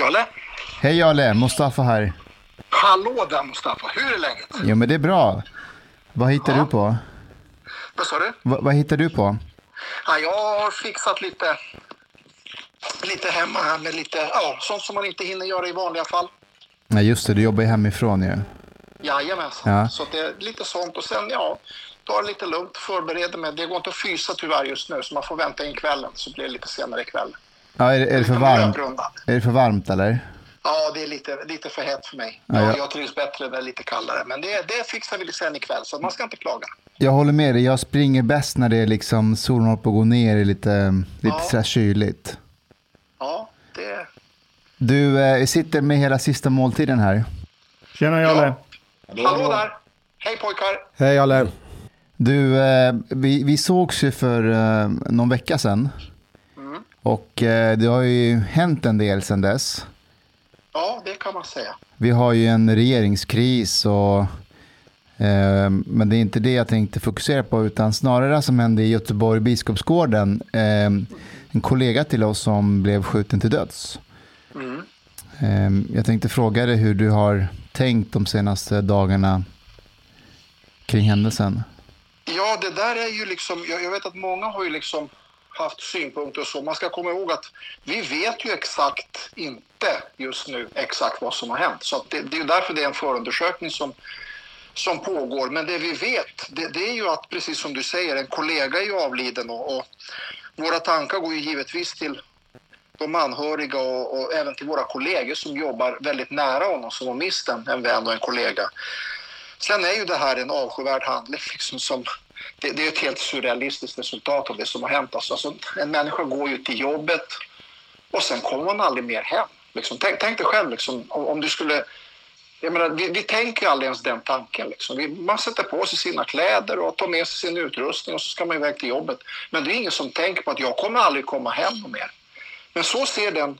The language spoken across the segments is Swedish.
Jalle? Hej Jalle, Mustafa här. Hallå där Mustafa, hur är läget? Jo men det är bra. Vad hittar Ja. du på? Vad sa du? Va, vad hittar du på? Ja, jag har fixat lite, lite hemma här med lite, ja, sånt som man inte hinner göra i vanliga fall. Nej just det, du jobbar ju hemifrån ju. Jajamensan. Ja. Så det är lite sånt och sen ja, ta det lite lugnt, förbereda mig. Det går inte att fysa tyvärr just nu så man får vänta in kvällen så blir det lite senare ikväll. Ja, är, det- är, det för varmt? är det för varmt eller? Ja, det är lite, lite för hett för mig. Ja, Ja, ja. Jag trivs bättre när det är lite kallare. Men det, det fixar vi sen ikväll så man ska inte klaga. Jag håller med dig, jag springer bäst när det är liksom solen håller på att gå ner, är lite, lite Ja. sådär kyligt. Ja, det... Du eh, sitter med hela sista måltiden här. Tjena Jalle. Hallå där! Hej pojkar! Hej Jalle. Du, eh, vi, vi sågs ju för eh, någon vecka sedan. Och eh, det har ju hänt en del sedan dess. Ja, det kan man säga. Vi har ju en regeringskris och eh, men det är inte det jag tänkte fokusera på utan snarare det som hände i Göteborg Biskopsgården. Eh, en kollega till oss som blev skjuten till döds. Mm. Jag tänkte fråga dig hur du har tänkt de senaste dagarna kring händelsen. Ja, det där är ju liksom... Jag vet att många har ju liksom haft synpunkter och så. Man ska komma ihåg att vi vet ju exakt inte just nu exakt vad som har hänt. Så att det, det är därför det är en förundersökning som, som pågår. Men det vi vet, det, det är ju att precis som du säger, en kollega är ju avliden och, och våra tankar går ju givetvis till de anhöriga och, och även till våra kollegor som jobbar väldigt nära honom som har mist en, en vän och en kollega. Sen är ju det här en avskyvärd handling. Liksom som, det, det är ett helt surrealistiskt resultat av det som har hänt. Alltså, alltså, en människa går ju till jobbet och sen kommer man aldrig mer hem. Liksom, tänk, tänk dig själv liksom, om, om du skulle... Jag menar, vi, vi tänker ju aldrig ens den tanken. Liksom. Vi, man sätter på sig sina kläder och tar med sig sin utrustning och så ska man iväg till jobbet. Men det är ingen som tänker på att jag kommer aldrig komma hem mer. Men så ser den,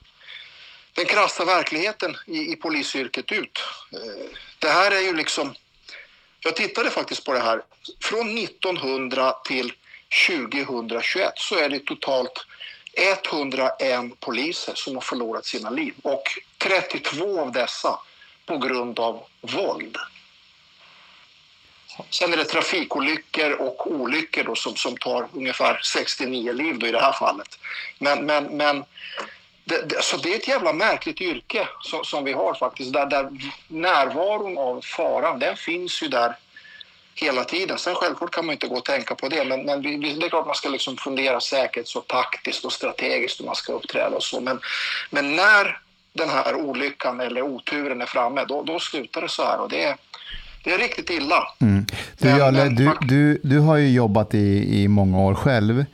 den krassa verkligheten i, i polisyrket ut. Eh, det här är ju liksom... Jag tittade faktiskt på det här. Från 1900 till 2021 så är det totalt 101 poliser som har förlorat sina liv och 32 av dessa på grund av våld. Sen är det trafikolyckor och olyckor då som, som tar ungefär 69 liv då i det här fallet. Men, men, men det, det, så det är ett jävla märkligt yrke som, som vi har faktiskt. Där, där närvaron av faran, den finns ju där hela tiden. Sen självklart kan man inte gå och tänka på det. Men, men det är klart man ska liksom fundera säkert och taktiskt och strategiskt hur man ska uppträda och så. Men, men när den här olyckan eller oturen är framme, då, då slutar det så här. Och det, är- det är riktigt illa. Mm. Du, Men- Jalle, men- du, du, du har ju jobbat i, i många år själv.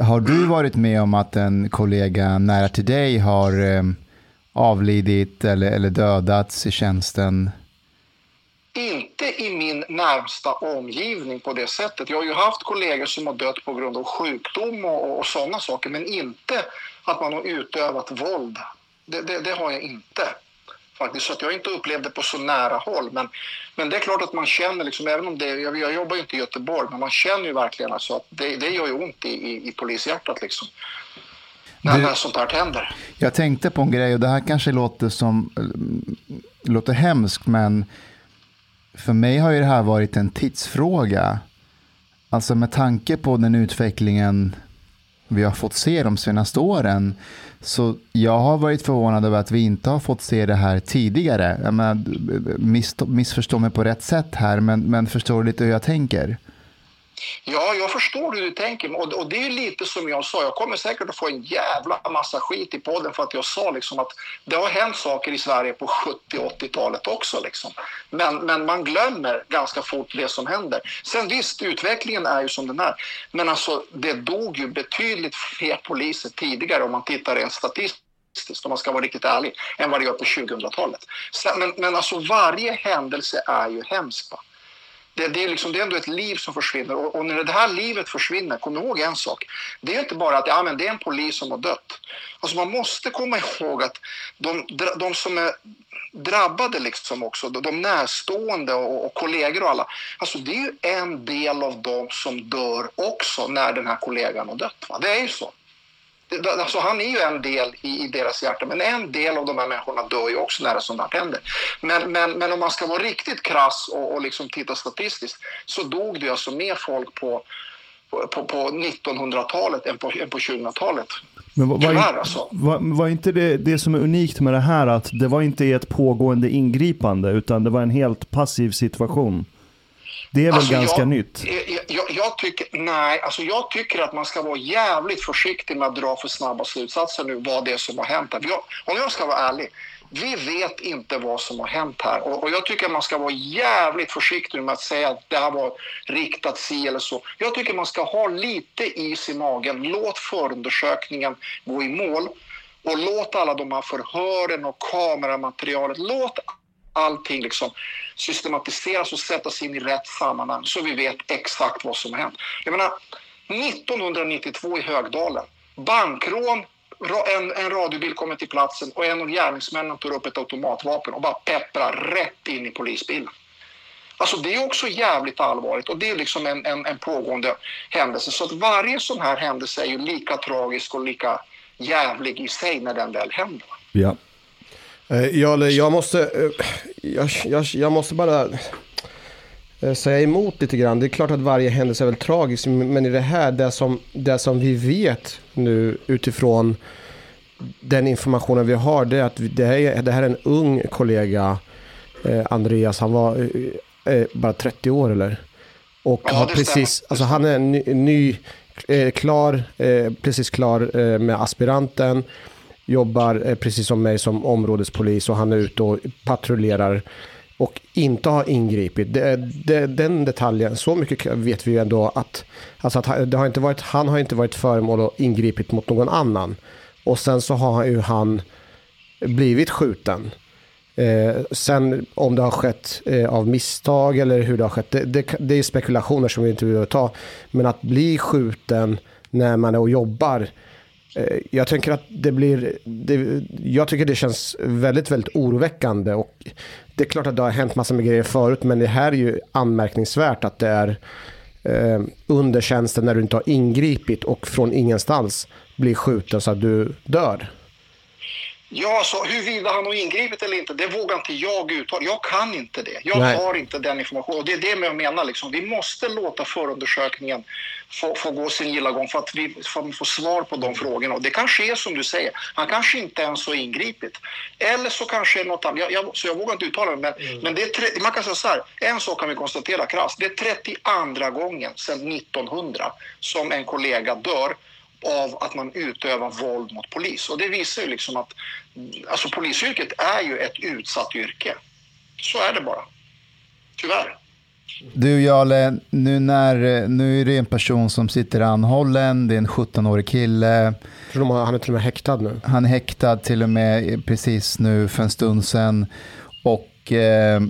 Har du varit med om att en kollega nära till dig har eh, avlidit eller, eller dödats i tjänsten? Inte i min närmsta omgivning på det sättet. Jag har ju haft kollegor som har dött på grund av sjukdom och, och sådana saker, men inte att man har utövat våld. Det, det, det har jag inte. Faktiskt, så att jag inte upplevt det på så nära håll. Men, men det är klart att man känner, liksom, även om det, jag, jag jobbar ju inte i Göteborg, men man känner ju verkligen alltså att det, det gör ju ont i, i, i polishjärtat liksom. När, Du- när sånt här händer. Jag tänkte på en grej och det här kanske låter som låter hemskt men för mig har ju det här varit en tidsfråga. Alltså med tanke på den utvecklingen vi har fått se de senaste åren. Så jag har varit förvånad över att vi inte har fått se det här tidigare. Jag menar, miss, missförstå mig på rätt sätt här men, men förstår du lite hur jag tänker? Ja, jag förstår hur du tänker. Och, och det är lite som jag sa, jag kommer säkert att få en jävla massa skit i podden för att jag sa liksom att det har hänt saker i Sverige på 70 80-talet också. Liksom. Men, men man glömmer ganska fort det som händer. Sen visst, utvecklingen är ju som den är. Men alltså, det dog ju betydligt fler poliser tidigare om man tittar rent statistiskt om man ska vara riktigt ärlig, än vad det gör på 2000-talet. Men, men alltså varje händelse är ju hemsk. Va? Det, det, är liksom, det är ändå ett liv som försvinner. Och, och när det här livet försvinner, kom ihåg en sak. Det är inte bara att ja, men det är en polis som har dött. Alltså man måste komma ihåg att de, de som är drabbade liksom också, de, närstående och, och kollegor och alla. Alltså det är ju en del av dem som dör också när den här kollegan har dött. Va? Det är ju så. Alltså han är ju en del i, i, deras hjärta, men en del av de här människorna dör ju också när sånt här händer. Men, men, men om man ska vara riktigt krass och, och liksom titta statistiskt så dog det alltså mer folk på, på, på 1900-talet än på, än på 2000-talet. Men var, Tyvärr alltså. Var, var, inte det, det som är unikt med det här att det var inte ett pågående ingripande utan det var en helt passiv situation? Det är väl alltså ganska jag, nytt? Jag, jag, jag, tycker, nej, alltså jag tycker att man ska vara jävligt försiktig med att dra för snabba slutsatser nu vad det är som har hänt. Här. om jag ska vara ärlig, vi vet inte vad som har hänt här och, och, jag tycker att man ska vara jävligt försiktig med att säga att det här var riktat si eller så. Jag tycker man ska ha lite is i magen. Låt förundersökningen gå i mål och låt alla de här förhören och kameramaterialet, låt allting liksom systematiseras och sättas in i rätt sammanhang så vi vet exakt vad som har hänt. Jag menar, 1992 i Högdalen, bankrån, en, en radiobil kommer till platsen och en av gärningsmännen tar upp ett automatvapen och bara pepprar rätt in i polisbilen. Alltså det är också jävligt allvarligt och det är liksom en, en, en pågående händelse. Så att varje sån här händelse är ju lika tragisk och lika jävlig i sig när den väl händer. Ja. Eh, jag, jag, måste, eh, jag, jag, jag måste bara eh, säga emot lite grann. Det är klart att varje händelse är väl tragisk, men i det här, det som, det som vi vet nu utifrån den informationen vi har, det är att det här är, det här är en ung kollega, eh, Andreas, han var eh, bara 30 år eller? Och ja, har precis, alltså han är ny, ny eh, klar, precis klar med aspiranten jobbar eh, precis som mig som områdespolis och han är ute och patrullerar och inte har ingripit. Det, det, den detaljen, så mycket vet vi ju ändå att, alltså att det har inte varit, han har inte varit föremål och ingripit mot någon annan. Och sen så har ju han blivit skjuten. Eh, sen om det har skett eh, av misstag eller hur det har skett, det, det, det är spekulationer som vi inte behöver ta. Men att bli skjuten när man är och jobbar, Eh, jag tänker att det blir, det, jag tycker det känns väldigt, väldigt oroväckande och det är klart att det har hänt massor med grejer förut men det här är ju anmärkningsvärt att det är eh, under tjänsten när du inte har ingripit och från ingenstans blir skjuten så att du dör. Ja, så huruvida han har ingripit eller inte, det vågar inte jag uttala. Jag kan inte det. Jag Nej. har inte den informationen. Och det är det jag menar. Liksom. Vi måste låta förundersökningen få, få gå sin gilla gång för att vi får få svar på de frågorna. Och det kan ske som du säger. Han kanske inte ens har ingripit. Eller så kanske är något annat. Jag, jag, så jag vågar inte uttala mig. Men, mm. men det är, man kan säga så här. En sak kan vi konstatera krasst. Det är 32 gången sedan 1900 som en kollega dör av att man utövar våld mot polis. Och det visar ju liksom att alltså polisyrket är ju ett utsatt yrke. Så är det bara. Tyvärr. Du Jarle, nu, när, nu är det en person som sitter anhållen, det är en 17-årig kille. Han är till och med häktad nu. Han är häktad till och med precis nu för en stund sedan. Och eh,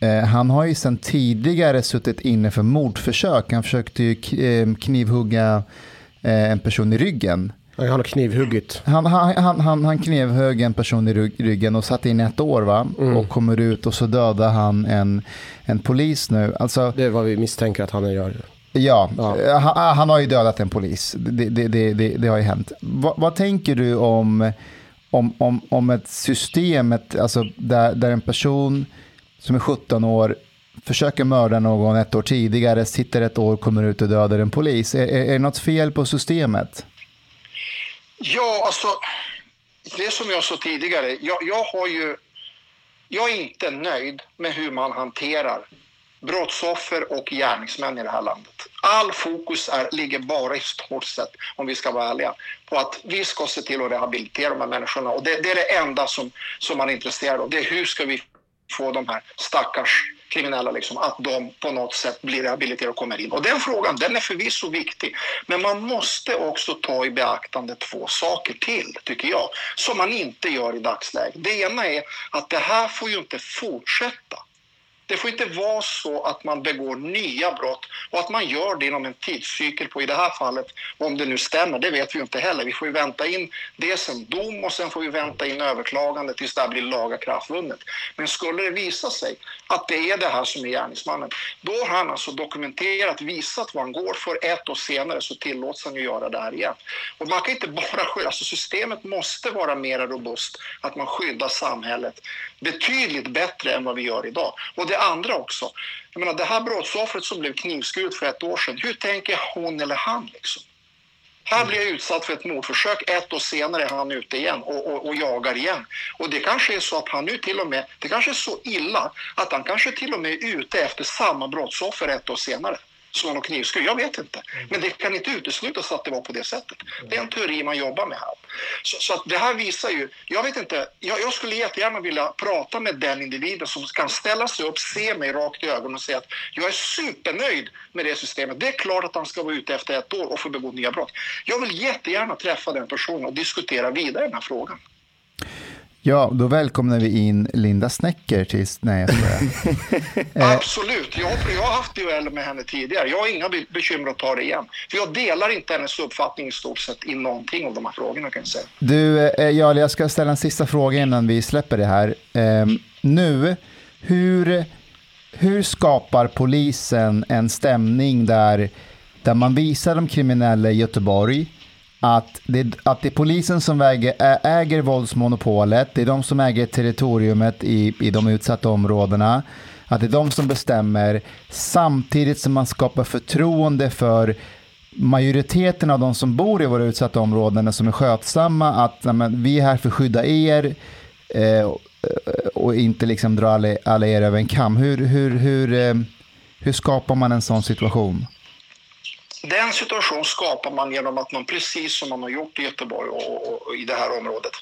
eh han har ju sedan tidigare suttit inne för mordförsök. Han försökte ju eh, knivhugga en person i ryggen. Han har knivhuggit. Han, han, han, han, han knivhögg en person i ryggen och satt in ett år va? Mm. Och kommer ut och så dödar han en, en polis nu. Alltså, det är vad vi misstänker att han gör. Ja, ja. Eh, han, han, har ju dödat en polis. Det, det, det, det, det har ju hänt. Va, vad tänker du om, om, om, om ett system ett, alltså där, där en person som är 17 år försöker mörda någon ett år tidigare, sitter ett år, kommer ut och dödar en polis. Är, är, är det något fel på systemet? Ja, alltså, det som jag sa tidigare, jag, jag har ju... Jag är inte nöjd med hur man hanterar brottsoffer och gärningsmän i det här landet. All fokus är, ligger bara i stort sett, om vi ska vara ärliga, på att vi ska se till att rehabilitera de här människorna. Och det, det är det enda som, som man är intresserad av. Det är hur ska vi få de här stackars kriminella, liksom, att de på något sätt blir rehabiliterade och kommer in. Och den frågan den är förvisso viktig, men man måste också ta i beaktande två saker till, tycker jag, som man inte gör i dagsläget. Det ena är att det här får ju inte fortsätta. Det får inte vara så att man begår nya brott och att man gör det inom en tidscykel på, i det här fallet, om det nu stämmer, det vet vi inte heller. Vi får ju vänta in dels en dom och sen får vi vänta in överklagande tills det här blir lagakraftvunnet. Men skulle det visa sig att det är det här som är gärningsmannen, då har han alltså dokumenterat, visat vad han går för. Ett år senare så tillåts han ju göra det här igen. Och man kan inte bara skylla, alltså systemet måste vara mer robust, att man skyddar samhället betydligt bättre än vad vi gör idag. Och det andra också, jag menar det här brottsoffret som blev knivskuret för ett år sedan, hur tänker hon eller han liksom? Här blir jag utsatt för ett mordförsök, ett år senare är han ute igen och, och, och, jagar igen. Och det kanske är så att han nu till och med, det kanske är så illa att han kanske till och med är ute efter samma brottsoffer ett år senare som någon knivskur. Jag vet inte. Mm. Men det kan inte uteslutas att det var på det sättet. Det är en teori man jobbar med här. Så, så det här visar ju, jag vet inte, jag, jag, skulle jättegärna vilja prata med den individen som kan ställa sig upp, se mig rakt i ögonen och säga att jag är supernöjd med det systemet. Det är klart att han ska vara ute efter ett år och få begå nya brott. Jag vill jättegärna träffa den personen och diskutera vidare den här frågan. Ja, då välkomnar vi in Linda Snäcker till... Nej, jag skojar. Absolut. Jag, jag har haft dueller med henne tidigare. Jag har inga bekymmer att ta det igen. För jag delar inte hennes uppfattning i stort sett i någonting av de här frågorna kan jag säga. Du, eh, Jarl, jag ska ställa en sista fråga innan vi släpper det här. Eh, nu, hur, hur skapar polisen en stämning där, där man visar de kriminella i Göteborg att det, att det är polisen som äger, äger våldsmonopolet, det är de som äger territoriumet i, i de utsatta områdena, att det är de som bestämmer samtidigt som man skapar förtroende för majoriteten av de som bor i våra utsatta områden som är skötsamma, att men, vi är här för att skydda er eh, och inte liksom dra alla, alla er över en kam. Hur, hur, hur, eh, hur skapar man en sån situation? Den situationen skapar man genom att man precis som man har gjort i Göteborg och, och, och i det här området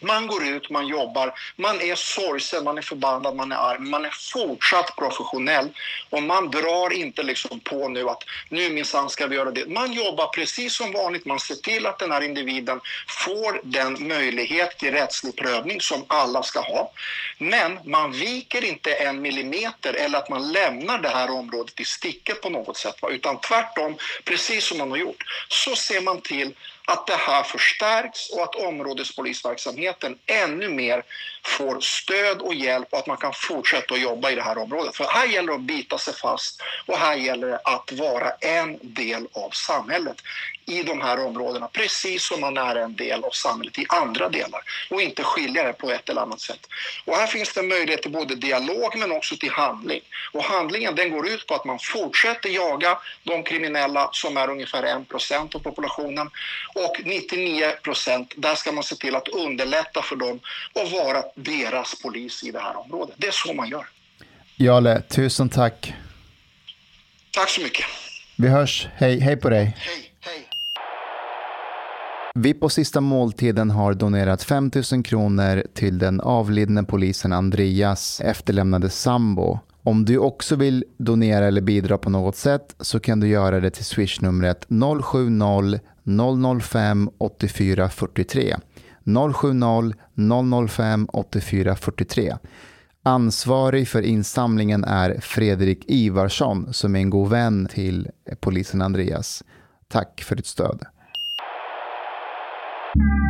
man går ut, man jobbar, man är sorgsen, man är förbannad, man är arg, man är fortsatt professionell och man drar inte liksom på nu att nu minsann ska vi göra det. Man jobbar precis som vanligt, man ser till att den här individen får den möjlighet till rättslig prövning som alla ska ha. Men man viker inte en millimeter eller att man lämnar det här området i sticket på något sätt, utan tvärtom, precis som man har gjort, så ser man till att det här förstärks och att områdespolisverksamheten ännu mer får stöd och hjälp och att man kan fortsätta att jobba i det här området. För här gäller det att bita sig fast och här gäller det att vara en del av samhället i de här områdena, precis som man är en del av samhället i andra delar och inte skilja det på ett eller annat sätt. Och här finns det möjlighet till både dialog men också till handling. Och handlingen den går ut på att man fortsätter jaga de kriminella som är ungefär 1% av populationen och 99% där ska man se till att underlätta för dem och vara deras polis i det här området. Det är så man gör. Jale, tusen tack. Tack så mycket. Vi hörs. Hej, hej på dig. Hej. Vi på sista måltiden har donerat 5 000 kronor till den avlidne polisen Andreas efterlämnade sambo. Om du också vill donera eller bidra på något sätt så kan du göra det till swishnumret 070 005 8443. 070 005 84 43. Ansvarig för insamlingen är Fredrik Ivarsson som är en god vän till polisen Andreas. Tack för ditt stöd. Thank you.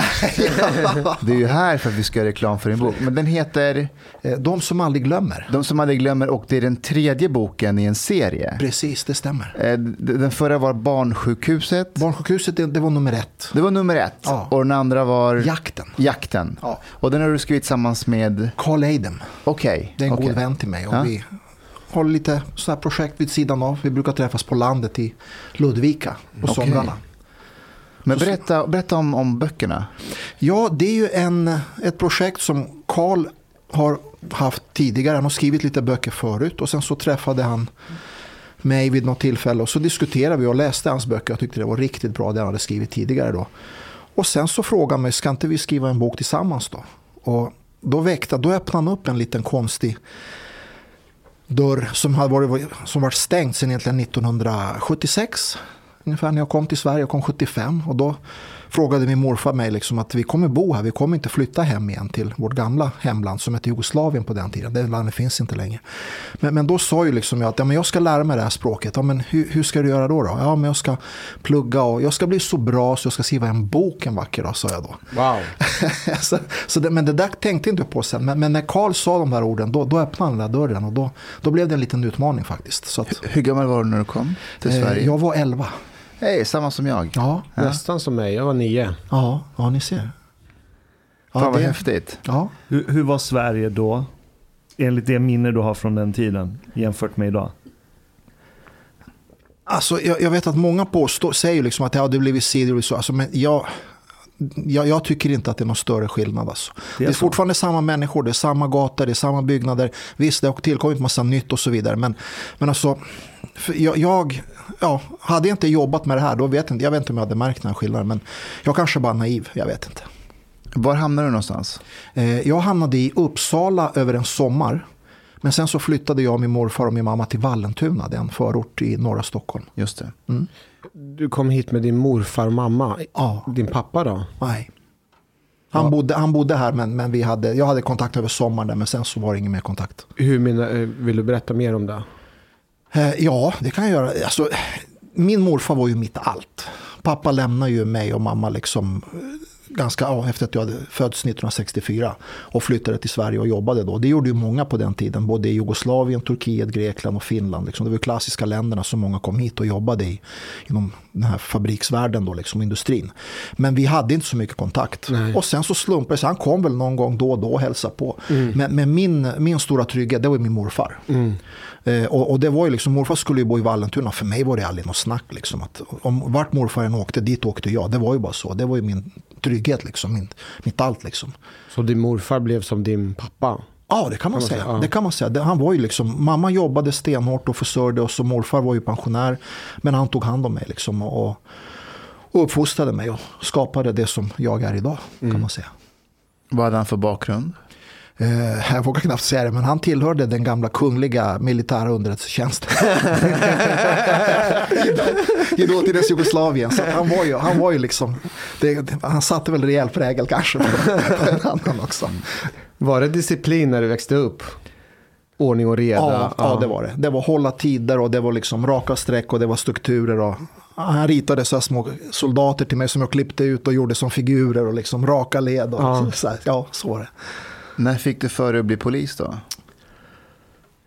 du är ju här för att vi ska göra reklam för din bok. Men den heter? Eh, De som aldrig glömmer. De som aldrig glömmer och det är den tredje boken i en serie. Precis, det stämmer. Eh, den förra var Barnsjukhuset. Barnsjukhuset, det, det var nummer ett. Det var nummer ett. Ja. Och den andra var? Jakten. Jakten. Ja. Och den har du skrivit tillsammans med? Carl Eidem. Okej. Okay. Det är en okay. god vän till mig. Och ja. vi har lite sådana projekt vid sidan av. Vi brukar träffas på landet i Ludvika på okay. somrarna. Men berätta, berätta om, om böckerna. Ja, det är ju en, ett projekt som Karl har haft tidigare. Han har skrivit lite böcker förut och sen så träffade han mig vid något tillfälle och så diskuterade vi och läste hans böcker. Jag tyckte det var riktigt bra det han hade skrivit tidigare då. Och sen så frågade han mig, ska inte vi skriva en bok tillsammans då? Och då väckte, då öppnade han upp en liten konstig dörr som har varit, som varit stängd sedan egentligen 1976. Ungefär när jag kom till Sverige, jag kom 75 och då frågade min morfar mig liksom att vi kommer bo här, vi kommer inte flytta hem igen till vårt gamla hemland som hette Jugoslavien på den tiden. Det landet finns inte längre. Men, men då sa ju liksom jag att ja, men jag ska lära mig det här språket. Ja, men hur, hur ska du göra då, då? Ja, men jag ska plugga och jag ska bli så bra så jag ska skriva en bok en vacker dag, sa jag då. Wow. så, så det, men det där tänkte inte på sen. Men, men när Karl sa de där orden, då, då öppnade han den där dörren och då, då blev det en liten utmaning faktiskt. Att, Hur gammal var du när du kom till eh, Sverige? jag var 11. Hej, samma som jag. Ja, Ja. Nästan som mig, jag var nio. ja, ja ni ser. Ja, Fan vad det- häftigt. Ja. Hur, hur var Sverige då? Enligt det minne du har från den tiden jämfört med idag. Alltså, jag, jag vet att många påstår, säger liksom att ja, det blivit sidor och så. Alltså, men jag, jag, jag tycker inte att det är någon större skillnad. Alltså. Det, är är så. fortfarande samma människor, det är samma gator, det är samma byggnader. Visst, det har tillkommit massa nytt och så vidare. Men, men alltså, jag, jag ja, hade jag inte jobbat med det här, då vet jag, inte, jag vet inte om jag hade märkt den här skillnaden. Men jag kanske bara är naiv, jag vet inte. Var hamnade du någonstans? Eh, Jag hamnade i Uppsala över en sommar. Men sen så flyttade jag, min morfar och min mamma till Vallentuna, det är en förort i norra Stockholm. Just det. Du kom hit med din morfar och mamma. Ja. Din pappa då? Nej. Han, Ja. bodde, han bodde här men, men vi hade, jag hade kontakt över sommaren där, men sen så var det ingen mer kontakt. Hur menar, eh, vill du berätta mer om det? Eh, ja, det kan jag göra. Alltså, min morfar var ju mitt allt. Pappa lämnade ju mig och mamma liksom eh, ganska ja, efter att jag hade fötts 1964 och flyttade till Sverige och jobbade då. Det gjorde ju många på den tiden, både i Jugoslavien, Turkiet, Grekland och Finland. Liksom. Det var klassiska länderna som många kom hit och jobbade i inom den här fabriksvärlden då, liksom industrin. Men vi hade inte så mycket kontakt. Nej. Och sen så slumpade det sig, han kom väl någon gång då och då och hälsade på. Men, men min, min stora trygghet, det var min morfar. Eh, och, och det var ju liksom, morfar skulle ju bo i Vallentuna. För mig var det aldrig något snack. Liksom, att om vart morfar än åkte, dit åkte jag. Det var ju bara så. Det var ju min trygghet, liksom, min, mitt allt. Liksom. Så din morfar blev som din pappa? Ja, det kan man, man säga. säga, ja. Det kan man säga. Han var ju liksom, mamma jobbade stenhårt och försörjde oss och morfar var ju pensionär. Men han tog hand om mig liksom, och, och uppfostrade mig och skapade det som jag är idag. kan man säga. Vad hade han för bakgrund? Eh, jag vågar knappt säga det, men han tillhörde den gamla kungliga militära underrättelsetjänsten. I dåtidens Jugoslavien. Så han, var ju, han var ju liksom, det, han satte väl rejäl prägel kanske på, på en annan också. Var det disciplin när du växte upp? Ordning och reda? Ja, ja, det var det. Det var hålla tider och det var liksom raka streck och det var strukturer. Och, han ritade så små soldater till mig som jag klippte ut och gjorde som figurer och liksom raka led. Och Ja. så ja, så var det. När fick du för dig att bli polis då?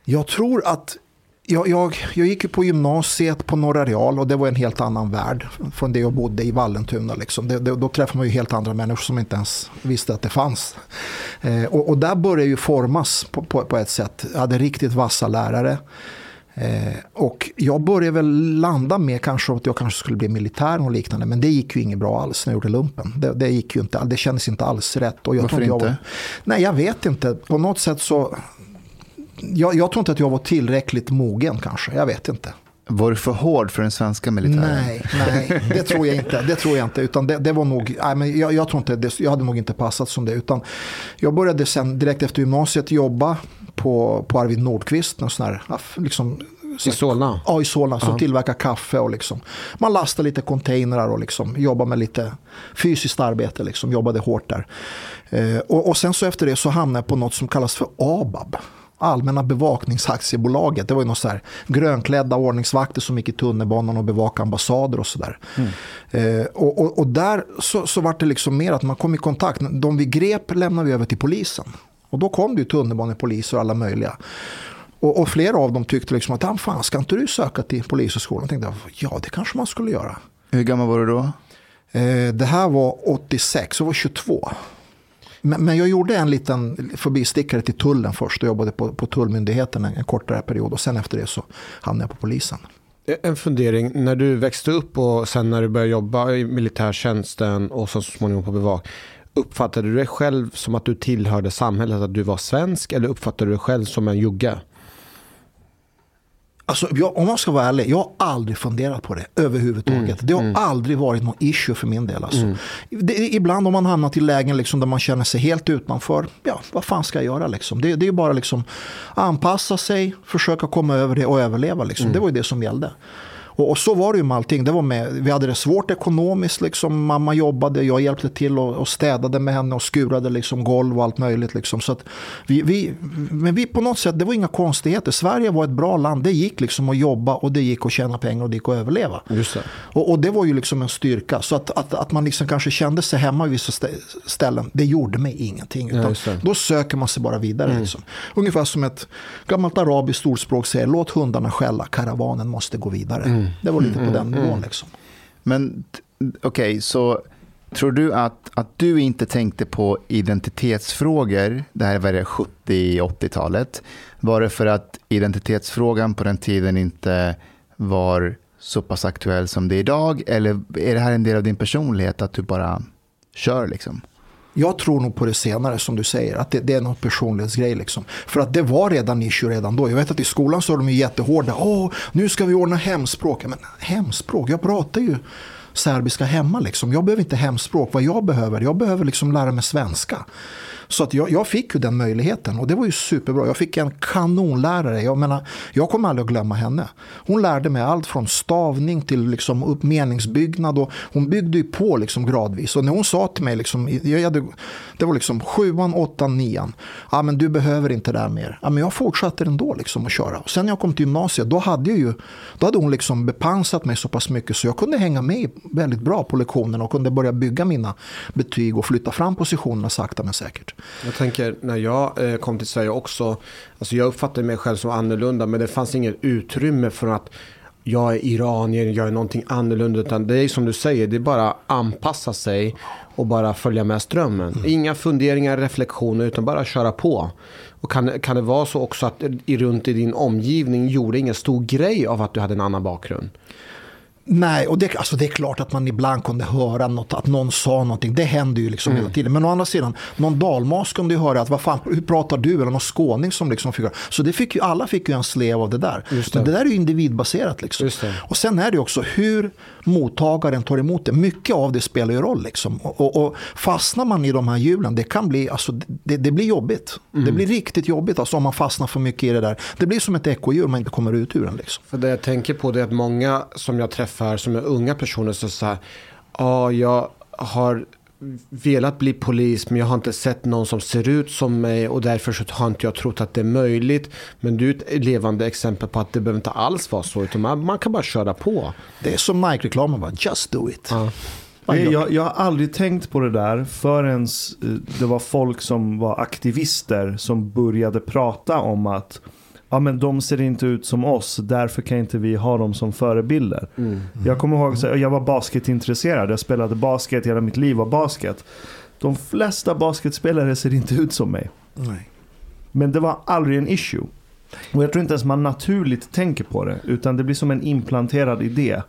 Jag tror att jag, jag, jag gick på gymnasiet på Norra Real och det var en helt annan värld från det jag bodde i Vallentuna. Liksom. Det, det, då träffade man ju helt andra människor som inte ens visste att det fanns. Eh, och, och där började jag ju formas på, på, på ett sätt. Jag hade riktigt vassa lärare. Eh, och jag började väl landa med kanske att jag kanske skulle bli militär och liknande. Men det gick ju inget bra alls när jag gjorde lumpen. Det, det gick ju inte, det kändes inte alls rätt. Och jag Varför jag inte? Var, nej, jag vet inte. På något sätt så jag, jag tror inte att jag var tillräckligt mogen kanske. Jag vet inte. Var du för hård för den svenska militären? Nej, nej, det tror jag inte. Det tror jag inte. Utan det, det var nog, nej, men jag, jag tror inte det, jag hade nog inte passat som det. Utan jag började sen direkt efter gymnasiet jobba på, på Arvid Nordqvist. En sån här, liksom, I Solna? Ja, i Solna. Som tillverkar kaffe och liksom. Man lastar lite containrar och liksom jobbar med lite fysiskt arbete. Liksom. Jobbade hårt där. Eh, och, och sen så efter det så hamnade jag på något som kallas för ABAB. Allmänna bevakningsaktiebolaget. Det var ju någon så här grönklädda ordningsvakter som gick i tunnelbanan och bevakade ambassader och sådär. Eh, och, och, och där så, så var det liksom mer att man kom i kontakt. De vi grep lämnade vi över till polisen. Och då kom det ju tunnelbanepoliser och alla möjliga. Och, och flera av dem tyckte liksom att, "Ah, fan ska inte du söka till polishögskolan? Jag tänkte, ja det kanske man skulle göra. Hur gammal var du då? Eh, det här var 86, jag var 22. Men, men jag gjorde en liten förbistickare till tullen först och jobbade på, på tullmyndigheten en, en kortare period. Och sen efter det så hamnade jag på polisen. En fundering, när du växte upp och sen när du började jobba i militärtjänsten och så småningom på bevak. Uppfattade du dig själv som att du tillhörde samhället, att du var svensk eller uppfattade du dig själv som en jugge? alltså, jag, om man ska vara ärlig, jag har aldrig funderat på det överhuvudtaget. Mm, Det har aldrig varit någon issue för min del. Alltså. Det, ibland om man hamnat i lägen liksom, där man känner sig helt utanför, ja, vad fan ska jag göra? Liksom? Det, det är bara liksom anpassa sig, försöka komma över det och överleva. Liksom. Mm. Det var ju det som gällde. Och, och så var det ju med allting. Det var med, vi hade det svårt ekonomiskt. Liksom. Mamma jobbade, jag hjälpte till och, och städade med henne och skurade liksom, golv och allt möjligt. Liksom. Så att vi, vi, men vi på något sätt, det var inga konstigheter. Sverige var ett bra land. Det gick liksom att jobba och det gick att tjäna pengar och det gick att överleva. Just det. Och, och det var ju liksom en styrka. Så att, att, att man liksom kanske kände sig hemma i vissa stä- ställen, det gjorde mig ingenting. Ja, Utan det. då söker man sig bara vidare. Liksom. Ungefär som ett gammalt arabiskt ordspråk säger, låt hundarna skälla, karavanen måste gå vidare. Det var lite på den nivån. Liksom. Men okej, så tror du att, att du inte tänkte på identitetsfrågor, det här var det 70-80-talet, var det för att identitetsfrågan på den tiden inte var så pass aktuell som det är idag? Eller är det här en del av din personlighet, att du bara kör liksom? Jag tror nog på det senare som du säger, att det, det är något personlighetsgrej. Liksom. För att det var redan issue redan då. Jag vet att i skolan så är de ju jättehårda. Åh, nu ska vi ordna hemspråk. Men hemspråk, jag pratar ju serbiska hemma. Liksom. Jag behöver inte hemspråk. Vad jag behöver, jag behöver liksom lära mig svenska. Så att jag, jag fick ju den möjligheten och det var ju superbra. Jag fick en kanonlärare. Jag, menar, jag kommer aldrig att glömma henne. Hon lärde mig allt från stavning till liksom upp meningsbyggnad. Och hon byggde ju på liksom gradvis. Och när hon sa till mig, liksom, jag hade, det var liksom sjuan, åttan, nian. Ja, men du behöver inte det där mer. Ja, men jag fortsatte ändå liksom att köra. Och sen när jag kom till gymnasiet, då hade, jag ju, då hade hon liksom bepansat mig så pass mycket så jag kunde hänga med väldigt bra på lektionerna och kunde börja bygga mina betyg och flytta fram positionerna sakta men säkert. Jag tänker när jag eh, kom till Sverige också, alltså jag uppfattade mig själv som annorlunda men det fanns inget utrymme för att jag är iranier, jag är någonting annorlunda. Utan det är som du säger, det är bara anpassa sig och bara följa med strömmen. Inga funderingar, reflektioner utan bara köra på. Och kan, kan det vara så också att i, runt i din omgivning gjorde ingen stor grej av att du hade en annan bakgrund? Nej, och det, alltså det är klart att man ibland kunde höra något, att någon sa någonting. Det händer ju liksom hela tiden. Men å andra sidan, någon dalmas kunde ju höra att vad fan, hur pratar du? Eller någon skåning som liksom fick. Så det fick ju, alla fick ju en slev av det där. Det. Men det där är ju individbaserat. Liksom. Och sen är det ju också hur mottagaren tar emot det. Mycket av det spelar ju roll. Liksom. Och, och, och fastnar man i de här hjulen, det kan bli, alltså, det, det blir jobbigt. Det blir riktigt jobbigt alltså, om man fastnar för mycket i det där. Det blir som ett ekorrhjul man inte kommer ut ur den. Liksom. För det jag tänker på det är att många som jag träffar som är unga personer så säger ja jag har velat bli polis men jag har inte sett någon som ser ut som mig och därför så har inte jag trott att det är möjligt. Men du är ett levande exempel på att det behöver inte alls vara så utan man, man kan bara köra på. Det är som Nike-reklamen, bara, just do it. Ja. Jag, jag, jag har aldrig tänkt på det där förrän eh, det var folk som var aktivister som började prata om att ja, men de ser inte ut som oss, därför kan inte vi ha dem som förebilder. Jag kommer ihåg att jag var basketintresserad, jag spelade basket, hela mitt liv var basket. De flesta basketspelare ser inte ut som mig. Nej. Men det var aldrig en issue. Och jag tror inte ens man naturligt tänker på det, utan det blir som en implanterad idé.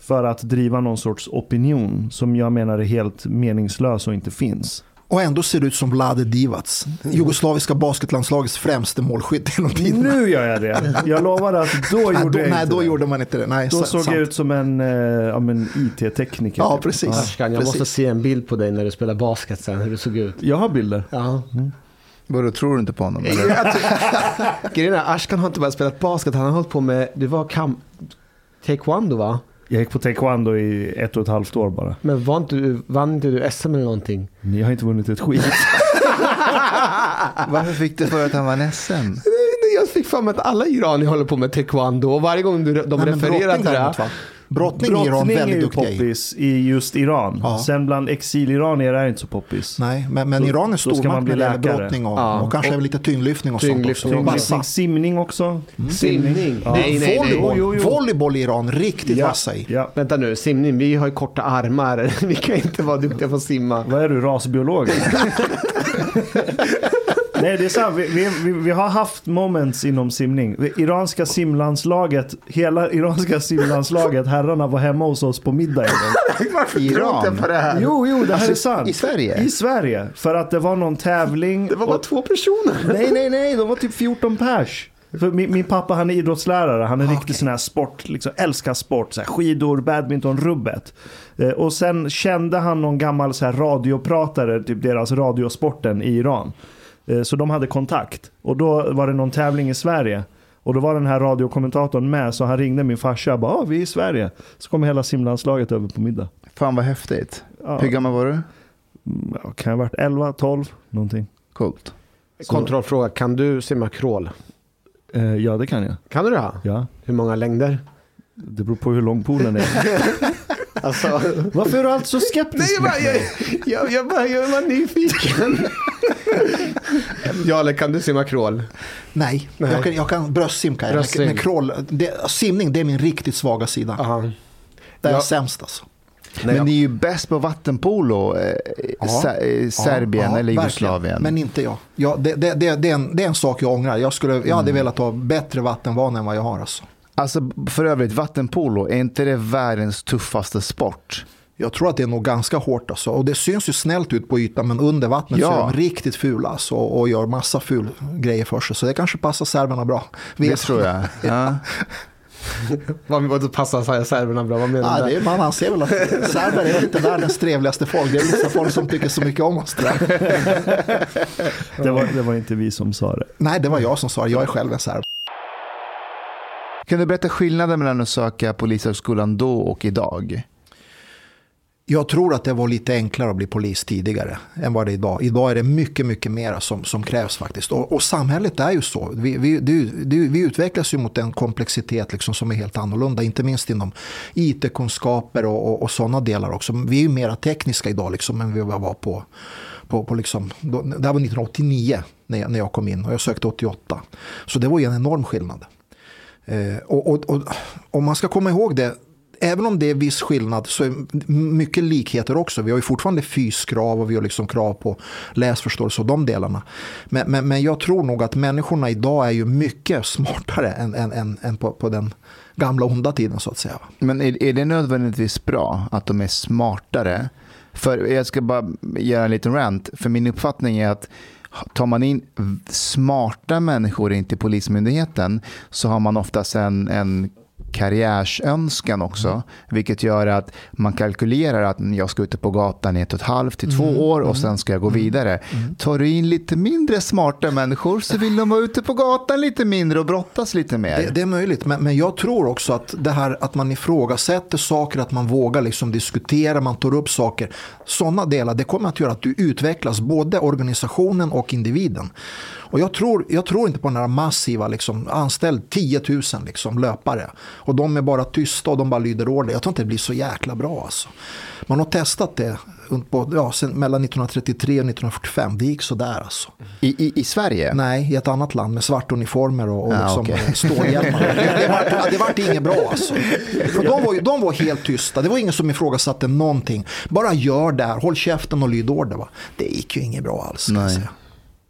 För att driva någon sorts opinion som jag menar är helt meningslös och inte finns. Och ändå ser det ut som Vlade Divac, jugoslaviska basketlandslagets främste målskytt genom tiderna. Nu gör jag det. Jag lovar att då Nej, gjorde då, jag nej, inte då det. gjorde man inte det. Nej, Då sant, såg sant. jag ut som en, eh, ja, men IT-tekniker. Ja, typ. precis. Ashkan, jag Precis. måste se en bild på dig när du spelar basket sen, hur du såg ut. Jag har bilder. Ja. Vadå, tror du inte på honom? Grejen är, Ashkan har inte bara spelat basket, han har hållit på med, det var kam... Taekwondo va? Jag gick på taekwondo i ett och ett halvt år bara. Men var inte du, vann inte du SM eller någonting? Ni har inte vunnit ett skit. Varför fick du för att han var SM? Jag fick för mig att alla iranier håller på med taekwondo och varje gång du, de Nej, refererar till det. Brottning är Iran Brottning är väldigt ju duktiga i. poppis i just Iran. Ja. Sen bland exiliranier är det inte så poppis. Nej, men, men Då- Iran är stormakt när det gäller brottning och, Ja. och kanske Och- lite tyngdlyftning och tyngdlyftning. sånt också. Tyngdlyftning, simning också. Simning? Ja. Nej, nej, nej. Volleyboll. Jo, jo, jo. Volleyboll i Iran, riktigt Ja, vassa i. ja. Vänta nu, simning, vi har ju korta armar. Vi kan inte vara duktiga på att simma. Vad är du, rasbiolog? Nej, det är sant. Vi, vi, vi, vi har haft moments inom simning. Iranska simlandslaget, hela iranska simlandslaget, herrarna var hemma hos oss på middag. Varför Iran? på det här? Jo, jo, det här Alltså, är sant. i Sverige? I Sverige. För att det var någon tävling. Det var bara och- två personer. Nej, nej, nej, de var typ 14 pers. För min, min pappa han är idrottslärare, han är Ah, riktigt sån här sport, liksom, älskar sport, så här, skidor, badminton, rubbet. Eh, och sen kände han någon gammal så här, radiopratare, typ deras radiosporten i Iran. Eh, så de hade kontakt. Och då var det någon tävling i Sverige. Och då var den här radiokommentatorn med, så han ringde min farsa och bara ah, vi är i Sverige. Så kom hela simlandslaget över på middag. Fan vad häftigt. Ja, Hur gammal var du? ja, kan jag ha varit 11, 12, någonting. Coolt. Kontrollfråga, kan du simma crawl? Eh, ja, det kan jag. Kan du det? Ja. Hur många längder? Det beror på hur lång poolen är. Alltså, Varför är du alltid så skeptisk? Nej, jag, bara, jag, jag, jag, bara, jag var nyfiken. Jarle, kan du simma crawl? Nej, Nej. Jag, kan, jag kan bröstsimka. Men, Bröstsim. men crawl, det, simning det är min riktigt svaga sida. Aha. Där är Ja. jag sämst alltså. Nej, Men ni är ju bäst på vattenpolo. Eh, Ja. Ser- eh, Serbien Ja, eller verkligen. Jugoslavien. Men inte jag. Ja, det, det, det, det, är en, det är en sak jag ångrar. Jag, skulle, jag hade velat ha bättre vattenvana än vad jag har. Alltså. Alltså för övrigt, vattenpolo, är inte det världens tuffaste sport? Jag tror att det är nog ganska hårt. Alltså. Och det syns ju snällt ut på ytan men under vattnet så Ja. är de riktigt fula alltså, och, och gör massa ful grejer för sig. Så det kanske passar serberna bra. Det Vet- tror jag. Ja. Vad, vad passar så serberna bra? Vad menar Ja, du? det är, man anser väl att serber är inte världens trevligaste folk. Det är vissa folk som tycker så mycket om oss. Det var, det var inte vi som sa det. Nej, det var jag som sa det. Jag är själv en serb. Kan du berätta skillnaden mellan att söka polishögskolan då och idag? Jag tror att det var lite enklare att bli polis tidigare än vad det är idag. Idag är det mycket, mycket mer som, som krävs faktiskt. Och, och samhället är ju så. Vi, vi, det, det, vi utvecklas ju mot en komplexitet liksom som är helt annorlunda. Inte minst inom IT-kunskaper och, och, och sådana delar också. Vi är ju mera tekniska idag liksom än vi var på, på, på liksom, då, det här var 1989 när jag, när jag kom in och jag sökte 88. Så det var ju en enorm skillnad. Eh, och, och, och om man ska komma ihåg det, även om det är viss skillnad så är mycket likheter också. Vi har ju fortfarande fyskrav och vi har liksom krav på läsförståelse och de delarna. Men, men, men jag tror nog att människorna idag är ju mycket smartare än, än, än, än på, på den gamla onda tiden så att säga. Men är, är det nödvändigtvis bra att de är smartare? För jag ska bara göra en liten rant. För min uppfattning är att tar man in smarta människor in till Polismyndigheten så har man oftast en, en karriärsönskan också. Vilket gör att man kalkylerar att jag ska ute på gatan i ett och ett halvt till två år och sen ska jag gå vidare. Tar du in lite mindre smarta människor så vill de vara ute på gatan lite mindre och brottas lite mer. Det, det är möjligt, men, men jag tror också att det här att man ifrågasätter saker, att man vågar liksom diskutera, man tar upp saker. Sådana delar, det kommer att göra att du utvecklas, både organisationen och individen. Och jag tror, jag tror inte på den här massiva, liksom, anställ 10 000 liksom, löpare. Och de är bara tysta och de bara lyder order. Jag tror inte det blir så jäkla bra. Alltså. Man har testat det på, ja, sen, mellan 1933 och 1945. Det gick sådär alltså. I, i, I Sverige? Nej, i ett annat land med svarta uniformer och, och Ah, liksom okej. stålhjälmar. Det, det, vart, det vart inget bra alltså. För de, var de var helt tysta. Det var ingen som ifrågasatte någonting. Bara gör det här, håll käften och lyd order. Va? Det gick ju inget bra alls. Kan jag Nej. säga.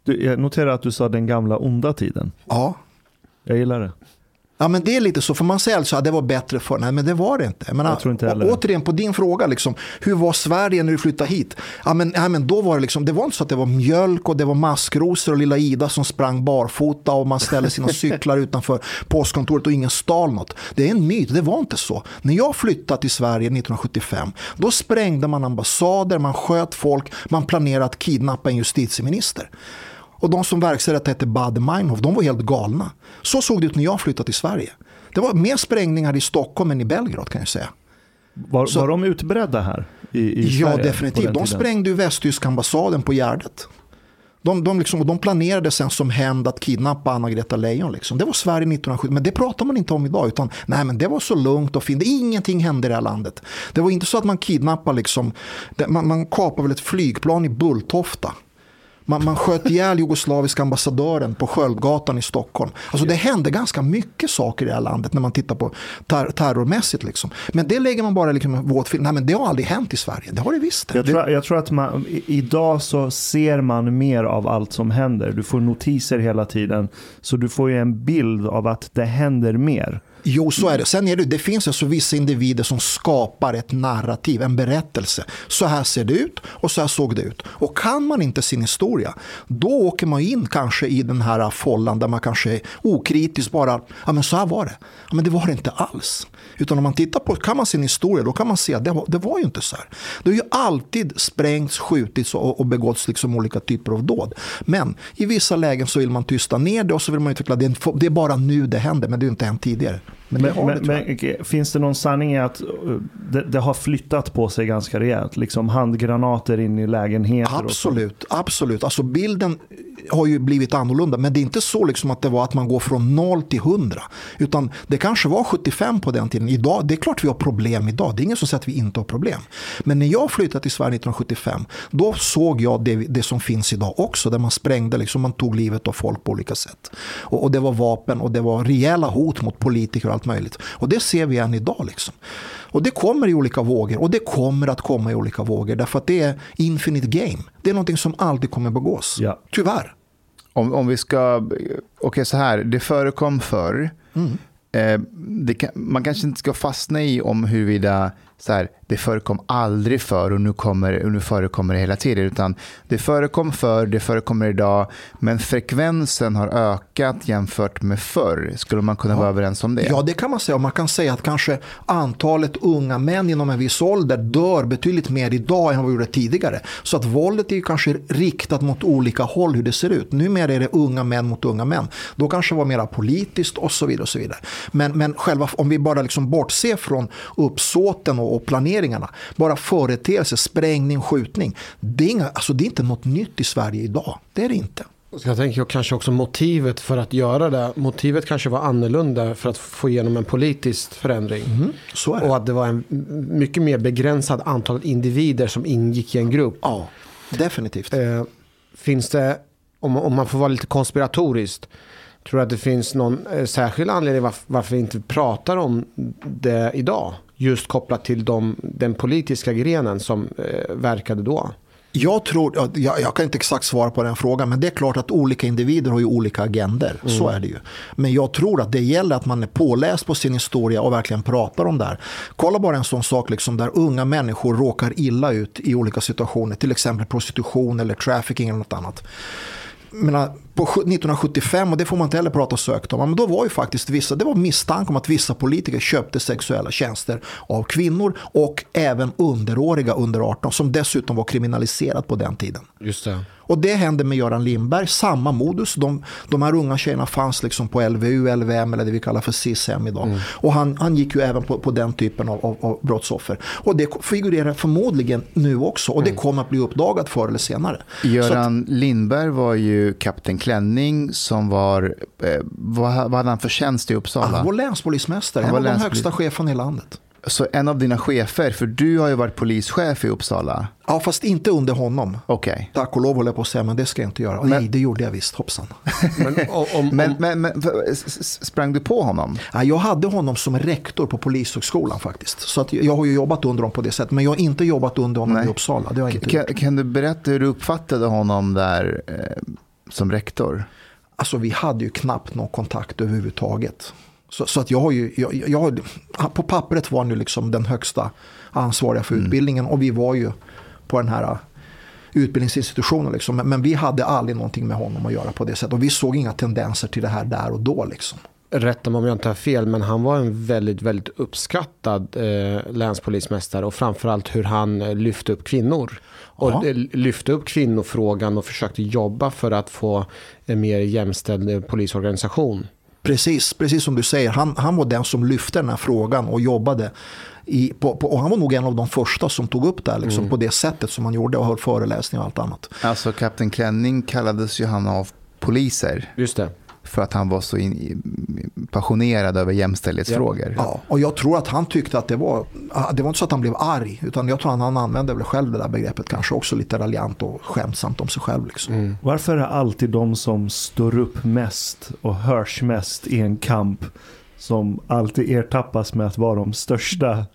Du, jag noterar att du sa den gamla onda tiden. Ja. Jag gillar det. Ja men det är lite så, för man säger alltså att det var bättre för Nej men det var det inte. Menar, Jag tror inte heller återigen på din fråga, liksom, hur var Sverige när du flyttade hit? Ja men, ja, men då var det liksom, det var inte så att det var mjölk och det var maskrosor och lilla Ida som sprang barfota och man ställde sina cyklar utanför postkontoret och ingen stal något. Det är en myt, det var inte så. När jag flyttade till Sverige 1975, då sprängde man ambassader, man sköt folk, man planerade att kidnappa en justitieminister. Och de som verkställde detta hette Bad Meinhof, de var helt galna. Så såg det ut när jag flyttade till Sverige. Det var mer sprängningar i Stockholm än i Belgrad kan jag säga. Var, Så- var de utbredda här? I, i ja, Sverige definitivt. De sprängde ju västtyska ambassaden på Gärdet. De, de, liksom, de planerade sen som hämnd att kidnappa Anna-Greta Leijon. Liksom. Det var Sverige 1970, men det pratar man inte om idag. Utan, nej, men det var så lugnt och fint. Ingenting hände i det här landet. Det var inte så att man kidnappade, liksom, man, man kapade väl ett flygplan i Bulltofta. Man, man sköt ihjäl jugoslaviska ambassadören på Sköldgatan i Stockholm. Alltså det hände ganska mycket saker i det här landet när man tittar på ter terrormässigt. Liksom. Men det lägger man bara liksom våt film. Nej men det har aldrig hänt i Sverige. Det har det visst. Jag tror, jag tror att man, idag så ser man mer av allt som händer. Du får notiser hela tiden. Så du får ju en bild av att det händer mer. Jo, så är det. Sen är det, det finns alltså vissa individer som skapar ett narrativ, en berättelse. Så här ser det ut och så här såg det ut. Och kan man inte sin historia, då åker man in kanske i den här follan där man kanske är okritiskt bara, ja men så här var det. Ja, men det var det inte alls. Utan om man tittar på, kan man sin historia, då kan man se att det var, det var ju inte så här. Det har ju alltid sprängts, skjutits och, och begåtts liksom olika typer av dåd. Men i vissa lägen så vill man tysta ner det och så vill man utveckla det. Det är bara nu det händer, men det är inte hänt tidigare. Men, Men, det men, finns det någon sanning i att uh, det, det har flyttat på sig ganska rejält? Liksom handgranater in i lägenheter? Absolut, absolut. Alltså bilden har ju blivit annorlunda. Men det är inte så liksom att det var att man går från 0 till 100. Utan det kanske var 75 på den tiden. Idag, det är klart vi har problem idag. Det är ingen som säger att vi inte har problem. Men när jag flyttade till Sverige 1975, då såg jag det, det som finns idag också. Där man sprängde, liksom, man tog livet av folk på olika sätt. Och, och det var vapen och det var rejäla hot mot politiker allt möjligt. Och det ser vi än idag. Liksom. Och det kommer i olika vågor och det kommer att komma i olika vågor därför att det är infinite game. Det är någonting som aldrig kommer begås. Ja. Tyvärr. Om, om vi ska, okej så här, det förekom förr. Mm. Eh, det kan, man kanske inte ska fastna i om huruvida så här, det förekom aldrig förr och nu, kommer, och nu förekommer det hela tiden. Utan det förekom förr, det förekommer idag, men frekvensen har ökat jämfört med förr. Skulle man kunna vara överens om det? Ja, det kan man säga. Man kan säga att kanske antalet unga män inom en viss ålder dör betydligt mer idag än vad vi gjorde tidigare. Så att våldet är kanske riktat mot olika håll hur det ser ut. Numera är det unga män mot unga män. Då kanske det var mer politiskt och så vidare. Och så vidare. Men, men själva, om vi bara liksom bortser från uppsåten och, och planeringarna. Bara företeelser, sprängning, skjutning. Det är, inga, alltså det är inte något nytt i Sverige idag. Det är det inte. Så jag tänker kanske också motivet för att göra det. Motivet kanske var annorlunda för att få igenom en politisk förändring. Det. Och att det var en mycket mer begränsad antal individer som ingick i en grupp. Ja, definitivt. Eh, finns det, om, om man får vara lite konspiratoriskt, tror du att det finns någon eh, särskild anledning varför, varför vi inte pratar om det idag? Just kopplat till de, den politiska grenen som eh, verkade då. Jag, tror, ja, jag, jag kan inte exakt svara på den frågan, men det är klart att olika individer har ju olika agender. Så är det ju. Men jag tror att det gäller att man är påläst på sin historia och verkligen pratar om det här. Kolla bara en sån sak liksom där unga människor råkar illa ut i olika situationer, till exempel prostitution eller trafficking eller något annat. Menar, på 1975, och det får man inte heller prata sökt om, men då var ju faktiskt vissa, det var misstanke om att vissa politiker köpte sexuella tjänster av kvinnor och även underåriga under 18 som dessutom var kriminaliserat på den tiden. Just det. Och det hände med Göran Lindberg, samma modus. De, de här unga tjejerna fanns liksom på LVU, LVM eller det vi kallar för SIS-hem idag. Och han, han gick ju även på, på den typen av, av, av brottsoffer. Och det figurerar förmodligen nu också. Och det kommer att bli uppdagat förr eller senare. Så att, Göran Lindberg var ju kapten Klänning som var, eh, vad, vad hade han för tjänst i Uppsala? han var länspolismästare, Han en var av de högsta cheferna i landet. Så en av dina chefer, för du har ju varit polischef i Uppsala. Ja, fast inte under honom. Okej. Tack och lov håller jag på att säga, men det ska jag inte göra. Nej, det gjorde jag visst, hoppsan. Men om, om, Men, men, men sprang du på honom? Ja, Jag hade honom som rektor på Polishögskolan faktiskt. Så att jag har ju jobbat under honom på det sättet. Men jag har inte jobbat under honom Nej. i Uppsala. Det har jag inte Kan, kan du berätta hur du uppfattade honom där eh, som rektor? Alltså vi hade ju knappt någon kontakt överhuvudtaget. Så, så att jag har ju, jag, jag, på pappret var han ju liksom den högsta ansvariga för utbildningen. Och vi var ju på den här uh, utbildningsinstitutionen. Liksom. Men, men vi hade aldrig någonting med honom att göra på det sättet. Och vi såg inga tendenser till det här där och då. Liksom. Rätta mig om jag inte har fel, men han var en väldigt, väldigt uppskattad eh, länspolismästare och framförallt hur han eh, lyfte upp kvinnor. Och eh, lyfte upp kvinnofrågan och försökte jobba för att få en mer jämställd eh, polisorganisation. Precis, precis som du säger. Han, han var den som lyfte den här frågan och jobbade. I, på, på, och han var nog en av de första som tog upp det här liksom, på det sättet som han gjorde och höll föreläsningar och allt annat. Alltså kapten Klänning kallades ju han av poliser Just det. För att han var så in, passionerad över jämställdhetsfrågor. Ja, och jag tror att han tyckte att det var, det var inte så att han blev arg, utan jag tror att han använde väl själv det där begreppet kanske också lite raljant och skämtsamt om sig själv. Liksom. Varför är det alltid de som står upp mest och hörs mest i en kamp som alltid ertappas med att vara de största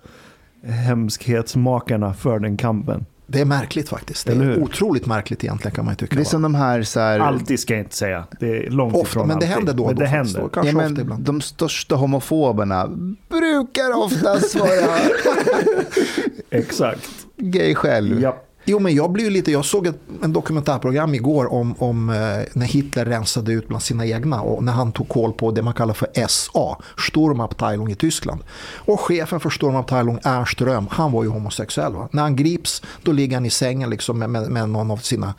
hemskhetsmakarna för den kampen? Det är märkligt faktiskt. Det är otroligt märkligt egentligen kan man ju tycka. Det är va? som de här, så här Alltid ska jag inte säga. Det är långt Ofta, ifrån men det alltid. händer då och Men då. det händer. Kanske ja, ofta ibland. de största homofoberna brukar oftast vara Exakt. gay själv. Ja. Jo, men jag blir ju lite, jag såg ett en dokumentärprogram igår om, om eh, när Hitler rensade ut bland sina egna och när han tog koll på det man kallar för SA, Sturmabteilung i Tyskland. Och chefen för Sturmabteilung, Ernst Röhm, han var ju homosexuell. Va? När han grips, då ligger han i sängen liksom med, med, någon av sina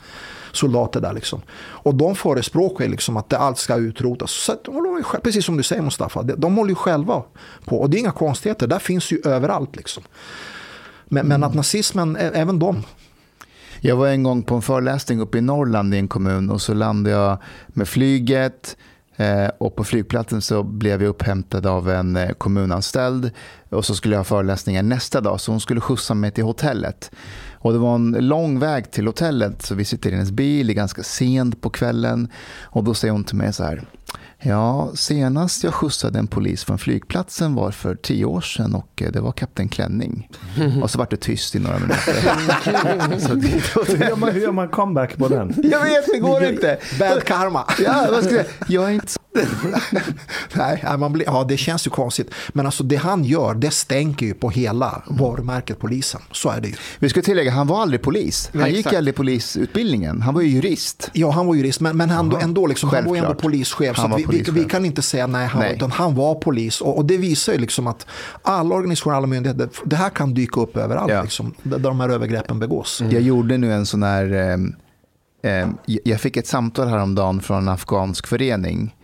soldater där liksom. Och de förespråkar liksom att det allt ska utrotas. Så att de precis som du säger Mustafa, de- håller ju själva på. Och det är inga konstigheter, där finns ju överallt liksom. Men, men att nazismen, även de, jag var en gång på en föreläsning uppe i Norrland i en kommun och så landade jag med flyget eh, och på flygplatsen så blev jag upphämtad av en eh, kommunanställd och så skulle jag ha föreläsningar nästa dag så hon skulle skjutsa mig till hotellet. Och det var en lång väg till hotellet så vi sitter i hennes bil, det är ganska sent på kvällen och då säger hon till mig så här Ja, senast jag skjutsade en polis från flygplatsen var för tio år sedan och eh, det var kapten Klänning. Och så var det tyst i några minuter. så det, Hur gör, man, hur gör man comeback på den? jag vet, det går inte. bad karma. Ja, vad ska jag, jag är inte så... Nej, man blir, ja, det känns ju konstigt. Men alltså det han gör, det stänker ju på hela varumärket polisen. Så är det ju. Vi ska tillägga, han var aldrig polis. Han Nej, gick exakt. aldrig polisutbildningen. Han var ju jurist. Ja, han var jurist, men, men han, Jaha, ändå, liksom, han var ju ändå polischef. Så Han vi, vi, vi kan inte säga nej, han, Nej. Var, utan han var polis. Och, och det visar ju liksom att alla organisationer, alla myndigheter, det här kan dyka upp överallt. Ja. Liksom, där de här övergreppen begås. Jag gjorde nu en sån här... ehm, ehm, jag fick ett samtal häromdagen från en afghansk förening.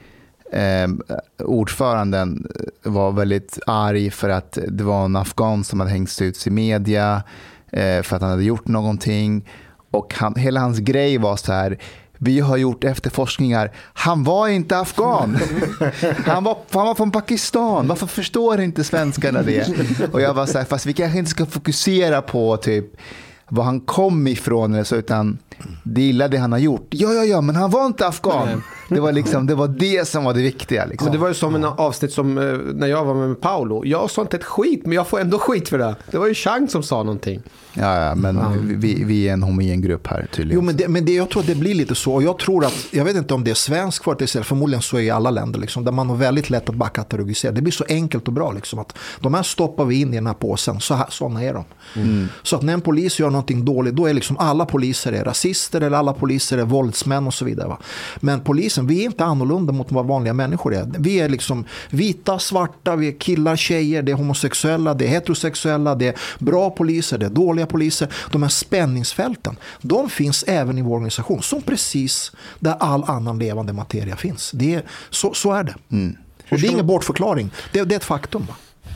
Ehm, ordföranden var väldigt arg för att det var en afghan som hade hängts ut i media eh, för att han hade gjort någonting. Och han, hela hans grej var så här, vi har gjort efterforskningar, han var inte afghan. Han var, han var från Pakistan, varför förstår inte svenskarna det? Och jag var så här, fast vi kanske inte ska fokusera på typ var han kom ifrån eller så, utan det illa det han har gjort. Ja, ja, ja, men han var inte afghan. Det var, liksom, det var det som var det viktiga. Liksom. Men det var ju som en avsnitt som eh, när jag var med Paolo. Jag sa inte ett skit, men jag får ändå skit för det. Det var ju Chang som sa någonting. Ja, ja, men vi, vi är en homogen grupp här tydligen. Jo, men, det, men det, jag tror att det blir lite så. Och jag tror att, jag vet inte om det är svensk företeelse, förmodligen så är i alla länder, liksom, där man har väldigt lätt att bara katalogisera. Det blir så enkelt och bra. Liksom, att de här stoppar vi in i den här påsen, så här, sådana är de. Så att när en polis gör någonting dåligt, då är liksom alla poliser är rasister eller alla poliser är våldsmän och så vidare. Va? Men polisen, vi är inte annorlunda mot vad vanliga människor är. Vi är liksom vita, svarta, vi är killar, tjejer, det är homosexuella, det är heterosexuella, det är bra poliser, det är dåliga poliser. De här spänningsfälten, de finns även i vår organisation, som precis där all annan levande materia finns. Det är, så, så är det. Och det är ingen bortförklaring, det, det är ett faktum. Va?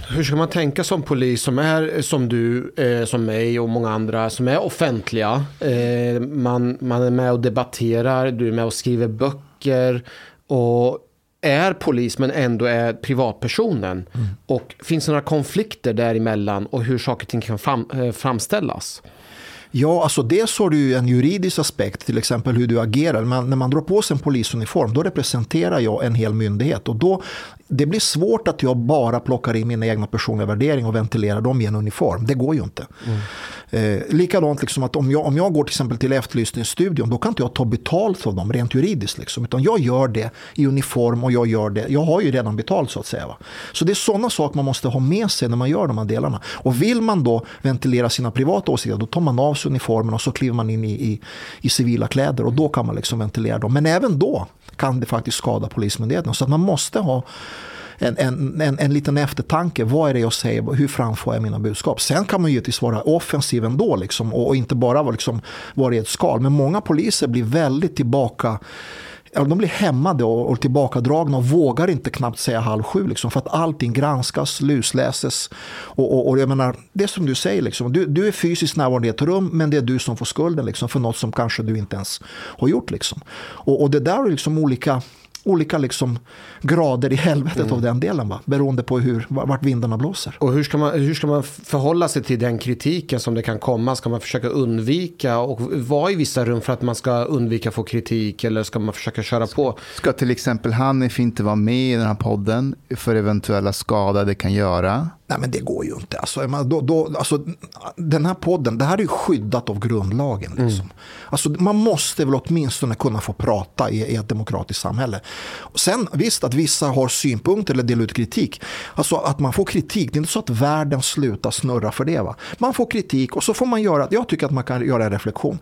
Hur ska man tänka som polis som är som du, eh, som mig och många andra som är offentliga? Eh, man, man är med och debatterar, du är med och skriver böcker och är polis men ändå är privatpersonen. Och finns det några konflikter däremellan och hur saker och ting kan fram, eh, framställas? Ja, alltså dels har du en juridisk aspekt, till exempel hur du agerar. Men när man drar på sig en polisuniform, då representerar jag en hel myndighet. Och då, det blir svårt att jag bara plockar in mina egna personliga värderingar och ventilerar dem i en uniform. Det går ju inte. Eh, likadant liksom att om jag, om jag går till exempel till efterlysningsstudion, då kan inte jag ta betalt av dem rent juridiskt. Liksom, utan jag gör det i uniform och jag gör det. Jag har ju redan betalt så att säga. Va? Så det är sådana saker man måste ha med sig när man gör de här delarna. Och vill man då ventilera sina privata åsikter, då tar man av sig uniformen och så kliver man in i, i, i civila kläder och då kan man liksom ventilera dem. Men även då kan det faktiskt skada polismyndigheten. Så att man måste ha en, en, en, en liten eftertanke. Vad är det jag säger? Hur framför jag mina budskap? Sen kan man ju givetvis vara offensiv ändå liksom, och, och inte bara vara, liksom, vara i ett skal. Men många poliser blir väldigt tillbaka de blir hämmade och, och tillbakadragna och vågar inte knappt säga halv sju. Liksom, för att allting granskas, lusläses. Och, och, och jag menar, det är som du säger, liksom, du, du är fysiskt närvarande i ett rum men det är du som får skulden liksom, för något som kanske du inte ens har gjort. Liksom. Och, och det där är liksom olika olika liksom grader i helvetet av den delen. Va? Beroende på hur, vart vindarna blåser. Och hur ska, man, hur ska man förhålla sig till den kritiken som det kan komma? Ska man försöka undvika och vara i vissa rum för att man ska undvika få kritik eller ska man försöka köra på? Ska till exempel Hanif inte vara med i den här podden för eventuella skada det kan göra? Nej men det går ju inte. Alltså, då, då, alltså, den här podden, det här är ju skyddat av grundlagen. Liksom. Mm. Alltså, man måste väl åtminstone kunna få prata i, i ett demokratiskt samhälle. Och sen visst att vissa har synpunkter eller delar ut kritik. Alltså att man får kritik, det är inte så att världen slutar snurra för det. Va? Man får kritik och så får man göra, jag tycker att man kan göra en reflektion.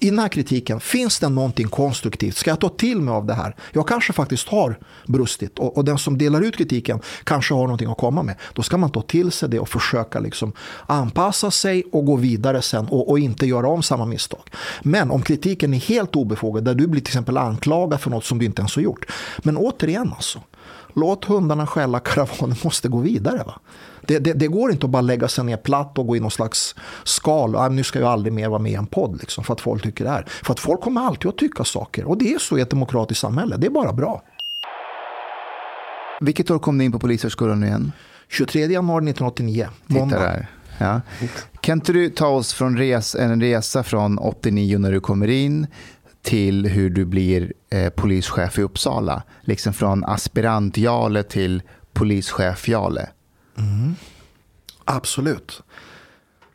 I den här kritiken, finns det någonting konstruktivt? Ska jag ta till mig av det här? Jag kanske faktiskt har brustit och, och den som delar ut kritiken kanske har någonting att komma med. Då ska man man ta till sig det och försöka liksom anpassa sig och gå vidare sen och, och, inte göra om samma misstag. Men om kritiken är helt obefogad, där du blir till exempel anklagad för något som du inte ens har gjort. Men återigen alltså, låt hundarna skälla, karavanen måste gå vidare. Va? Det, det, det, går inte att bara lägga sig ner platt och gå i någon slags skal. Nu ska jag aldrig mer vara med i en podd liksom, för att folk tycker det här. För att folk kommer alltid att tycka saker. Och det är så i ett demokratiskt samhälle. Det är bara bra. Vilket år kom ni in på Polishögskolan igen? 23 januari 1989. Måndag. Ja. Kan inte du ta oss från res, en resa från 89 när du kommer in till hur du blir eh, polischef i Uppsala? Liksom från aspirant Jale till polischef Jale. Mm. Absolut.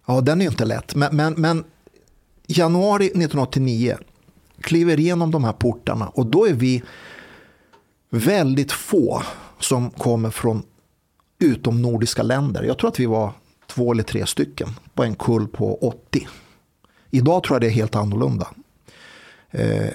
Ja, den är inte lätt. Men, men, men januari 1989 kliver igenom de här portarna och då är vi väldigt få som kommer från utom nordiska länder. Jag tror att vi var två eller tre stycken på en kull på 80. Idag tror jag det är helt annorlunda. Eh,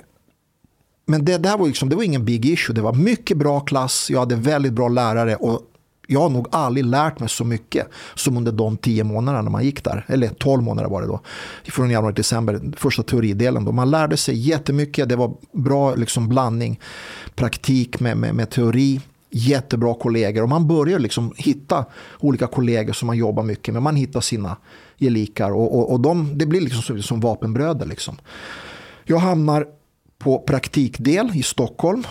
men det där var, liksom, det var ingen big issue. Det var mycket bra klass, jag hade väldigt bra lärare och jag har nog aldrig lärt mig så mycket som under de tio månaderna man gick där. Eller tolv månader var det då. Från januari till december, första teoridelen. Då. Man lärde sig jättemycket, det var bra liksom blandning. Praktik med, med, med teori jättebra kollegor och man börjar liksom hitta olika kollegor som man jobbar mycket med. Man hittar sina gelikar och, och, och de, det blir liksom som, som vapenbröder. Liksom. Jag hamnar på praktikdel i Stockholm.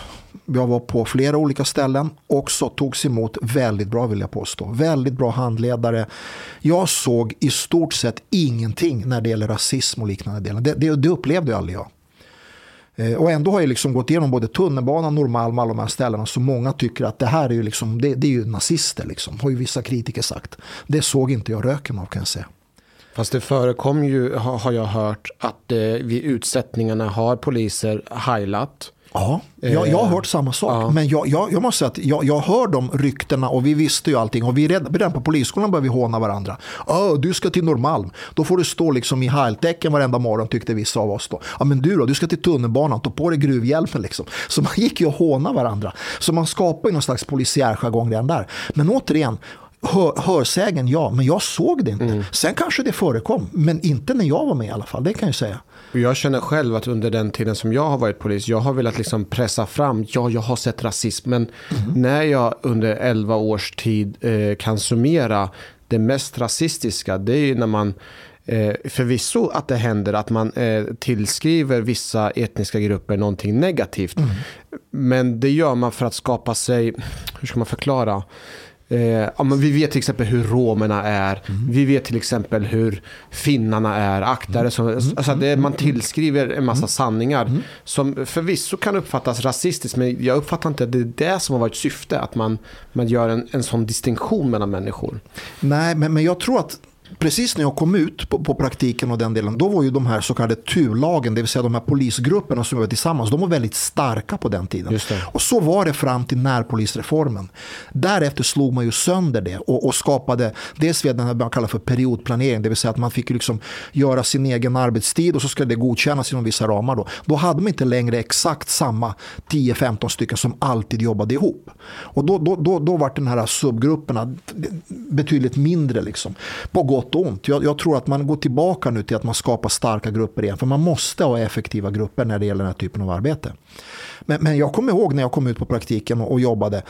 Jag var på flera olika ställen. Också togs emot väldigt bra vill jag påstå. Väldigt bra handledare. Jag såg i stort sett ingenting när det gäller rasism och liknande delar. Det, det, det upplevde jag aldrig jag. Eh, och ändå har jag liksom gått igenom både tunnelbanan, Norrmalm och alla de här ställena. Så många tycker att det här är ju, liksom, det, det är ju nazister, liksom, har ju vissa kritiker sagt. Det såg inte jag röken av kan jag säga. Fast det förekom ju, har jag hört, att eh, vid utsättningarna har poliser heilat Ja, jag, jag har hört samma sak. Ja. Men jag, jag, jag, måste säga att jag, jag hör de ryktena och vi visste ju allting. Och vi redan, redan på polisskolan började vi håna varandra. Du ska till Norrmalm. Då får du stå liksom i halvtecken varenda morgon tyckte vissa av oss. Då. Ja, men du då, du ska till tunnelbanan. Ta på dig gruvhjälmen liksom. Så man gick ju och håna varandra. Så man skapar ju någon slags polisiär jargong redan där. Men återigen, hör, hörsägen ja, men jag såg det inte. Mm. Sen kanske det förekom, men inte när jag var med i alla fall. Det kan jag säga. Och jag känner själv att under den tiden som jag har varit polis, jag har velat liksom pressa fram, ja, jag har sett rasism, men mm. när jag under 11 års tid eh, kan summera det mest rasistiska, det är ju när man eh, förvisso att det händer att man eh, tillskriver vissa etniska grupper någonting negativt. Mm. Men det gör man för att skapa sig, hur ska man förklara? Eh, ja, men vi vet till exempel hur romerna är. Mm. Vi vet till exempel hur finnarna är. Aktare som, mm. alltså det, man tillskriver en massa mm. sanningar mm. som förvisso kan uppfattas rasistiskt. Men jag uppfattar inte att det är det som har varit syfte. Att man, man gör en, en sån distinktion mellan människor. Nej, men, men jag tror att precis när jag kom ut på, på, praktiken och den delen, då var ju de här så kallade turlagen, det vill säga de här polisgrupperna som var tillsammans, de var väldigt starka på den tiden. Och så var det fram till närpolisreformen. Därefter slog man ju sönder det och, och skapade dels via den här man kallar för periodplanering, det vill säga att man fick liksom göra sin egen arbetstid och så skulle det godkännas inom vissa ramar. Då, då hade man inte längre exakt samma 10-15 stycken som alltid jobbade ihop. Och då, då, då, då var den här subgrupperna betydligt mindre. Liksom, på gott och ont. Jag, jag, tror att man går tillbaka nu till att man skapar starka grupper igen. För man måste ha effektiva grupper när det gäller den här typen av arbete. Men, men jag kommer ihåg när jag kom ut på praktiken och, och jobbade.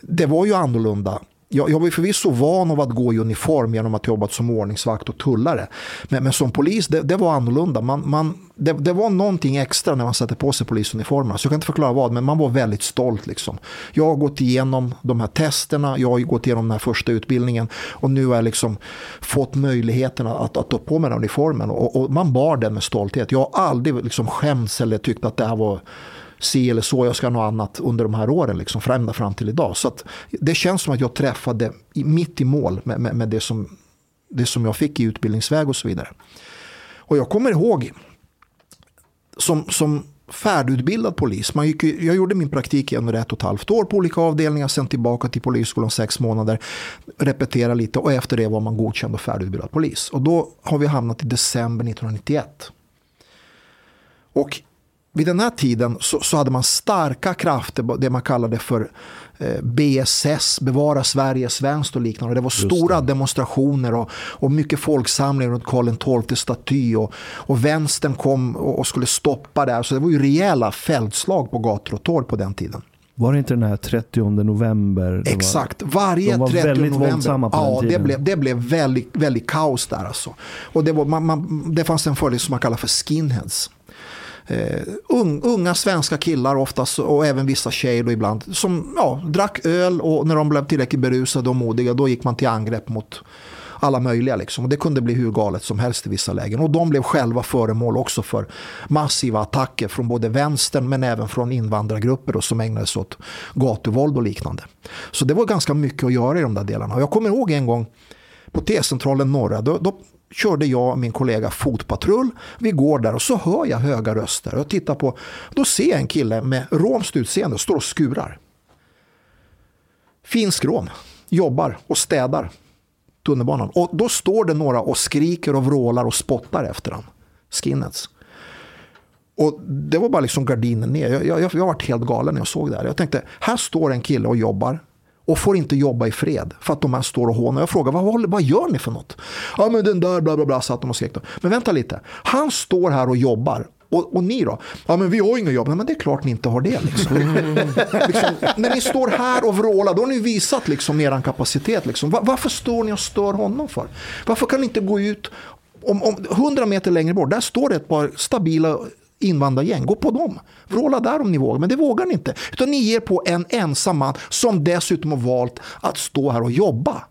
Det var ju annorlunda jag, jag var förvisso van av att gå i uniform genom att jobba som ordningsvakt och tullare. Men, men som polis, det, det, var annorlunda. Man, man, det, det, var någonting extra när man satte på sig polisuniformerna. Så jag kan inte förklara vad, men man var väldigt stolt. Liksom. Jag har gått igenom de här testerna, jag har gått igenom den här första utbildningen och nu har jag liksom fått möjligheten att, att ta på mig den uniformen. Och, och, man bar den med stolthet. Jag har aldrig liksom skämts eller tyckt att det här var si eller så, jag ska ha något annat under de här åren, liksom, ända fram till idag. Så att det känns som att jag träffade mitt i mål med, med, med det, som, det som jag fick i utbildningsväg och så vidare. Och jag kommer ihåg som, som färdigutbildad polis. Man gick, jag gjorde min praktik i under ett och ett halvt år på olika avdelningar, sen tillbaka till polisskolan sex månader, repetera lite och efter det var man godkänd och färdigutbildad polis. Och då har vi hamnat i december 1991. Och vid den här tiden så, så hade man starka krafter, det man kallade för eh, BSS, Bevara Sverige svenskt och liknande. Det var stora det. demonstrationer och, och mycket folksamlingar runt Karl XII staty och, och vänstern kom och, och skulle stoppa det. Så det var ju rejäla fältslag på gator och torg på den tiden. Var det inte den här 30 november? Exakt, varje de var 30 väldigt november. våldsamma på ja, den tiden. Det blev, det blev väldigt, väldigt kaos där alltså. Och det, var, man, man, det fanns en föreläsning som man kallar för skinheads. Eh, unga svenska killar oftast och även vissa tjejer då ibland som ja, drack öl och när de blev tillräckligt berusade och modiga då gick man till angrepp mot alla möjliga. Liksom. Och det kunde bli hur galet som helst i vissa lägen. Och de blev själva föremål också för massiva attacker från både vänstern men även från invandrargrupper då, som ägnade sig åt gatuvåld och liknande. Så det var ganska mycket att göra i de där delarna. Och jag kommer ihåg en gång på T-centralen Norra, då, då körde jag och min kollega fotpatrull. Vi går där och så hör jag höga röster. Jag tittar på, då ser jag en kille med romskt utseende står och skurar. Finsk rom, jobbar och städar tunnelbanan. Och då står det några och skriker och vrålar och spottar efter honom. Skinheads. Och det var bara liksom gardinen ner. Jag, jag, jag var helt galen när jag såg det här. Jag tänkte, här står en kille och jobbar och får inte jobba i fred för att de här står och hånar. Jag frågar vad, vad gör ni för något? Ja men den där bla bla bla satt de och skrek. Men vänta lite, han står här och jobbar och, och, ni då? Ja men vi har inga jobb. Nej, men det är klart ni inte har det. Liksom. liksom, när ni står här och vrålar då har ni visat liksom, er kapacitet. Liksom. Var, varför står ni och stör honom för? Varför kan ni inte gå ut om, om 100 meter längre bort, där står det ett par stabila invandrargäng. Gå på dem. Vråla där om ni vågar. Men det vågar ni inte. Utan ni ger på en ensam man som dessutom har valt att stå här och jobba.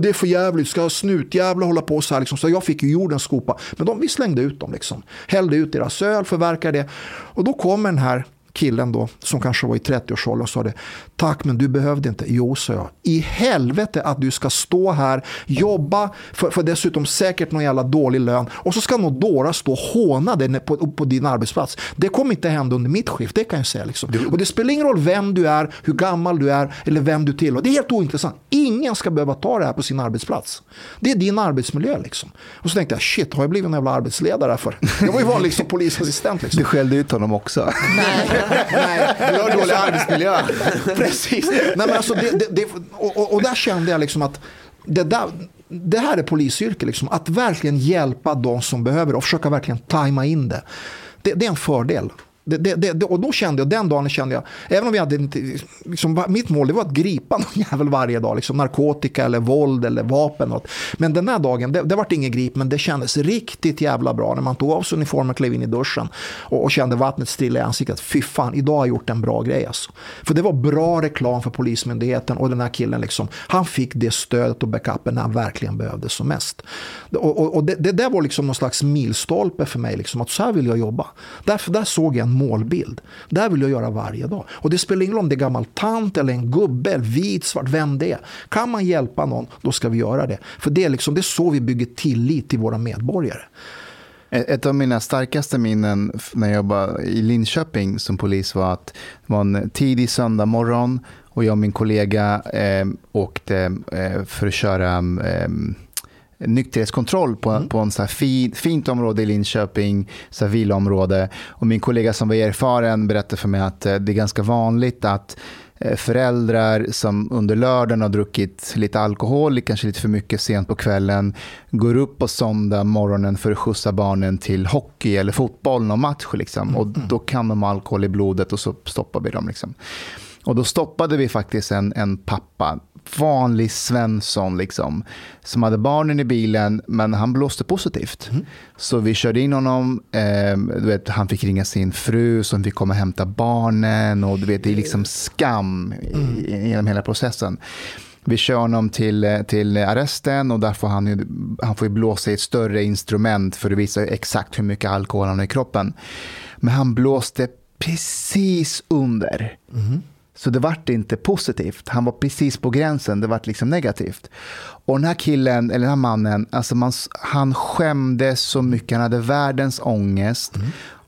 det är för jävligt, ska snutjävla hålla på så här. Liksom. Så jag fick ju jordens skopa. Men de, vi slängde ut dem. Liksom. Hällde ut deras öl, förverkade det. Och då kommer den här killen då, som kanske var i 30-årsåldern och sa det. Tack men du behövde inte. Jo, sa jag. I helvete att du ska stå här, jobba för, för dessutom säkert någon jävla dålig lön och så ska någon dåra stå och håna dig på, på din arbetsplats. Det kommer inte hända under mitt skift, det kan jag säga. Liksom. Och det spelar ingen roll vem du är, hur gammal du är eller vem du tillhör. Det är helt ointressant. Ingen ska behöva ta det här på sin arbetsplats. Det är din arbetsmiljö liksom. Och så tänkte jag, shit, har jag blivit en jävla arbetsledare för? Jag var ju vanlig liksom, polisassistent. Liksom. Du skällde ut honom också. Nej, nej. Du har dålig arbetsmiljö. Precis. Nej, men alltså det, det, det, och, och där kände jag liksom att det, där, det här är polisyrke. Liksom. Att verkligen hjälpa de som behöver och försöka verkligen tajma in det. Det, det är en fördel. Det, det, det, och då kände jag, den dagen kände jag, även om vi hade inte, liksom, mitt mål det var att gripa någon jävel varje dag, liksom narkotika eller våld eller vapen. Något. Men den här dagen, det, det var ingen grip, men det kändes riktigt jävla bra när man tog av sig uniformen, klev in i duschen och, och kände vattnet stilla i ansiktet. Fy fan, idag har jag gjort en bra grej alltså. För det var bra reklam för Polismyndigheten och den här killen, liksom, han fick det stödet och backupen när han verkligen behövde som mest. Och, och, och det, det där var liksom någon slags milstolpe för mig, liksom, att så här vill jag jobba. Därför där såg jag en målbild. Det vill jag göra varje dag. Och det spelar ingen roll om det är gammal tant eller en gubbe, vit, svart, vem det är. Kan man hjälpa någon, då ska vi göra det. För det är, liksom, det är så vi bygger tillit till våra medborgare. Ett av mina starkaste minnen när jag jobbade i Linköping som polis var att det var en tidig söndag morgon och jag och min kollega eh, åkte eh, för att köra eh, nykterhetskontroll på, mm. på en så här fin, fint område i Linköping, så här villaområde. Och min kollega som var erfaren berättade för mig att eh, det är ganska vanligt att eh, föräldrar som under lördagen har druckit lite alkohol, kanske lite för mycket sent på kvällen, går upp på söndag morgonen för att skjutsa barnen till hockey eller fotboll, någon match. Liksom. Mm. Och då kan de ha alkohol i blodet och så stoppar vi dem. Liksom. Och då stoppade vi faktiskt en, en pappa vanlig Svensson liksom, som hade barnen i bilen, men han blåste positivt. Mm. Så vi körde in honom, eh, du vet, han fick ringa sin fru som fick komma och hämta barnen och du vet, det är liksom skam mm. genom hela processen. Vi kör honom till, till arresten och där får han, ju, han får blåsa i ett större instrument för att visa exakt hur mycket alkohol han har i kroppen. Men han blåste precis under. Så det vart inte positivt. Han var precis på gränsen. Det vart liksom negativt. Och den här killen, eller den här mannen, alltså man, han skämdes så mycket. Han hade världens ångest.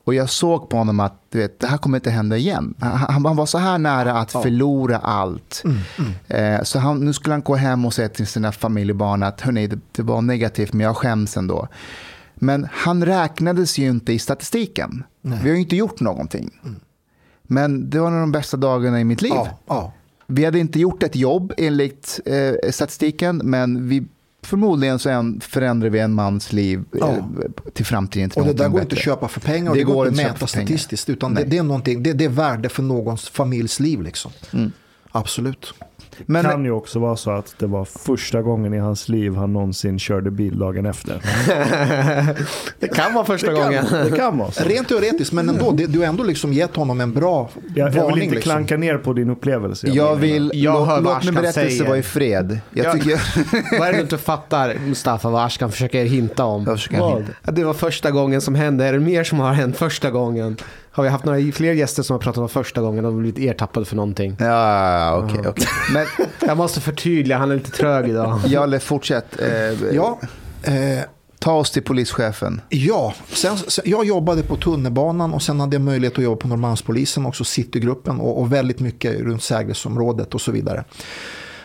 Och jag såg på honom att du vet, det här kommer inte hända igen. Han, han var så här nära att förlora allt. Eh, så han, nu skulle han gå hem och säga till sina familjebarn att Hörrni, det, det var negativt men jag skäms ändå. Men han räknades ju inte i statistiken. Vi har ju inte gjort någonting. Men det var en av de bästa dagarna i mitt liv. Ja, ja. Vi hade inte gjort ett jobb enligt eh, statistiken, men vi, förmodligen så en, förändrar vi en mans liv eh, Ja. till framtiden. Till Och det där går inte att bättre. köpa för pengar och Det det, går inte att mäta statistiskt. Utan det, det, är någonting, det, det är värde för någons familjs liv. Liksom. Mm. Absolut. Men, kan ju också vara så att det var första gången i hans liv han någonsin körde bil dagen efter. Det kan vara första gången. Det kan vara så. Rent teoretiskt, men ändå. Det, du har ändå liksom gett honom en bra Jag, jag vill varning. inte liksom. klanka ner på din upplevelse. jag menar. vill, Jag låt, låt min berättelse vara i fred. Jag Ja. tycker... Vad är det du inte fattar, Mustafa, vad Ashkan försöker hinta om? Jag försöker hinta. Att det var första gången som hände. Är det mer som har hänt första gången? Har vi haft några fler gäster som har pratat om första gången och blivit ertappade för någonting? Ja, okej. okej. Men Jag måste förtydliga, han är lite trög idag. Jalle, fortsätt. Eh, Ja, eh, Ta oss till polischefen. ja. Sen, sen, jag jobbade på tunnelbanan och sen hade jag möjlighet att jobba på Norrmalmspolisen, också Citygruppen och, och väldigt mycket runt Sägresområdet och så vidare.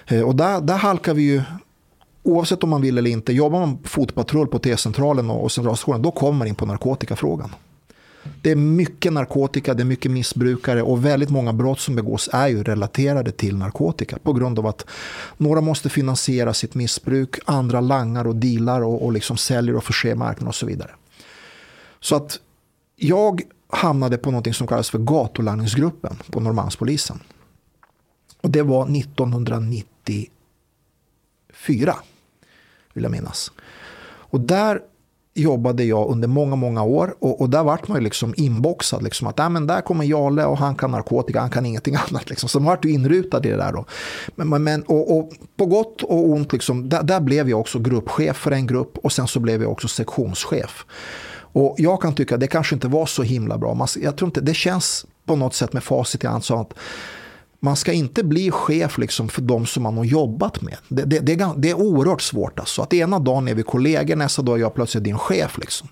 Eh, och där, där halkar vi ju, oavsett om man vill eller inte, jobbar man fotpatrull på T-centralen och, och centralstationen, då kommer man in på narkotikafrågan. Det är mycket narkotika, det är mycket missbrukare och väldigt många brott som begås är ju relaterade till narkotika på grund av att några måste finansiera sitt missbruk, andra langar och dealar och, och liksom säljer och förser marknaden och så vidare. Så att jag hamnade på något som kallas för gatulangningsgruppen på Norrmalmspolisen. Och det var 1994, vill jag minnas. Och där jobbade jag under många, många år och, och där vart man ju liksom inboxad. Liksom, att äh, men där kommer Jale och han kan narkotika, han kan ingenting annat. Liksom. Så man vart ju inrutad i det där. Då. Men- men, och, och på gott och ont, liksom, där, där blev jag också gruppchef för en grupp och sen så blev jag också sektionschef. Och jag kan tycka att det kanske inte var så himla bra. Man, jag tror inte, det känns på något sätt med facit i hand så att man ska inte bli chef liksom för de som man har jobbat med. Det, det, det, är, det är oerhört svårt. Alltså. Att ena dagen är vi kollegor, nästa dag är jag plötsligt din chef. Liksom.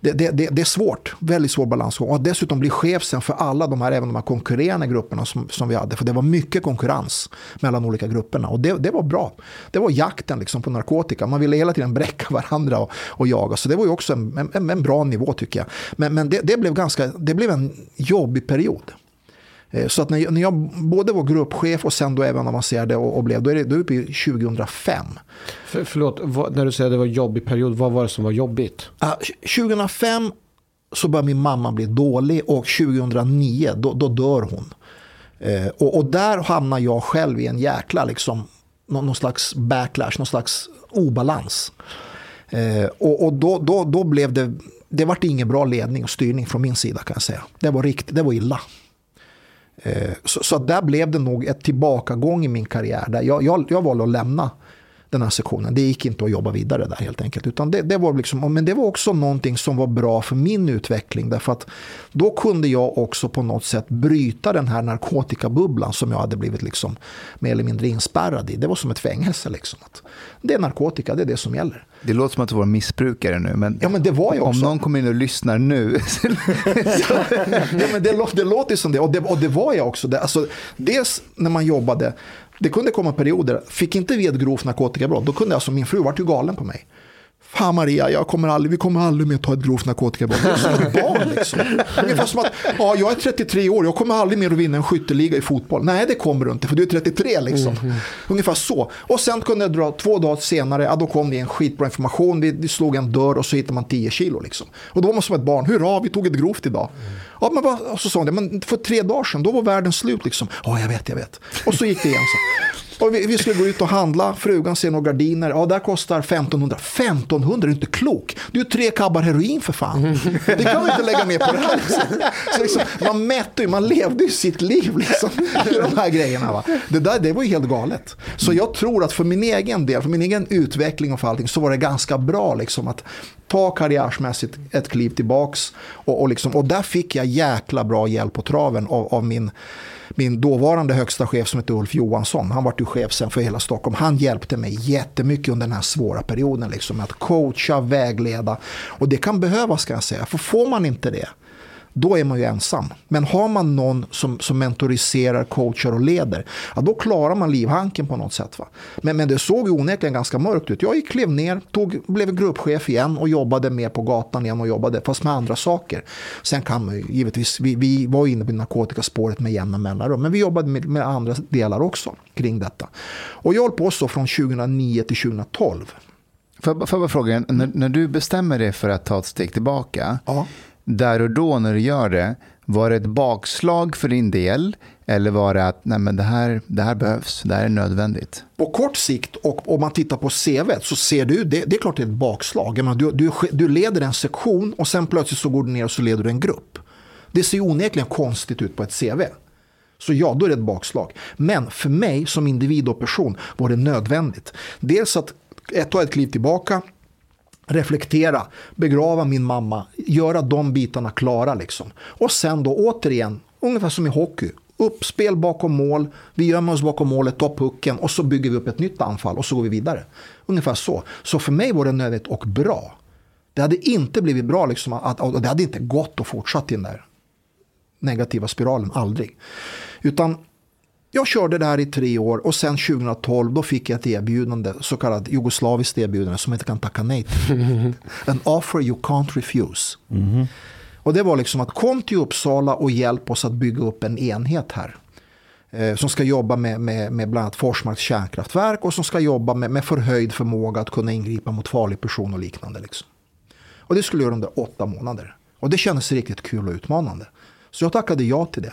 Det, det, det, det är svårt, väldigt svår balansgång. Och att dessutom bli chef sen för alla de här, även de här konkurrerande grupperna som, som vi hade. För det var mycket konkurrens mellan olika grupperna. Och det, det var bra. Det var jakten liksom på narkotika. Man ville hela tiden bräcka varandra och, och jaga. Så det var ju också en, en, en bra nivå tycker jag. Men, men det, det, blev ganska, det blev en jobbig period. Eh, Så att när jag, både var gruppchef och sen då även avancerade och, och blev, då är det, då är vi uppe i 2005. För, förlåt, vad, när du säger att det var en jobbig period, vad var det som var jobbigt? Ah, 2005 så börjar min mamma bli dålig och 2009 då, då dör hon. Eh, och, och där hamnar jag själv i en jäkla liksom, någon, någon slags backlash, någon slags obalans. Eh, och och då, då, då blev det, det vart ingen bra ledning och styrning från min sida kan jag säga. Det var, riktigt, det var illa. Eh, så, så där blev det nog ett tillbakagång i min karriär. Där jag, jag, jag valde att lämna den här sektionen. Det gick inte att jobba vidare där helt enkelt. Utan det, det var liksom, men det var också någonting som var bra för min utveckling. Därför att då kunde jag också på något sätt bryta den här narkotikabubblan som jag hade blivit liksom mer eller mindre inspärrad i. Det var som ett fängelse. Liksom. Att det är narkotika, det är det som gäller. Det låter som att du var missbrukare nu, men, Ja, men det var jag om också. någon kommer in och lyssnar nu. ja, men det, lå- det låter som det. Och, det. och det var jag också. Det, alltså, dels när man jobbade, det kunde komma perioder, fick inte vi ett grovt narkotikabrott, då kunde alltså min fru vart ju galen på mig. Fan Maria, jag kommer aldrig, vi kommer aldrig mer ta ett grovt narkotikabrott. Det är som ett barn liksom. Ungefär som att, ja, jag är 33 år, jag kommer aldrig mer att vinna en skytteliga i fotboll. Nej, det kommer du inte, för du är 33 liksom. Ungefär så. Och sen kunde jag dra, två dagar senare, ja, då kom det en skitbra information, vi, vi slog en dörr och så hittade man 10 kilo liksom. Och då var man som ett barn, hurra, vi tog ett grovt idag. Ja, men vad, och så sa hon det, men för tre dagar sedan, då var världen slut liksom. Ja, jag vet, jag vet. Och så gick det igen så. Och vi, vi skulle gå ut och handla, frugan ser några gardiner, ja där kostar 1500. 1500 är inte klok, det är ju tre kabbar heroin för fan. Det kan man inte lägga ner på det här. Så liksom, man mätte ju, man levde ju sitt liv liksom, i de här grejerna. Va? Det där det var ju helt galet. Så jag tror att för min egen del, för min egen utveckling och för allting, så var det ganska bra liksom att ta karriärsmässigt ett kliv tillbaks. Och, och, liksom, och där fick jag jäkla bra hjälp på traven av, av min min dåvarande högsta chef som hette Ulf Johansson, han var ju chef sen för hela Stockholm, han hjälpte mig jättemycket under den här svåra perioden liksom, att coacha, vägleda. Och det kan behövas kan jag säga, för får man inte det, då är man ju ensam. Men har man någon som, som mentoriserar, coachar och leder, ja, då klarar man livhanken på något sätt. Va? Men, men det såg ju onekligen ganska mörkt ut. Jag gick, klev ner, tog, blev gruppchef igen och jobbade mer på gatan igen och jobbade, fast med andra saker. Sen kan man ju givetvis, vi, vi var inne på narkotikaspåret med jämna mellanrum, men vi jobbade med, med andra delar också kring detta. Och jag höll på så från 2009 till 2012. Får jag bara fråga, när, när du bestämmer dig för att ta ett steg tillbaka, ja där och då när du gör det, var det ett bakslag för din del eller var det att nej men det, här, det här behövs, det här är nödvändigt? På kort sikt och om man tittar på CV så ser du, det, det är klart det är ett bakslag. Menar, du, du, du leder en sektion och sen plötsligt så går du ner och så leder du en grupp. Det ser onekligen konstigt ut på ett CV. Så ja, då är det ett bakslag. Men för mig som individ och person var det nödvändigt. Dels att ta ett kliv tillbaka, reflektera, begrava min mamma, göra de bitarna klara. Liksom. Och sen då återigen, ungefär som i hockey, uppspel bakom mål, vi gömmer oss bakom målet, tar pucken och så bygger vi upp ett nytt anfall och så går vi vidare. Ungefär så. Så för mig var det nödvändigt och bra. Det hade inte blivit bra, liksom, att, och det hade inte gått att fortsätta i den där negativa spiralen, aldrig. Utan jag körde det här i tre år och sen 2012 då fick jag ett erbjudande, så kallat jugoslaviskt erbjudande som jag inte kan tacka nej till. An offer you can't refuse. Mm. Och det var liksom att kom till Uppsala och hjälp oss att bygga upp en enhet här. Eh, som ska jobba med, med, med bland annat Forsmarks kärnkraftverk och som ska jobba med, med förhöjd förmåga att kunna ingripa mot farlig person och liknande. Liksom. Och det skulle jag göra under åtta månader. Och det kändes riktigt kul och utmanande. Så jag tackade ja till det.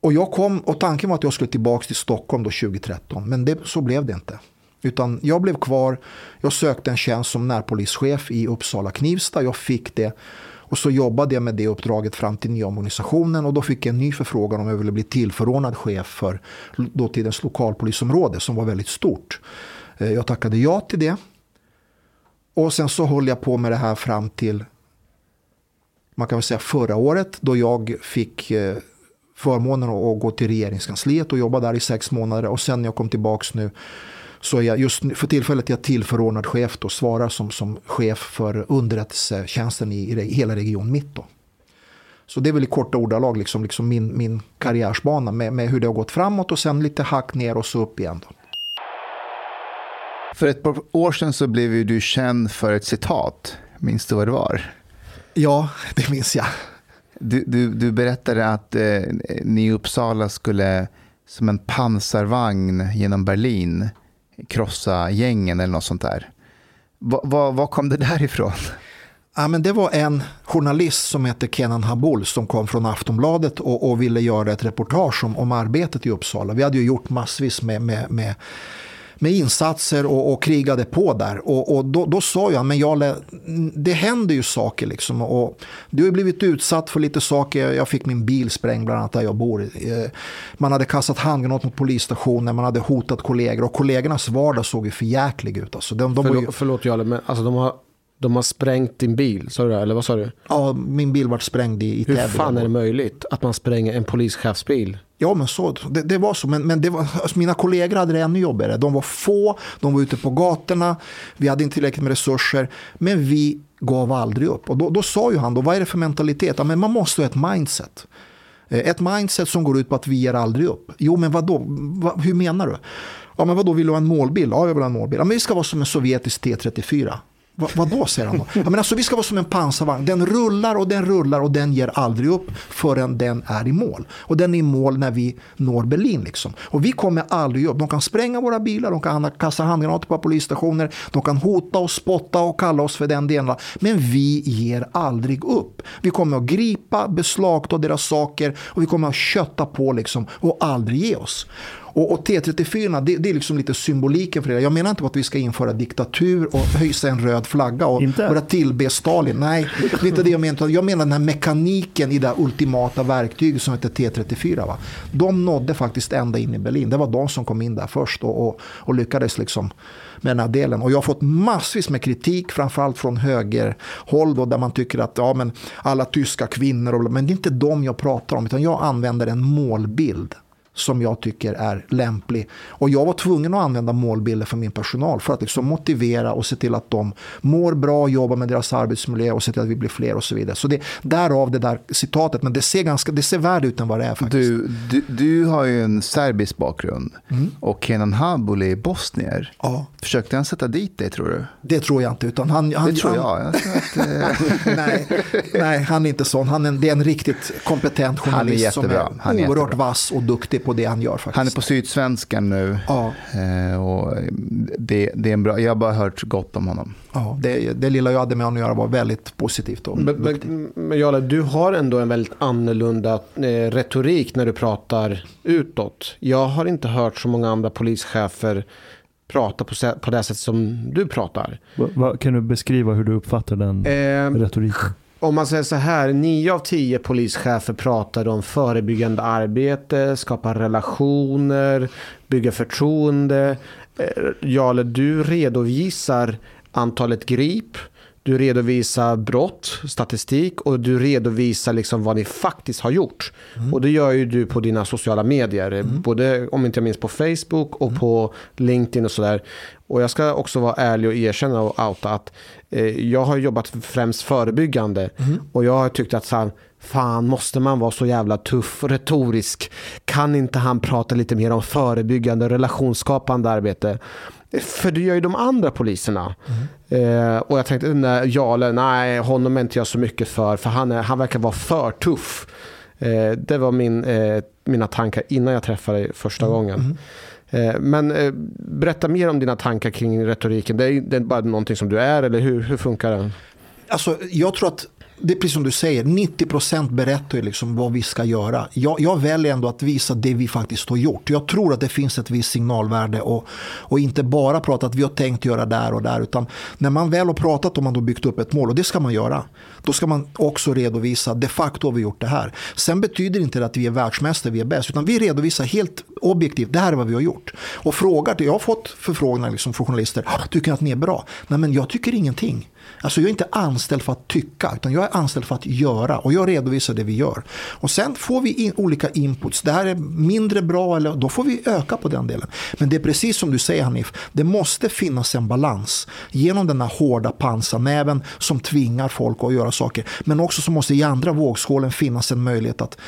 Och jag kom, och tanken var att jag skulle tillbaka till Stockholm då 2013, men det, så blev det inte. Utan jag blev kvar, jag sökte en tjänst som närpolischef i Uppsala Knivsta, jag fick det. Och så jobbade jag med det uppdraget fram till nya organisationen och då fick jag en ny förfrågan om jag ville bli tillförordnad chef för dåtidens lokalpolisområde som var väldigt stort. Eh, jag tackade ja till det. Och sen så höll jag på med det här fram till man kan väl säga förra året då jag fick eh, förmånen att gå till regeringskansliet och jobba där i sex månader. Och sen när jag kom tillbaka nu så är jag just för tillfället är jag tillförordnad chef och svarar som, som chef för underrättelsetjänsten i, i hela Region Mitt. Då. Så det är väl i korta ordalag liksom, liksom min, min karriärsbana med, med hur det har gått framåt och sen lite hack ner och så upp igen. Då. För ett par år sedan så blev ju du känd för ett citat. Minns du vad det var? Ja, det minns jag. Du, du, du berättade att eh, ni i Uppsala skulle som en pansarvagn genom Berlin krossa gängen eller något sånt där. Var va, kom det där ifrån? Ja, men det var en journalist som hette Kenan Habul som kom från Aftonbladet och, och ville göra ett reportage om, om arbetet i Uppsala. Vi hade ju gjort massvis med, med, med med insatser och, och krigade på där. Och, och då, då, sa jag, men Jarle, det händer ju saker liksom. Och du har blivit utsatt för lite saker. Jag fick min bil sprängd bland annat där jag bor. Eh, man hade kastat handgranat mot polisstationen, man hade hotat kollegor. Och kollegornas vardag såg ju förjäklig ut. Alltså, de, de förlåt, ju... förlåt Jarle, men alltså de har de har sprängt din bil, sa du det? Eller vad sa du? Ja, min bil var sprängd i, i Hur fan är det möjligt att man spränger en polischefsbil? Ja, men så, det, det var så. Men, men det var, alltså mina kollegor hade det ännu jobbigare. De var få, de var ute på gatorna, vi hade inte tillräckligt med resurser. Men vi gav aldrig upp. Och då, då sa ju han, då, vad är det för mentalitet? Ja, men man måste ha ett mindset. Eh, ett mindset som går ut på att vi ger aldrig upp. Jo, men vad då? Va, hur menar du? Ja, men vad då vill du ha en målbild? Ja, jag vill ha en målbild. Ja, men vi ska vara som en sovjetisk T34. Va, vad då säger han då? Ja, men alltså, vi ska vara som en pansarvagn. Den rullar och den rullar och den ger aldrig upp förrän den är i mål. Och den är i mål när vi når Berlin. Liksom. Och vi kommer aldrig upp. De kan spränga våra bilar, de kan kasta handgranater på polisstationer, de kan hota och spotta och kalla oss för den delen. Men vi ger aldrig upp. Vi kommer att gripa, beslagta deras saker och vi kommer att kötta på liksom, och aldrig ge oss. Och, och T34, det, det är liksom lite symboliken för det. Jag menar inte att vi ska införa diktatur och höjsa en röd flagga och Inte? börja tillbe Stalin. Nej, det är inte det jag menar. Jag menar den här mekaniken i det ultimata verktyget som heter T34. Va? De nådde faktiskt ända in i Berlin. Det var de som kom in där först och, och, och lyckades liksom med den här delen. Och jag har fått massvis med kritik, framförallt från högerhåll då, där man tycker att ja, men alla tyska kvinnor, och, men det är inte dem jag pratar om, utan jag använder en målbild som jag tycker är lämplig. Och jag var tvungen att använda målbilder för min personal för att liksom motivera och se till att de mår bra, jobbar med deras arbetsmiljö och se till att vi blir fler och så vidare. Så det, därav det där citatet, men det ser, ganska, det ser värre ut än vad det är faktiskt. Du, du, du har ju en serbisk bakgrund Mm. och Kenan Habuli är bosnier. Ja, Försökte han sätta dit dig tror du? det tror jag inte. Utan han, han, Det tror han, jag. tror att, eh, nej, nej, han är inte sån. Han är, det är en riktigt kompetent Han journalist som är Han är oerhört jättebra. vass och duktig på det han gör faktiskt. han är på Sydsvenskan nu. Ja, Eh, och det, det är en bra, jag har bara hört gott om honom. ja det, det lilla jag hade med honom att göra var väldigt positivt. Och Men, men, men Jarle, du har ändå en väldigt annorlunda eh, retorik när du pratar utåt. Jag har inte hört så många andra polischefer prata på, på det sätt som du pratar. Va, va, kan du beskriva hur du uppfattar den Eh, retoriken? Om man säger så här, nio av tio polischefer pratar om förebyggande arbete, skapa relationer, bygga förtroende. Eh, Jarle, du redovisar antalet grip, du redovisar brott, statistik och du redovisar liksom vad ni faktiskt har gjort. Och det gör ju du på dina sociala medier, både om inte jag minns på Facebook och på LinkedIn och sådär. Och jag ska också vara ärlig och erkänna och outa att jag har jobbat främst förebyggande och jag har tyckt att så här, fan måste man vara så jävla tuff och retorisk? Kan inte han prata lite mer om förebyggande relationsskapande arbete? För det gör ju de andra poliserna. Eh, och jag tänkte, nej, Jarle, nej, honom är inte jag så mycket för, för han, är, han verkar vara för tuff. Eh, det var min, eh, mina tankar innan jag träffade dig första gången. Eh, men eh, berätta mer om dina tankar kring retoriken. Det är, det bara någonting som du är, eller hur, hur funkar den? Alltså, jag tror att det är precis som du säger, 90% berättar ju liksom vad vi ska göra. Jag, jag väljer ändå att visa det vi faktiskt har gjort. Jag tror att det finns ett visst signalvärde och, och inte bara prata att vi har tänkt göra där och där. Utan när man väl har pratat och man då byggt upp ett mål, och det ska man göra, då ska man också redovisa de facto har vi gjort det här. Sen betyder inte det att vi är världsmästare, vi är bäst, utan vi redovisar helt objektivt, det här är vad vi har gjort. Och frågar, jag har fått förfrågningar liksom från journalister, ah, tycker ni att ni är bra? Nej men jag tycker ingenting. Alltså jag är inte anställd för att tycka, utan jag är anställd för att göra. Och jag redovisar det vi gör. Och sen får vi in olika inputs. Det här är mindre bra, eller då får vi öka på den delen. Men det är precis som du säger Hanif, det måste finnas en balans. Genom den här hårda pansarnäven som tvingar folk att göra saker. Men också så måste i andra vågskålen finnas en möjlighet att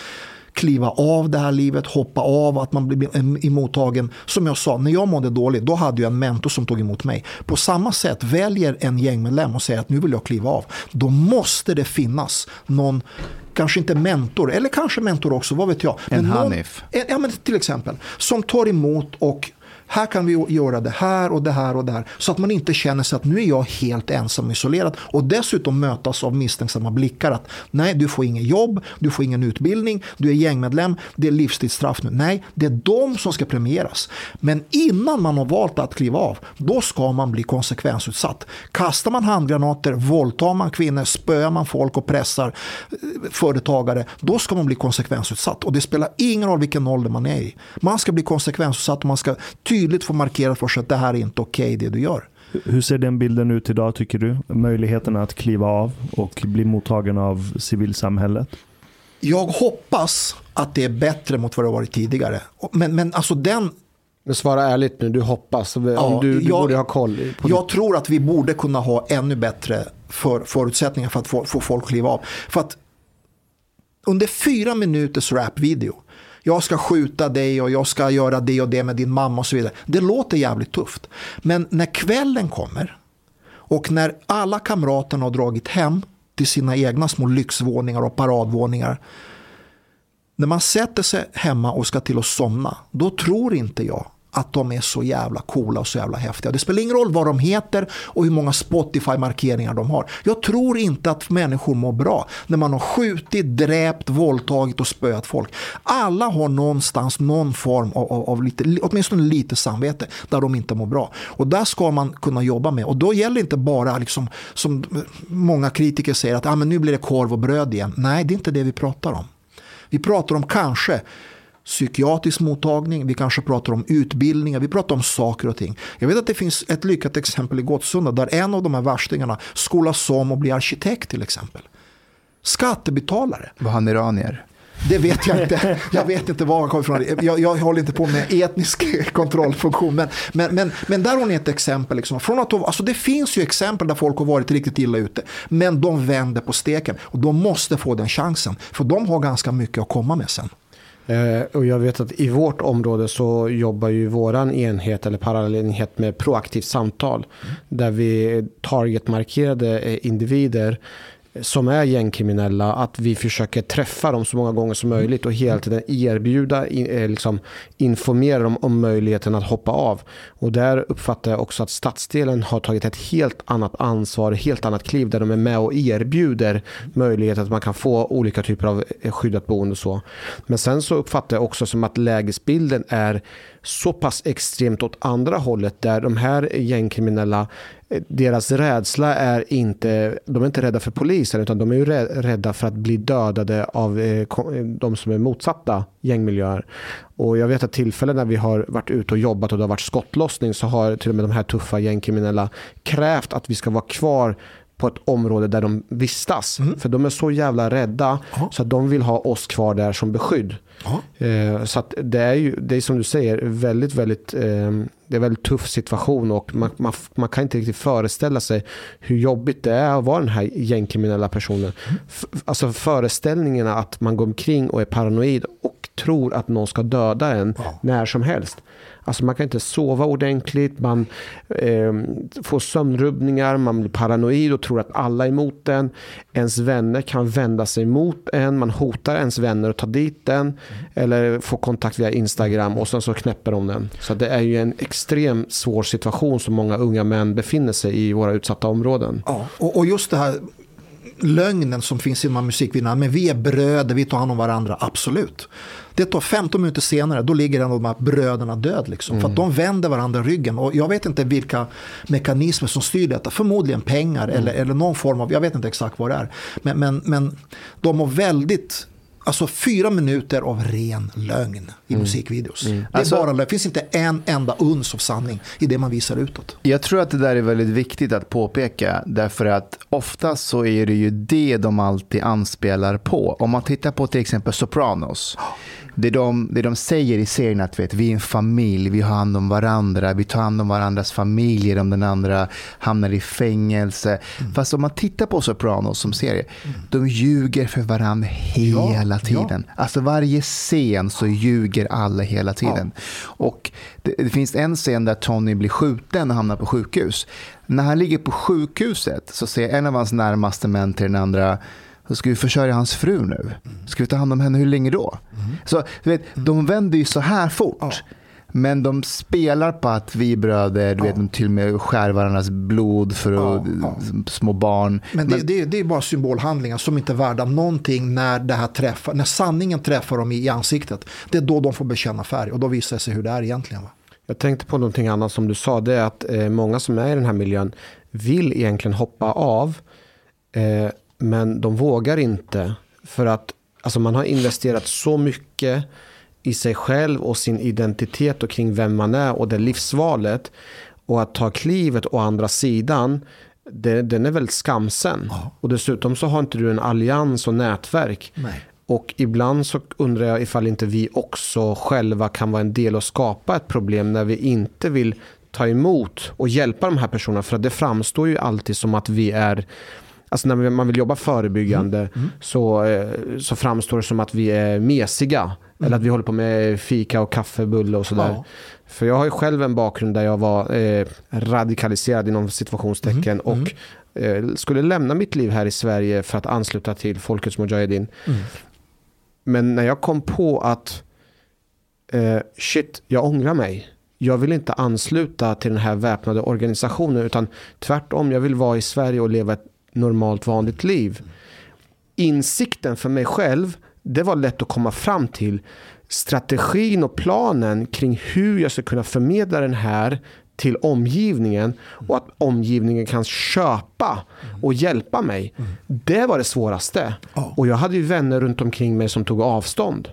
kliva av det här livet, hoppa av, att man blir emottagen. Som jag sa, när jag mådde dåligt, då hade jag en mentor som tog emot mig. På samma sätt väljer en gängmedlem och säger att nu vill jag kliva av. Då måste det finnas någon kanske inte mentor, eller kanske mentor också, vad vet jag. En någon- Hanif. en- Ja, men till exempel. Som tar emot och här kan vi göra det här och det här och det här. Så att man inte känner sig att nu är jag helt ensam och isolerad. Och dessutom mötas av misstänksamma blickar att nej, du får ingen jobb, du får ingen utbildning, du är gängmedlem, det är livstidsstraff nu. Nej, det är de som ska premieras. Men innan man har valt att kliva av, då ska man bli konsekvensutsatt. Kastar man handgranater, våldtar man kvinnor, spöar man folk och pressar eh, företagare, då ska man bli konsekvensutsatt. Och det spelar ingen roll vilken ålder man är i. Man ska bli konsekvensutsatt och man ska tydligt få markerat för sig att det här är inte okej det du gör. Hur ser den bilden ut idag tycker du? Möjligheten att kliva av och bli mottagen av civilsamhället? Jag hoppas att det är bättre mot vad det varit tidigare. Men, men alltså den, Men svara ärligt nu, du hoppas. Om Ja, du, du jag- borde ha koll. På jag tror att vi borde kunna ha ännu bättre för, förutsättningar för att få, få folk att kliva av. För att under fyra minuters rapvideo, jag ska skjuta dig och jag ska göra det och det med din mamma och så vidare. Det låter jävligt tufft. Men när kvällen kommer och när alla kamraterna har dragit hem till sina egna små lyxvåningar och paradvåningar. När man sätter sig hemma och ska till att somna, då tror inte jag att de är så jävla coola och så jävla häftiga. Det spelar ingen roll vad de heter och hur många Spotify-markeringar de har. Jag tror inte att människor mår bra när man har skjutit, dräpt, våldtagit och spöat folk. Alla har någonstans någon form av, av, av lite, åtminstone lite samvete där de inte mår bra. Och där ska man kunna jobba med. Och då gäller det inte bara, liksom, som många kritiker säger, att ah, men nu blir det korv och bröd igen. Nej, det är inte det vi pratar om. Vi pratar om kanske psykiatrisk mottagning, vi kanske pratar om utbildningar, vi pratar om saker och ting. Jag vet att det finns ett lyckat exempel i Gottsunda där en av de här värstingarna skolas om och blir arkitekt till exempel. Skattebetalare. Var han iranier? Det vet jag inte. Jag vet inte var han kommer ifrån. Jag, jag håller inte på med etnisk kontrollfunktion. Men, men, men, men där har ni ett exempel. Liksom. Från att, alltså det finns ju exempel där folk har varit riktigt illa ute. Men de vänder på steken. Och de måste få den chansen. För de har ganska mycket att komma med sen. Eh, och jag vet att i vårt område så jobbar ju våran enhet eller parallellenhet med proaktivt samtal. Mm. Där vi targetmarkerade eh, individer som är gängkriminella, att vi försöker träffa dem så många gånger som möjligt och hela tiden erbjuda, eh, liksom, informera dem om möjligheten att hoppa av. Och där uppfattar jag också att stadsdelen har tagit ett helt annat ansvar, helt annat kliv där de är med och erbjuder möjlighet att man kan få olika typer av eh, skyddat boende och så. Men sen så uppfattar jag också som att lägesbilden är så pass extremt åt andra hållet där de här gängkriminella eh, deras rädsla är inte, de är inte rädda för polisen utan de är ju rädda för att bli dödade av eh, eh, de som är motsatta gängmiljöer. Och jag vet att tillfällen när vi har varit ute och jobbat och det har varit skottlossning så har till och med de här tuffa gängkriminella krävt att vi ska vara kvar på ett område där de vistas. Mm. För de är så jävla rädda Aha. så att de vill ha oss kvar där som beskydd. Eh, så att det är ju, det är som du säger, väldigt, väldigt, eh, det är en väldigt tuff situation och man, man, man, kan inte riktigt föreställa sig hur jobbigt det är att vara den här gängkriminella personen. Mm. alltså föreställningarna att man går omkring och är paranoid och tror att någon ska döda en ja. när som helst. Alltså man kan inte sova ordentligt, man eh, får sömnrubbningar, man blir paranoid och tror att alla är emot en. Ens vänner kan vända sig mot en, man hotar ens vänner att ta dit den. Mm. Eller får kontakt via Instagram och sen så knäpper de den. Så det är ju en extremt svår situation som många unga män befinner sig i våra utsatta områden. Ja, och, och just det här lögnen som finns inom musikvideorna. Men vi är bröder, vi tar hand om varandra, absolut. Det tar 15 minuter senare, då ligger en av de här bröderna död. Liksom, mm. För att de vänder varandra ryggen. Och jag vet inte vilka mekanismer som styr detta. Förmodligen pengar mm. eller, eller någon form av, jag vet inte exakt vad det är. Men, men, men de har väldigt Alltså fyra minuter av ren lögn i mm. musikvideos. Mm. Det, alltså, bara, det finns inte en enda uns av sanning i det man visar utåt. Jag tror att det där är väldigt viktigt att påpeka. Därför att oftast så är det ju det de alltid anspelar på. Om man tittar på till exempel Sopranos. Det de, det de säger i serien att vet, vi är en familj, vi har hand om varandra, vi tar hand om varandras familjer om den andra hamnar i fängelse. Mm. Fast om man tittar på Sopranos som serie, mm. de ljuger för varandra hela ja, tiden. Ja. Alltså varje scen så ljuger alla hela tiden. Ja. Och det, det, finns en scen där Tony blir skjuten och hamnar på sjukhus. När han ligger på sjukhuset så säger en av hans närmaste män till den andra så ska vi försörja hans fru nu. Ska vi ta hand om henne hur länge då? Mm. Så du vet, de vänder ju så här fort. Ja. Men de spelar på att vi bröder, du ja. vet, de till och med skär varandras blod för ja, ja. små barn. Men, det, Men det, det, är bara symbolhandlingar som inte är värda någonting när, det här träffar, när sanningen träffar dem i, i ansiktet. Det är då de får bekänna färg och då visar det sig hur det är egentligen. Va? Jag tänkte på någonting annat som du sa, det är att eh, många som är i den här miljön vill egentligen hoppa av. Eh, men de vågar inte. För att alltså man har investerat så mycket i sig själv och sin identitet och kring vem man är och det livsvalet. Och att ta klivet å andra sidan, det, den är väldigt skamsen. Ja. Och dessutom så har inte du en allians och nätverk. Nej. Och ibland så undrar jag ifall inte vi också själva kan vara en del och skapa ett problem när vi inte vill ta emot och hjälpa de här personerna. För det framstår ju alltid som att vi är Alltså när man vill jobba förebyggande mm. Mm. Så, eh, så framstår det som att vi är mesiga. Mm. Eller att vi håller på med fika och kaffebulle och sådär. Ja. För jag har ju själv en bakgrund där jag var eh, radikaliserad inom situationstecken. Mm. Och eh, skulle lämna mitt liv här i Sverige för att ansluta till Folkets Mujahedin. Mm. Men när jag kom på att eh, shit, jag ångrar mig. jag vill inte ansluta till den här väpnade organisationen utan tvärtom, jag vill vara i Sverige och leva ett normalt vanligt liv. Insikten för mig själv, det var lätt att komma fram till. Strategin och planen kring hur jag ska kunna förmedla den här till omgivningen och att omgivningen kan köpa och hjälpa mig. Det var det svåraste. Och jag hade ju vänner runt omkring mig som tog avstånd.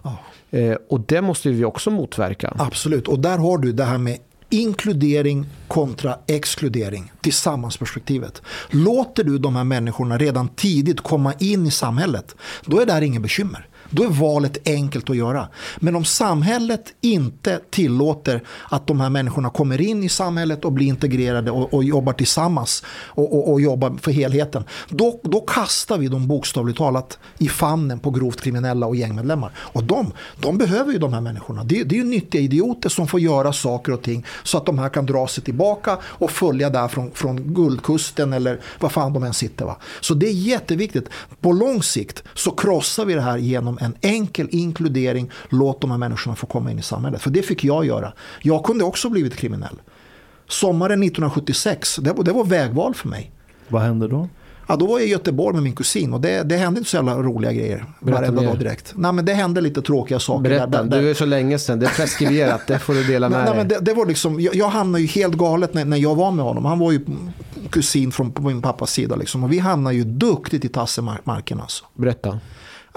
Eh, och det måste vi också motverka. Absolut, och där har du det här med inkludering kontra exkludering, tillsammansperspektivet. Låter du de här människorna redan tidigt komma in i samhället, då är det här ingen bekymmer. Då är valet enkelt att göra. Men om samhället inte tillåter att de här människorna kommer in i samhället och blir integrerade och, och jobbar tillsammans och, och, och jobbar för helheten, då, då kastar vi dem bokstavligt talat i famnen på grovt kriminella och gängmedlemmar. Och de, de behöver ju de här människorna. Det, det är ju nyttiga idioter som får göra saker och ting så att de här kan dra sig tillbaka och följa där från, från Guldkusten eller var fan de än sitter. Va? Så det är jätteviktigt. På lång sikt så krossar vi det här genom en enkel inkludering. Låt de här människorna få komma in i samhället. För det fick jag göra. Jag kunde också blivit kriminell. Sommaren 1976, det var, det var vägval för mig. Vad hände då? Ja, då var jag i Göteborg med min kusin och det, det hände inte så jävla roliga grejer Berätta varenda mer. dag direkt. Nej, men det hände lite tråkiga saker. Berätta, där, där, du är så länge sedan, det är preskriberat, det får du dela med Nej, nej, men dig. det, det var liksom, jag, jag hamnade ju helt galet när, när jag var med honom. Han var ju kusin från min pappas sida. Liksom. Och vi hamnade ju duktigt i tassemarken. Alltså. Berätta.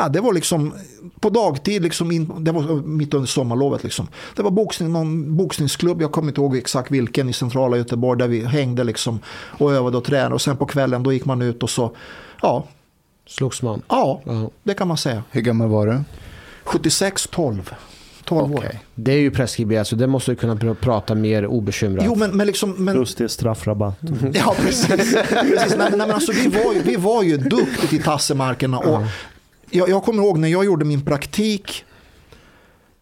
Ja, det var liksom på dagtid, liksom in, det var mitt under sommarlovet. Liksom. Det var boxning, någon boxningsklubb, jag kommer inte ihåg exakt vilken, i centrala Göteborg där vi hängde liksom, och övade och tränade. Och sen på kvällen då gick man ut och så, ja, Slogs man? ja Ja. det kan man säga. Hur gammal var du? 76, 12. 12 år. Okej. Det är ju preskriberat så det måste du kunna pr- prata mer obekymrat. Jo, men, men liksom... Men, Plus det är straffrabatt. Ja, precis. precis. Nej, men alltså, vi, var ju, vi var ju duktigt i tassemarkerna. Och jag, jag kommer ihåg när jag gjorde min praktik.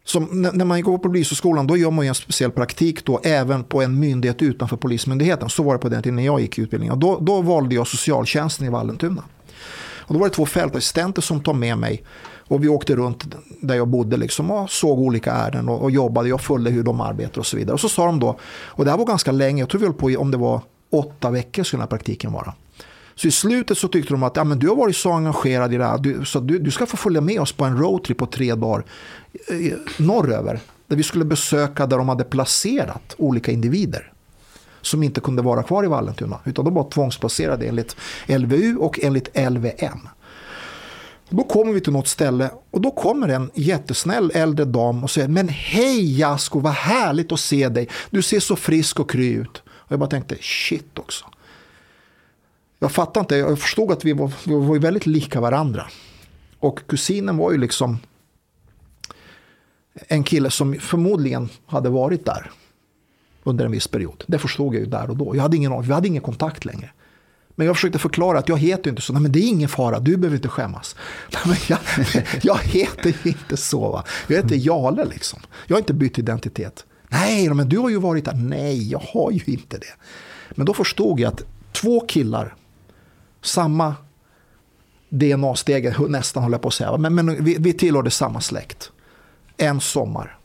Som, när när man går på polishögskolan då gör man ju en speciell praktik då även på en myndighet utanför polismyndigheten. Så var det på den tiden när jag gick i utbildningen. Då, då valde jag socialtjänsten i Vallentuna. Och då var det två fältassistenter som tog med mig. Och vi åkte runt där jag bodde liksom och såg olika ärenden och, och jobbade. Jag följde hur de arbetade och så vidare. Och så sa de då, och det här var ganska länge, jag tror vi höll på i, om det var åtta veckor skulle den här praktiken vara. Så i slutet så tyckte de att ja, men du har varit så engagerad i det här, du, så du, du ska få följa med oss på en roadtrip på tre dagar eh, norröver. Där vi skulle besöka där de hade placerat olika individer som inte kunde vara kvar i Vallentuna. Utan de var tvångsplacerade enligt LVU och enligt LVM. Då kommer vi till något ställe och då kommer en jättesnäll äldre dam och säger Men hej Jasko, vad härligt att se dig. Du ser så frisk och kry ut. Och jag bara tänkte shit också. Jag fattade inte, jag förstod att vi var, vi var väldigt lika varandra. Och kusinen var ju liksom en kille som förmodligen hade varit där under en viss period. Det förstod jag ju där och då. Jag hade ingen, vi hade ingen kontakt längre. Men jag försökte förklara att jag heter inte så. Nej, men det är ingen fara, du behöver inte skämmas. Nej, men jag, jag heter ju inte så. Va? Jag heter Jale liksom. Jag har inte bytt identitet. Nej, men du har ju varit där. Nej, jag har ju inte det. Men då förstod jag att två killar, samma DNA-steg nästan håller jag på att säga. Men, men vi, vi tillhörde samma släkt. En sommar.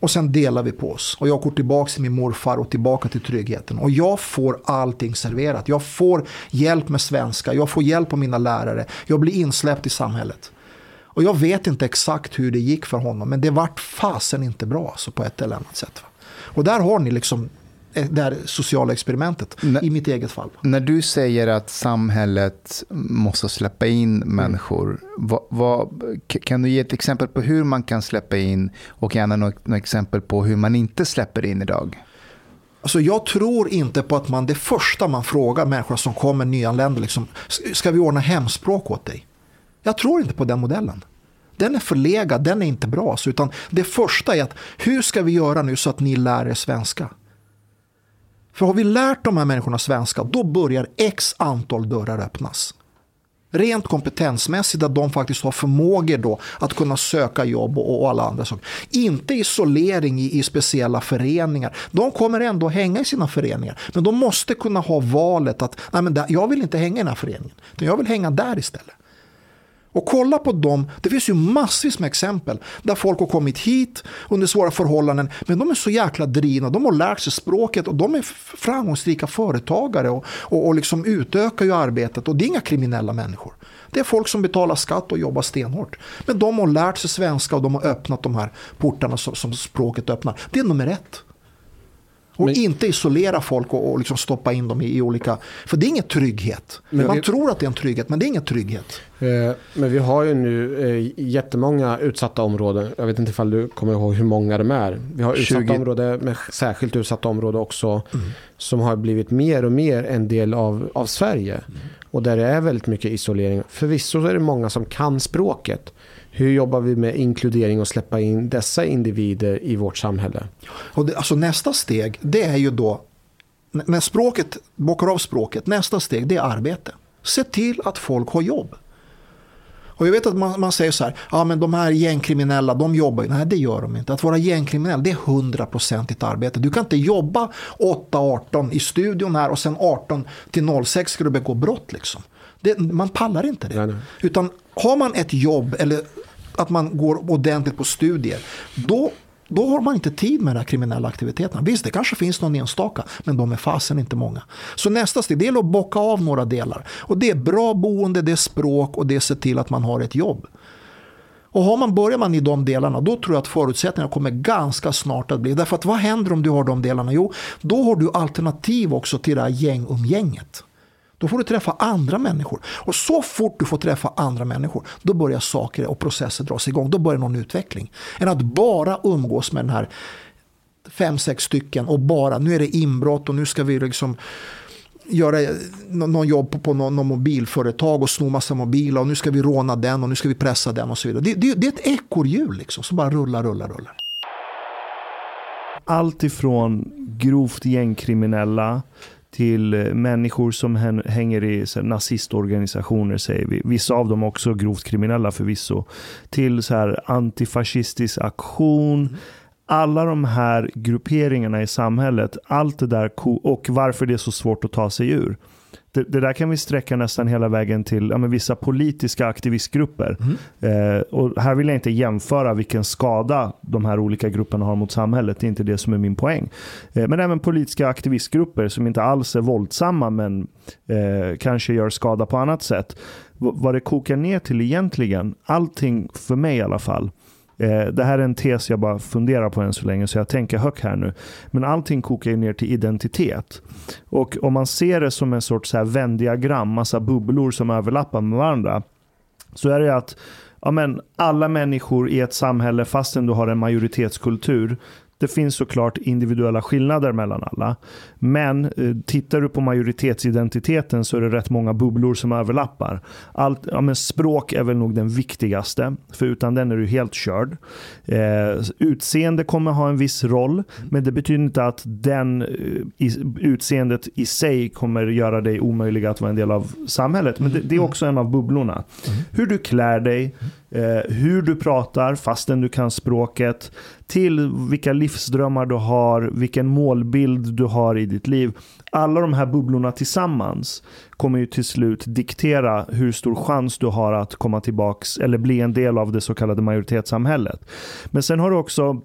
Och sen delar vi på oss. Och jag går tillbaka till min morfar och tillbaka till tryggheten. Och jag får allting serverat. Jag får hjälp med svenska. Jag får hjälp av mina lärare. Jag blir insläppt i samhället. Och jag vet inte exakt hur det gick för honom. Men det vart fasen inte bra alltså, på ett eller annat sätt. Va? Och där har ni liksom det här sociala experimentet. Nej. I mitt eget fall. När du säger att samhället måste släppa in människor, vad, vad, k- kan du ge ett exempel på hur man kan släppa in och gärna något, exempel på hur man inte släpper in idag? Alltså jag tror inte på att man det första man frågar människor som kommer nyanlända, liksom, ska vi ordna hemspråk åt dig? Jag tror inte på den modellen. Den är förlegad, den är inte bra. Så, utan det första är att hur ska vi göra nu så att ni lär er svenska? För har vi lärt de här människorna svenska, då börjar x antal dörrar öppnas. Rent kompetensmässigt att de faktiskt har förmågor då att kunna söka jobb och, och alla andra saker. Inte isolering i, i speciella föreningar. De kommer ändå hänga i sina föreningar. Men de måste kunna ha valet att Nej, men där, jag vill inte hänga i den här föreningen. Utan jag vill hänga där istället. Och kolla på dem, det finns ju massvis med exempel där folk har kommit hit under svåra förhållanden, men de är så jäkla drivna, de har lärt sig språket och de är framgångsrika företagare och, och, och liksom utökar ju arbetet och det är inga kriminella människor. Det är folk som betalar skatt och jobbar stenhårt. Men de har lärt sig svenska och de har öppnat de här portarna som, som språket öppnar. Det är nummer ett. Och men, inte isolera folk och, och liksom stoppa in dem i, i, olika... För det är ingen trygghet. Man vi, tror att det är en trygghet, men det är ingen trygghet. Eh, men vi har ju nu eh, jättemånga utsatta områden. Jag vet inte ifall du kommer ihåg hur många de är. Vi har utsatta 20... områden, med särskilt utsatta områden också. Mm. Som har blivit mer och mer en del av, av Sverige. Mm. Och där det är väldigt mycket isolering. Förvisso är det många som kan språket. Hur jobbar vi med inkludering och släppa in dessa individer i vårt samhälle? Och det, alltså nästa steg, det är ju då, när språket, bockar av språket, nästa steg det är arbete. Se till att folk har jobb. Och jag vet att man, man säger så här, ja men de här gängkriminella, de jobbar ju. Nej, det gör de inte. Att vara gängkriminell, det är 100% arbete. Du kan inte jobba 8-18 i studion här och sen 18 till 06 ska du begå brott liksom. Det, man pallar inte det. Nej, nej. Utan har man ett jobb eller att man går ordentligt på studier, då då har man inte tid med de här kriminella aktiviteterna. Visst, det kanske finns någon enstaka, men de är fasen inte många. Så nästa steg det är att bocka av några delar. Och det är bra boende, det är språk och det är se till att man har ett jobb. Och har man, börjar man i de delarna, då tror jag att förutsättningarna kommer ganska snart att bli. Därför att vad händer om du har de delarna? Jo, då har du alternativ också till det här gängumgänget. Då får du träffa andra människor. Och så fort du får träffa andra människor, då börjar saker och processer dras igång. Då börjar någon utveckling. Än att bara umgås med den här fem, sex stycken och bara, nu är det inbrott och nu ska vi liksom göra någon jobb på någon, någon mobilföretag och sno massa mobiler och nu ska vi råna den och nu ska vi pressa den och så vidare. Det, det, det är ett ekorrhjul liksom som bara rullar, rullar, rullar. Allt ifrån grovt gängkriminella till eh, människor som hänger i nazistorganisationer, säger vi. Vissa av dem också grovt kriminella förvisso. Till så här antifascistisk aktion. Mm. Alla de här grupperingarna i samhället, allt det där och varför det är så svårt att ta sig ur det, det, där kan vi sträcka nästan hela vägen till ja, vissa politiska aktivistgrupper. Mm. Eh, och här vill jag inte jämföra vilken skada de här olika grupperna har mot samhället. Det är inte det som är min poäng. Eh, men även politiska aktivistgrupper som inte alls är våldsamma men eh, kanske gör skada på annat sätt. V vad det kokar ner till egentligen, allting för mig i alla fall, Eh, det här är en tes jag bara funderar på än så länge, så jag tänker högt här nu. Men allting kokar ju ner till identitet. Och om man ser det som en sorts Venn-diagram, massa bubblor som överlappar med varandra, så är det att ja, men alla människor i ett samhälle, fastän du har en majoritetskultur, det finns såklart individuella skillnader mellan alla. Men eh, tittar du på majoritetsidentiteten så är det rätt många bubblor som överlappar. Allt, ja, men språk är väl nog den viktigaste, för utan den är du helt körd. Eh, utseende kommer ha en viss roll, men det betyder inte att den eh, i, utseendet i sig kommer göra dig omöjlig att vara en del av samhället. Men det, det är också en av bubblorna. Mm. Hur du klär dig, eh, hur du pratar fastän du kan språket, till vilka livsdrömmar du har, vilken målbild du har i ditt liv. Alla de här bubblorna tillsammans kommer ju till slut diktera hur stor chans du har att komma tillbaks eller bli en del av det så kallade majoritetssamhället. Men sen har du också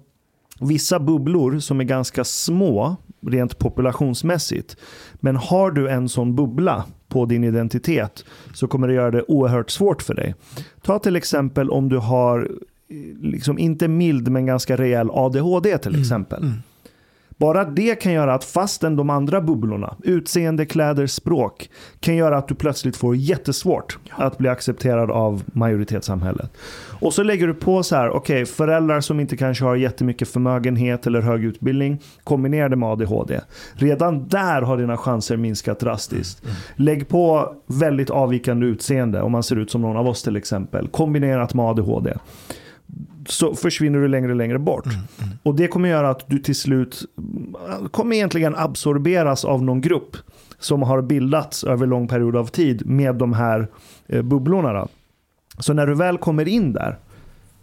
vissa bubblor som är ganska små rent populationsmässigt. Men har du en sån bubbla på din identitet så kommer det göra det oerhört svårt för dig. Ta till exempel om du har, liksom inte mild men ganska rejäl ADHD till mm, exempel. Mm. Mm. Bara det kan göra att fastän de andra bubblorna, utseende, kläder, språk, kan göra att du plötsligt får jättesvårt att bli accepterad av majoritetssamhället. Och så lägger du på så här, okej, okay, föräldrar som inte kanske har jättemycket förmögenhet eller hög utbildning, kombinerade med ADHD. Redan där har dina chanser minskat drastiskt. Mm. Lägg på väldigt avvikande utseende, om man ser ut som någon av oss till exempel, kombinerat med ADHD så försvinner du längre och längre bort. Mm, mm. Och det kommer göra att du till slut kommer egentligen absorberas av någon grupp som har bildats över lång period av tid med de här eh, bubblorna. Då. Så när du väl kommer in där,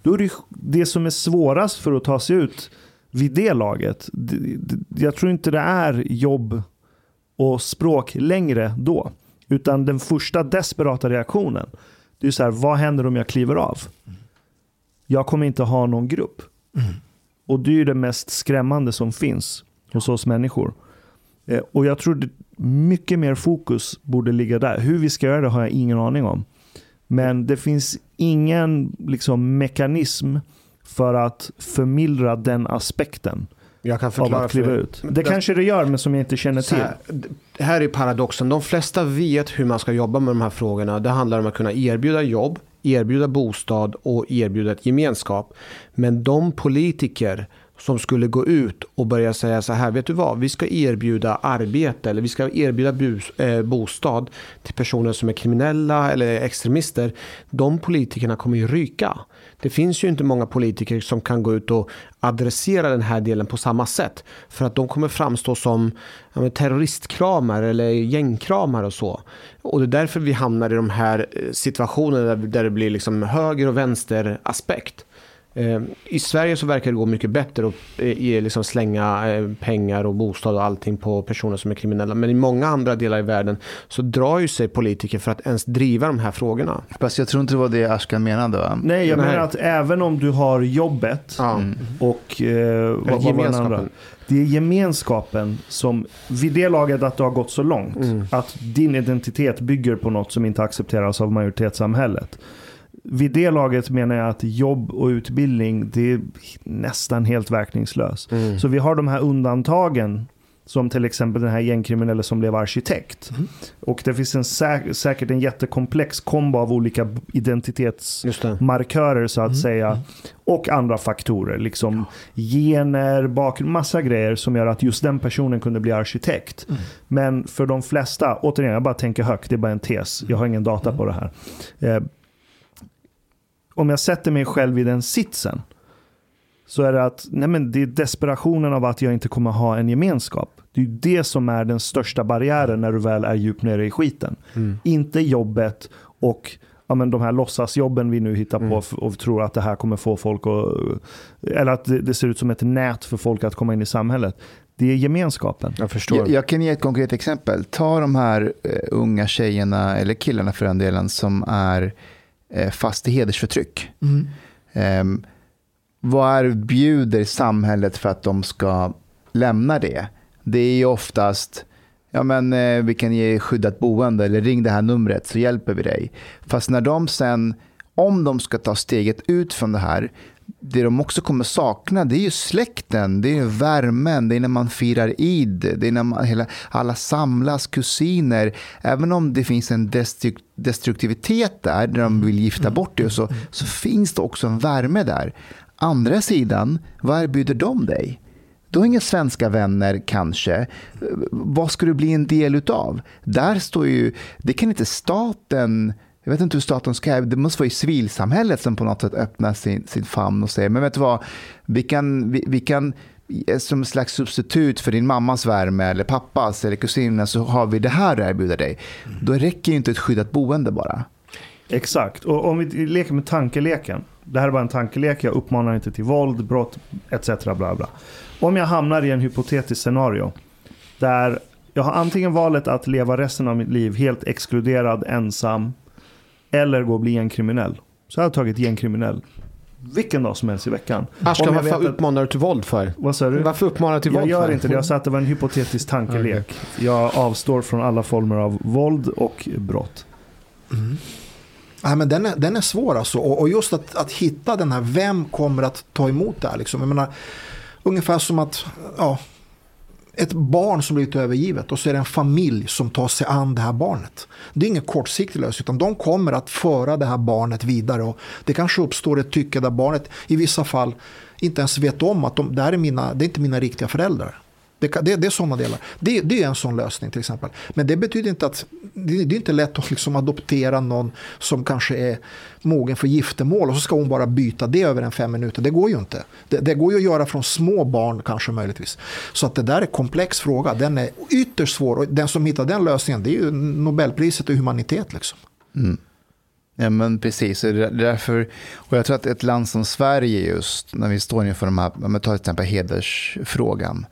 då är det det som är svårast för att ta sig ut vid det laget. Jag tror inte det är jobb och språk längre då. Utan den första desperata reaktionen Det är så här, vad händer om jag kliver av? Jag kommer inte ha någon grupp. Och det är ju det mest skrämmande som finns hos oss människor. Eh, Och jag tror mycket mer fokus borde ligga där. Hur vi ska göra det har jag ingen aning om. Men det finns ingen liksom, mekanism för att förmildra den aspekten Jag kan av förklara att kliva för ut. Det kanske det gör, men som jag inte känner till. här, här är paradoxen. De flesta vet hur man ska jobba med de här frågorna. Det handlar om att kunna erbjuda jobb, erbjuda bostad och erbjuda ett gemenskap. Men de politiker som skulle gå ut och börja säga så här, vet du vad, vi ska erbjuda arbete eller vi ska erbjuda bus, eh, bostad till personer som är kriminella eller extremister. De politikerna kommer ju ryka. Det finns ju inte många politiker som kan gå ut och adressera den här delen på samma sätt. För att de kommer framstå som ja, terroristkramare terroristkramar eller gängkramar och så. Och det är därför vi hamnar i de här eh, situationerna där, där det blir liksom höger och vänster aspekt. Eh, I Sverige så verkar det gå mycket bättre att eh, ge- liksom slänga eh, pengar och bostad och allting på personer som är kriminella. Men i många andra delar i världen så drar ju sig politiker för att ens driva de här frågorna. Fast jag tror inte det var det Ashkan menade va? Nej, jag Nej. menar att även om du har jobbet Ja. och eh, vad, vad var den andra? Det är gemenskapen som, vid det laget att det har gått så långt, Mm. att din identitet bygger på något som inte accepteras av majoritetssamhället. Vid det laget menar jag att jobb och utbildning, det är nästan helt verkningslöst. Mm. Så vi har de här undantagen, som till exempel den här gängkriminelle som blev arkitekt. Och det finns en säk- säkert en jättekomplex kombo av olika b- identitets Just det. markörer så att säga. Och andra faktorer, liksom gener, bakgrund, massa grejer som gör att just den personen kunde bli arkitekt. Men för de flesta, återigen, jag bara tänker högt, det är bara en tes, jag har ingen data på det här. Om jag sätter mig själv i den sitsen, så är det att nej men det är desperationen av att jag inte kommer ha en gemenskap. Det är det som är den största barriären när du väl är djupt nere i skiten. Inte jobbet och ja, men de här låtsasjobben vi nu hittar på f- och tror att det här kommer få folk att... Eller att det, det ser ut som ett nät för folk att komma in i samhället. Det är gemenskapen. Jag förstår. Jag, jag kan ge ett konkret exempel. Ta de här eh, unga tjejerna, eller killarna för den delen, som är fast i hedersförtryck. Ehm, vad är bjuder samhället för att de ska lämna det? Det är ju oftast, ja men eh, vi kan ge skyddat boende eller ring det här numret så hjälper vi dig. Fast när de sen, om de ska ta steget ut från det här, det de också kommer sakna det är ju släkten, det är ju värmen, det är när man firar id, det är när man, hela, alla samlas, kusiner. Även om det finns en destruk- destruktivitet där, där de vill gifta bort det, så, så finns det också en värme där. Andra sidan, vad erbjuder de dig? Du har inga svenska vänner kanske. Vad ska du bli en del utav? Där står ju, det kan inte staten, jag vet inte hur staten ska, det måste vara i civilsamhället som på något sätt öppnar sin, sin famn och säger, men vet du vad, vi kan, vi, vi kan som slags substitut för din mammas värme eller pappas eller kusinens så har vi det här att erbjuda dig. Då räcker ju inte ett skyddat boende bara. Exakt. Och om vi leker med tankeleken. Det här är bara en tankelek. Jag uppmanar inte till våld, brott etc. Bla bla. Om jag hamnar i en hypotetisk scenario. Där jag har antingen valet att leva resten av mitt liv helt exkluderad, ensam. Eller gå och bli en kriminell. Så jag har tagit gängkriminell. Vilken dag som helst i veckan. Ashkan, jag varför att- uppmanar du till våld för? Vad sa du? Varför uppmanar du till Jag våld gör för? inte det. Jag sa att det var en hypotetisk tankelek. Jag avstår från alla former av våld och brott. Nej, men den, är, den är svår alltså. Och, och just att, att hitta den här, vem kommer att ta emot det här? Liksom. Jag menar, ungefär som att ja, ett barn som blivit övergivet och så är det en familj som tar sig an det här barnet. Det är ingen kortsiktig lösning utan de kommer att föra det här barnet vidare. Och det kanske uppstår ett tycke där barnet i vissa fall inte ens vet om att de, det här är, mina, det är inte mina riktiga föräldrar. Det, det, det är sådana delar. Det, det är en sån lösning till exempel. Men det betyder inte att det, det är inte lätt att liksom adoptera någon som kanske är mogen för giftermål och så ska hon bara byta det över en fem minuter. Det går ju inte. Det, går ju att göra från små barn kanske möjligtvis. Så att det där är en komplex fråga. Den är ytterst svår och den som hittar den lösningen det är ju Nobelpriset i humanitet liksom. Ja, men precis. Därför, och jag tror att ett land som Sverige just, när vi står inför de här, jag tar till exempel hedersfrågan.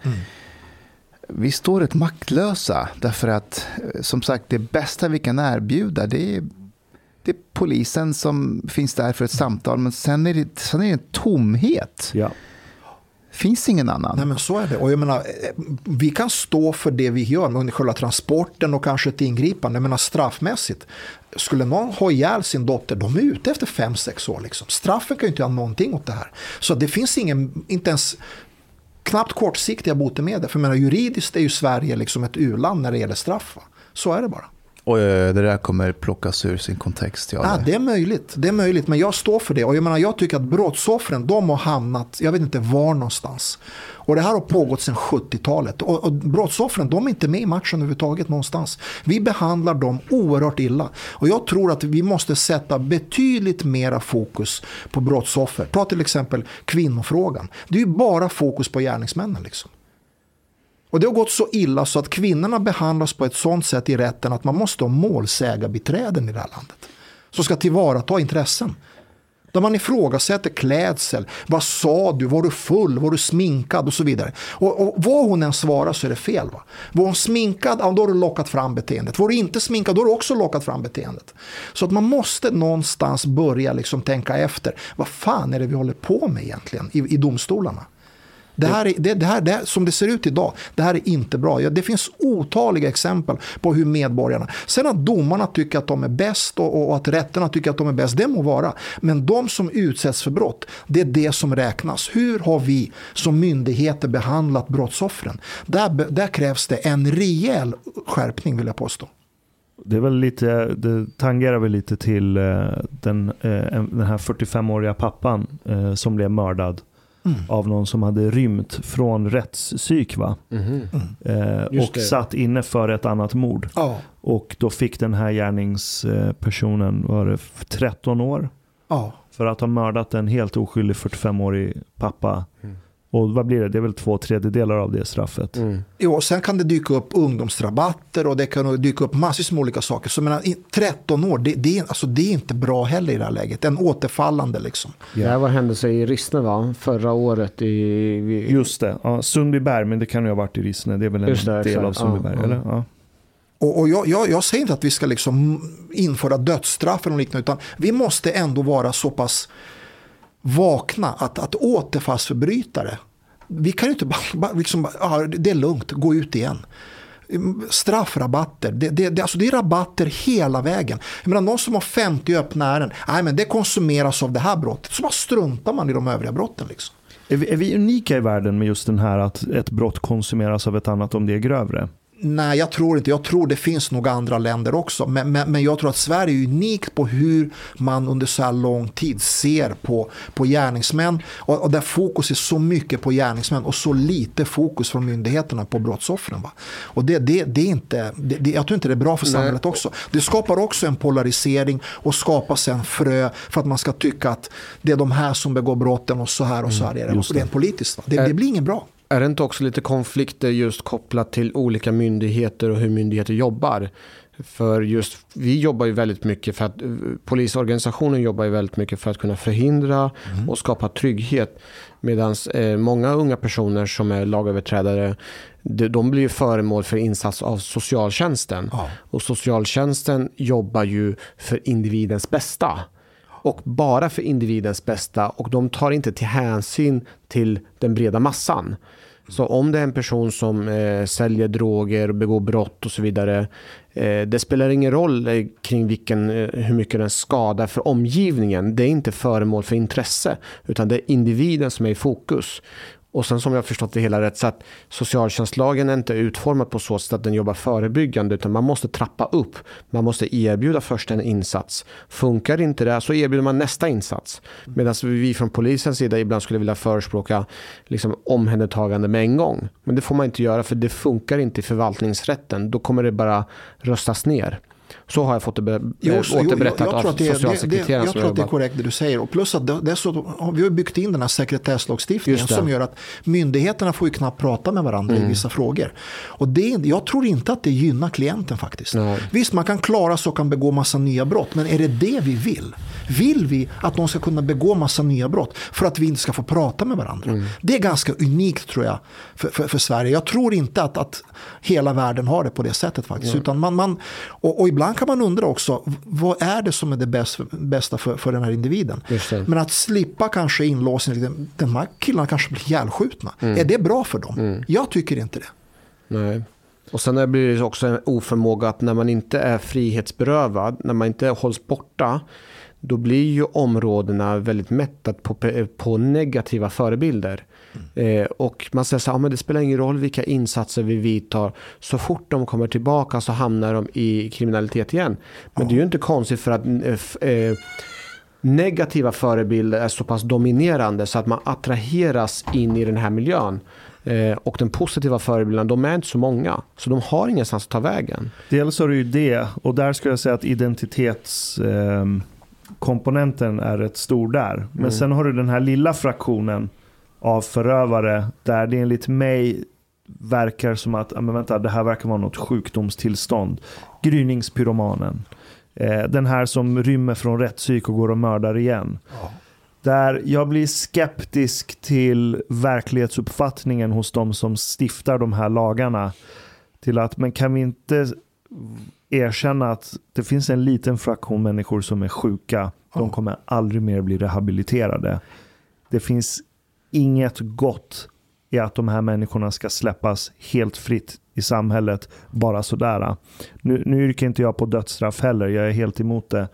Vi står rätt maktlösa, därför att eh, som sagt det bästa vi kan erbjuda det är, det är polisen som finns där för ett samtal, men sen är det, sen är det en tomhet. Ja. finns ingen annan. Nej men så är det. Och jag menar, eh, vi kan stå för det vi gör med själva transporten och kanske ett ingripande. Jag menar straffmässigt. Skulle någon ha ihjäl sin dotter, de är ute efter fem sex år. Liksom. Straffen kan ju inte göra någonting åt det här. Så det finns ingen, inte ens knappt kortsiktiga botemedel. För jag menar, juridiskt är ju Sverige liksom ett u-land när det gäller straff. Va? Så är det bara. Och eh, det där kommer plockas ur sin kontext. Ja, Ja, det är möjligt. Det är möjligt, men jag står för det. Och jag, menar, jag tycker att brottsoffren, de har hamnat, jag vet inte var någonstans. Och det här har pågått sedan 70-talet. Och, och brottsoffren, de är inte med i matchen överhuvudtaget någonstans. Vi behandlar dem oerhört illa. Och jag tror att vi måste sätta betydligt mera fokus på brottsoffer. Ta till exempel kvinnofrågan. Det är ju bara fokus på gärningsmännen liksom. Och det har gått så illa så att kvinnorna behandlas på ett sånt sätt i rätten att man måste ha målsägarbiträden i det här landet. Som ska tillvarata intressen. Där man ifrågasätter klädsel. Vad sa du? Var du full? Var du sminkad? Och så vidare. Och, och vad hon än svarar så är det fel. Va? Var hon sminkad? Ja, då har du lockat fram beteendet. Var du inte sminkad? Då har du också lockat fram beteendet. Så att man måste någonstans börja liksom tänka efter. Vad fan är det vi håller på med egentligen i, i domstolarna? Det här, är, det, det, här, det här, som det ser ut idag, det här är inte bra. Ja, det finns otaliga exempel på hur medborgarna... Sen att domarna tycker att de är bäst och, och att rätterna tycker att de är bäst, det må vara. Men de som utsätts för brott, det är det som räknas. Hur har vi som myndigheter behandlat brottsoffren? Där, där krävs det en rejäl skärpning vill jag påstå. Det, är väl lite, det tangerar väl lite till eh, den, eh, den här 45-åriga pappan eh, som blev mördad Mm. av någon som hade rymt från rättspsyk va? Mhm. Eh, och det. satt inne för ett annat mord. Ja, Och då fick den här gärningspersonen, var det 13 år? ja. För att ha mördat en helt oskyldig 45-årig pappa. Mm. Och vad blir det? Det är väl två tredjedelar av det straffet. Mm. Jo, och sen kan det dyka upp ungdomsrabatter och det kan dyka upp massvis med olika saker. Så menar, i 13 år, det, det, är, alltså, det är inte bra heller i det här läget. En återfallande liksom. Det här var händelse i Rissne va? Förra året i... vi- Just det, ja, Sundbyberg, men det kan ju ha varit i Rissne. Det är väl en det, del av Sundbyberg, Ja, ja. eller? Ja. Och, och jag, jag, jag säger inte att vi ska liksom införa dödsstraff eller något liknande, utan vi måste ändå vara så pass vakna att, att återfallsförbrytare, vi kan ju inte bara, bara liksom, ja, det är lugnt, gå ut igen. Straffrabatter, det, det, det, alltså det är rabatter hela vägen. Jag menar, någon som har 50 öppna ärenden, nej men det konsumeras av det här brottet. Så bara struntar man i de övriga brotten. Liksom. Är, vi, är vi unika i världen med just den här att ett brott konsumeras av ett annat om det är grövre? Nej, jag tror inte. Jag tror det finns nog andra länder också. Men, men, men jag tror att Sverige är unikt på hur man under så här lång tid ser på, på gärningsmän. Och, och där fokus är så mycket på gärningsmän och så lite fokus från myndigheterna på brottsoffren. Va? Och det, det, det är inte, det, det, jag tror inte det är bra för Nej. samhället också. Det skapar också en polarisering och skapar sen frö för att man ska tycka att det är de här som begår brotten och så här och så här är det. Rent politiskt. Va? Det, det blir inget bra. Är det inte också lite konflikter just kopplat till olika myndigheter och hur myndigheter jobbar? För just, vi jobbar ju väldigt mycket för att, eh, polisorganisationen jobbar ju väldigt mycket för att kunna förhindra och skapa trygghet. Medan eh, många unga personer som är lagöverträdare, de, de blir ju föremål för insats av socialtjänsten. Ja. Och socialtjänsten jobbar ju för individens bästa. Och bara för individens bästa och de tar inte till hänsyn till den breda massan. Så om det är en person som eh, säljer droger och begår brott och så vidare. Eh, det spelar ingen roll eh, kring vilken, eh, hur mycket den skadar för omgivningen. Det är inte föremål för intresse. Utan det är individen som är i fokus. Och sen som jag har förstått det hela rätt så att socialtjänstlagen är inte utformad på så sätt att den jobbar förebyggande utan man måste trappa upp. Man måste erbjuda först en insats. Funkar inte det så erbjuder man nästa insats. Medan vi från polisens sida ibland skulle vilja förespråka liksom omhändertagande med en gång. Men det får man inte göra för det funkar inte i förvaltningsrätten. Då kommer det bara röstas ner. Så har jag fått det be- Jo, så- jo, återberättat jag, jag av socialsekreteraren Jag som tror att det är korrekt det du säger. Och plus att det, dessutom har vi byggt in den här sekretesslagstiftningen som gör att myndigheterna får ju knappt prata med varandra Mm. i vissa frågor. Och det, jag tror inte att det gynnar klienten faktiskt. Nej. Visst, man kan klara sig och kan begå massa nya brott, men är det det vi vill? Vill vi att de ska kunna begå massa nya brott för att vi inte ska få prata med varandra? Mm. Det är ganska unikt tror jag för, för, för Sverige. Jag tror inte att, att hela världen har det på det sättet faktiskt. Utan man, man, och, och ibland kan man undra också, vad är det som är det bäst, bästa för, för den här individen? Men att slippa kanske inlåsning, den- de här killarna kanske blir ihjälskjutna. Mm. Är det bra för dem? Jag tycker inte det. Nej. Och sen blir det också en oförmåga att när man inte är frihetsberövad, när man inte hålls borta, då blir ju områdena väldigt mättat på, på negativa förebilder. Eh, och man säger så här, ja, men det spelar ingen roll vilka insatser vi vidtar. Så fort de kommer tillbaka så hamnar de i kriminalitet igen. Men det är ju inte konstigt för att eh, eh, negativa förebilder är så pass dominerande så att man attraheras in i den här miljön. Eh, och den positiva förebilderna, de är inte så många. Så de har ingenstans att ta vägen. Dels har du ju det och där skulle jag säga att identitetskomponenten komponenten är rätt stor där. Men Mm. sen har du den här lilla fraktionen av förövare där det enligt mig verkar som att ja, men vänta, det här verkar vara något sjukdomstillstånd. Gryningspyromanen. Eh, den här som rymmer från rättspsyk och går och mördar igen. Där jag blir skeptisk till verklighetsuppfattningen hos de som stiftar de här lagarna. Till att, men kan vi inte erkänna att det finns en liten fraktion människor som är sjuka. De kommer aldrig mer bli rehabiliterade. Det finns inget gott i att de här människorna ska släppas helt fritt i samhället bara sådär. Nu, nu yrkar inte jag på dödsstraff heller, jag är helt emot det.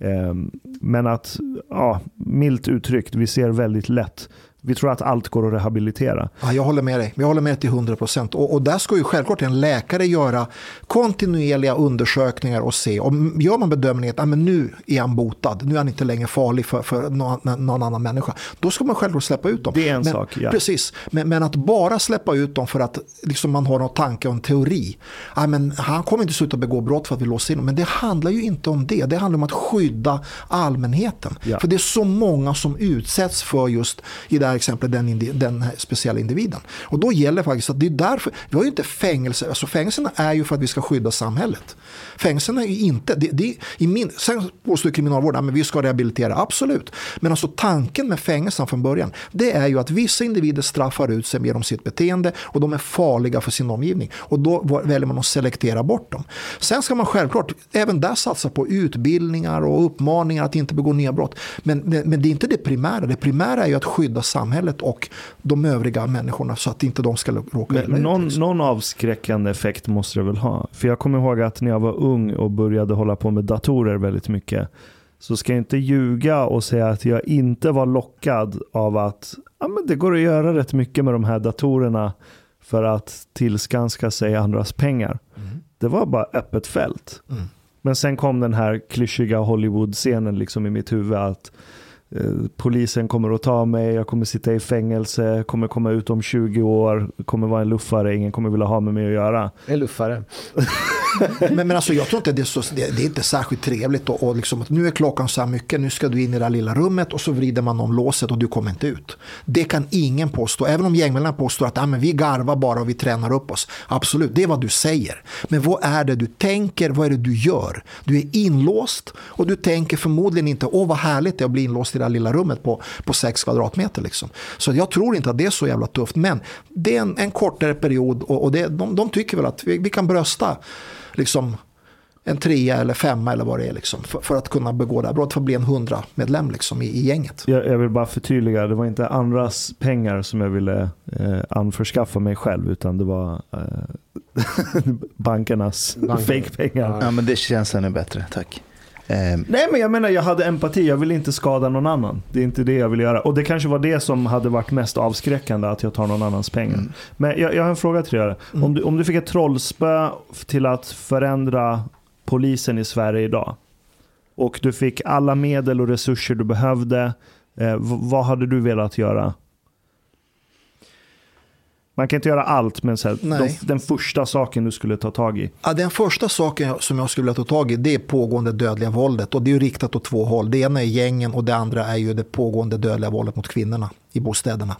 Ehm, men att, ja, milt uttryckt, vi ser väldigt lätt. Vi tror att allt går att rehabilitera. Ja, jag håller med dig. Jag håller med dig till 100 procent. Och, och där ska ju självklart en läkare göra kontinuerliga undersökningar och se. Om gör man bedömningen att ah, men nu är han botad, nu är han inte längre farlig för, för någon, någon annan människa. Då ska man självklart släppa ut dem. Det är en men, sak, ja. Precis, men, men att bara släppa ut dem för att liksom, man har någon tanke och en teori. Ah, men han kommer inte sluta begå brott för att vi låser in honom. Men det handlar ju inte om det. Det handlar om att skydda allmänheten. Ja. För det är så många som utsätts för just i det här exemplet den, indi- den speciella individen. Och då gäller faktiskt att det är därför, vi har ju inte fängelse, alltså fängelserna är ju för att vi ska skydda samhället. Fängelserna är ju inte, det, det, i min, sen påstår kriminalvården att vi ska rehabilitera, absolut. Men alltså tanken med fängelsen från början, det är ju att vissa individer straffar ut sig genom sitt beteende och de är farliga för sin omgivning. Och då väljer man att selektera bort dem. Sen ska man självklart även där satsa på utbildningar och uppmaningar att inte begå nya brott. Men, men men det är inte det primära. Det primära är ju att skydda samhället och de övriga människorna så att inte de ska råka illa ut. någon, liksom. någon avskräckande effekt måste det väl ha. För jag kommer ihåg att när jag var ung och började hålla på med datorer väldigt mycket. Så ska jag inte ljuga och säga att jag inte var lockad av att ja, men det går att göra rätt mycket med de här datorerna för att tillskanska sig andras pengar. Det var bara öppet fält. Mm. Men sen kom den här klyschiga Hollywood-scenen liksom i mitt huvud att polisen kommer att ta mig, jag kommer sitta i fängelse, kommer komma ut om 20 år, kommer vara en luffare, ingen kommer vilja ha med mig att göra. En luffare. Men, men alltså, jag tror inte det är, så, det, det är inte särskilt trevligt och, och liksom, att nu är klockan så här mycket, nu ska du in i det här lilla rummet och så vrider man om låset och du kommer inte ut. Det kan ingen påstå, även om gängmedlemmarna påstår att ah, men vi garvar bara och vi tränar upp oss. Absolut, det är vad du säger. Men vad är det du tänker, vad är det du gör? Du är inlåst och du tänker förmodligen inte, åh vad härligt det är att bli inlåst i det här lilla rummet på, på sex kvadratmeter. Liksom. Så jag tror inte att det är så jävla tufft, men det är en, en kortare period och, och det, de, de tycker väl att vi, vi kan brösta liksom en trea eller femma eller vad det är liksom, för, för att kunna begå det här brottet, för att bli en hundra medlem liksom, i, i gänget. Jag, jag vill bara förtydliga, det var inte andras pengar som jag ville eh, anförskaffa mig själv, utan det var eh, bankernas Banken. fake-pengar. Ja, men det känns ännu bättre, tack. Ehm, Nej men jag menar jag hade empati, jag vill inte skada någon annan. Det är inte det jag vill göra. Och det kanske var det som hade varit mest avskräckande, att jag tar någon annans pengar. Men jag, jag har en fråga till er. Om, du, om du fick ett trollspö till att förändra polisen i Sverige idag. Och du fick alla medel och resurser du behövde. Eh, vad hade du velat göra? Man kan inte göra allt, men så här, de, den första saken du skulle ta tag i. Ja, den första saken som jag skulle vilja ta tag i det är pågående dödliga våldet. Och det är riktat åt två håll. Det ena är gängen och det andra är ju det pågående dödliga våldet mot kvinnorna i bostäderna.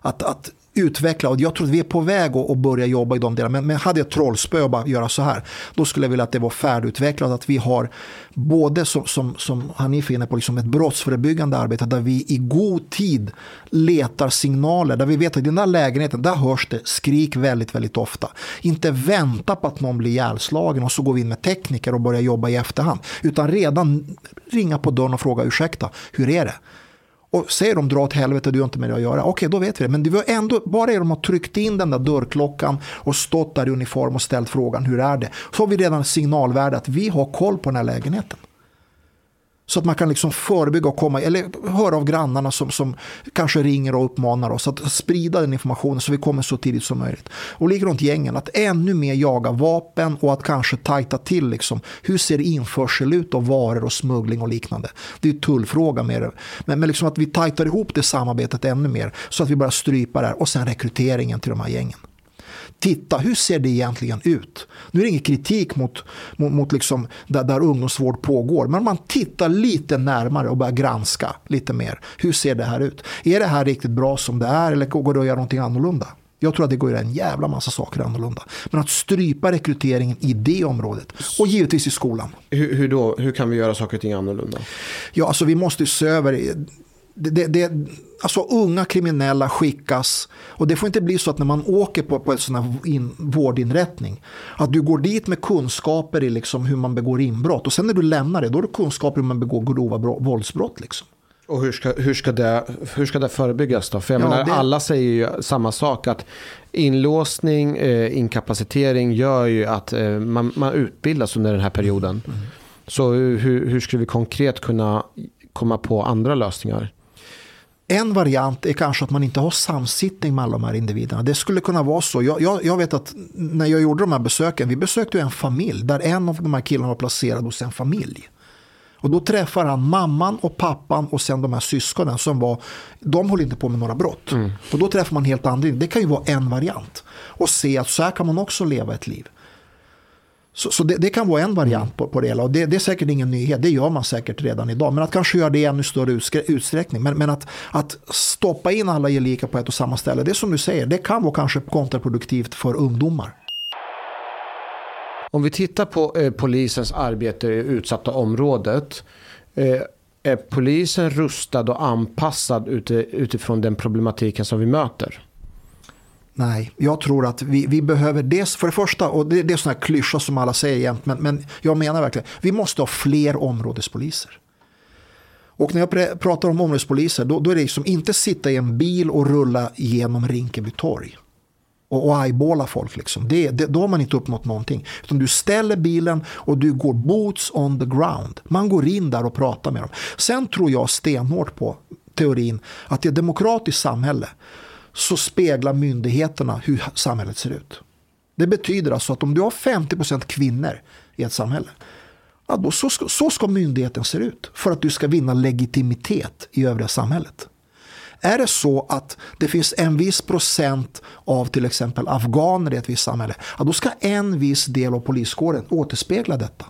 Att, att utveckla och jag tror att vi är på väg att, att börja jobba i de delarna. Men, men hade jag trollspö och bara göra så här, då skulle jag vilja att det var färdigutvecklat, att vi har både som, som, som Hanif är inne på, liksom ett brottsförebyggande arbete där vi i god tid letar signaler, där vi vet att i den där lägenheten, där hörs det skrik väldigt, väldigt ofta. Inte vänta på att någon blir ihjälslagen och så går vi in med tekniker och börjar jobba i efterhand, utan redan ringa på dörren och fråga ursäkta, hur är det? Och säger de dra åt helvete, du har inte med det att göra. Okej, då vet vi det. Men det var ändå, bara de att tryckt in den där dörrklockan och stått där i uniform och ställt frågan hur är det? Så har vi redan signalvärde att vi har koll på den här lägenheten. Så att man kan liksom förebygga och komma, eller höra av grannarna som, som kanske ringer och uppmanar oss att sprida den informationen så vi kommer så tidigt som möjligt. Och likadant gängen, att ännu mer jaga vapen och att kanske tajta till liksom, hur ser införsel ut av varor och smuggling och liknande. Det är ju tullfråga med det. Men, men liksom att vi tajtar ihop det samarbetet ännu mer så att vi bara strypa det här och sen rekryteringen till de här gängen titta, hur ser det egentligen ut? Nu är det ingen kritik mot, mot, mot liksom där, där ungdomsvård pågår, men man tittar lite närmare och börjar granska lite mer. Hur ser det här ut? Är det här riktigt bra som det är eller går det att göra någonting annorlunda? Jag tror att det går att göra en jävla massa saker annorlunda. Men att strypa rekryteringen i det området och givetvis i skolan. Hur, hur då? Hur kan vi göra saker och ting annorlunda? Ja, alltså vi måste se över det, det, det, alltså unga kriminella skickas och det får inte bli så att när man åker på, på en sån här in, vårdinrättning att du går dit med kunskaper i liksom hur man begår inbrott och sen när du lämnar det då har du kunskaper i hur man begår grova våldsbrott. Liksom. Och hur ska, hur, ska det, hur ska det förebyggas då? För jag ja, menar, det... alla säger ju samma sak att inlåsning, eh, inkapacitering gör ju att eh, man, man utbildas under den här perioden. Mm. Så hur, hur skulle vi konkret kunna komma på andra lösningar? En variant är kanske att man inte har samsittning med alla de här individerna. Det skulle kunna vara så. Jag, jag, jag, vet att när jag gjorde de här besöken, vi besökte en familj där en av de här killarna var placerad hos en familj. Och då träffar han mamman och pappan och sen de här syskonen som var, de håller inte på med några brott. Mm. Och då träffar man helt andra. Det kan ju vara en variant. Och se att så här kan man också leva ett liv. Så, så det, det, kan vara en variant på, på det hela. Och det, det, är säkert ingen nyhet, det gör man säkert redan idag. Men att kanske göra det i ännu större utsträckning. Men, men att, att stoppa in alla gelika på ett och samma ställe, det är som du säger, det kan vara kanske kontraproduktivt för ungdomar. Om vi tittar på eh, polisens arbete i utsatta området. Eh, är polisen rustad och anpassad utifrån den problematiken som vi möter? Nej, jag tror att vi, vi behöver dels för det första, och det, det är sådana här klyscha som alla säger jämt, men, men jag menar verkligen, vi måste ha fler områdespoliser. Och när jag pratar om områdespoliser, då, då är det liksom inte sitta i en bil och rulla genom Rinkeby torg. Och, och eyeballar folk. Liksom. Det, det, då har man inte uppnått någonting. Utan du ställer bilen och du går boots on the ground. Man går in där och pratar med dem. Sen tror jag stenhårt på teorin att i ett demokratiskt samhälle så speglar myndigheterna hur samhället ser ut. Det betyder alltså att om du har 50% kvinnor i ett samhälle, ja då så, ska, så ska myndigheten se ut för att du ska vinna legitimitet i övriga samhället. Är det så att det finns en viss procent av till exempel afghaner i ett visst samhälle, ja, då ska en viss del av poliskåren återspegla detta.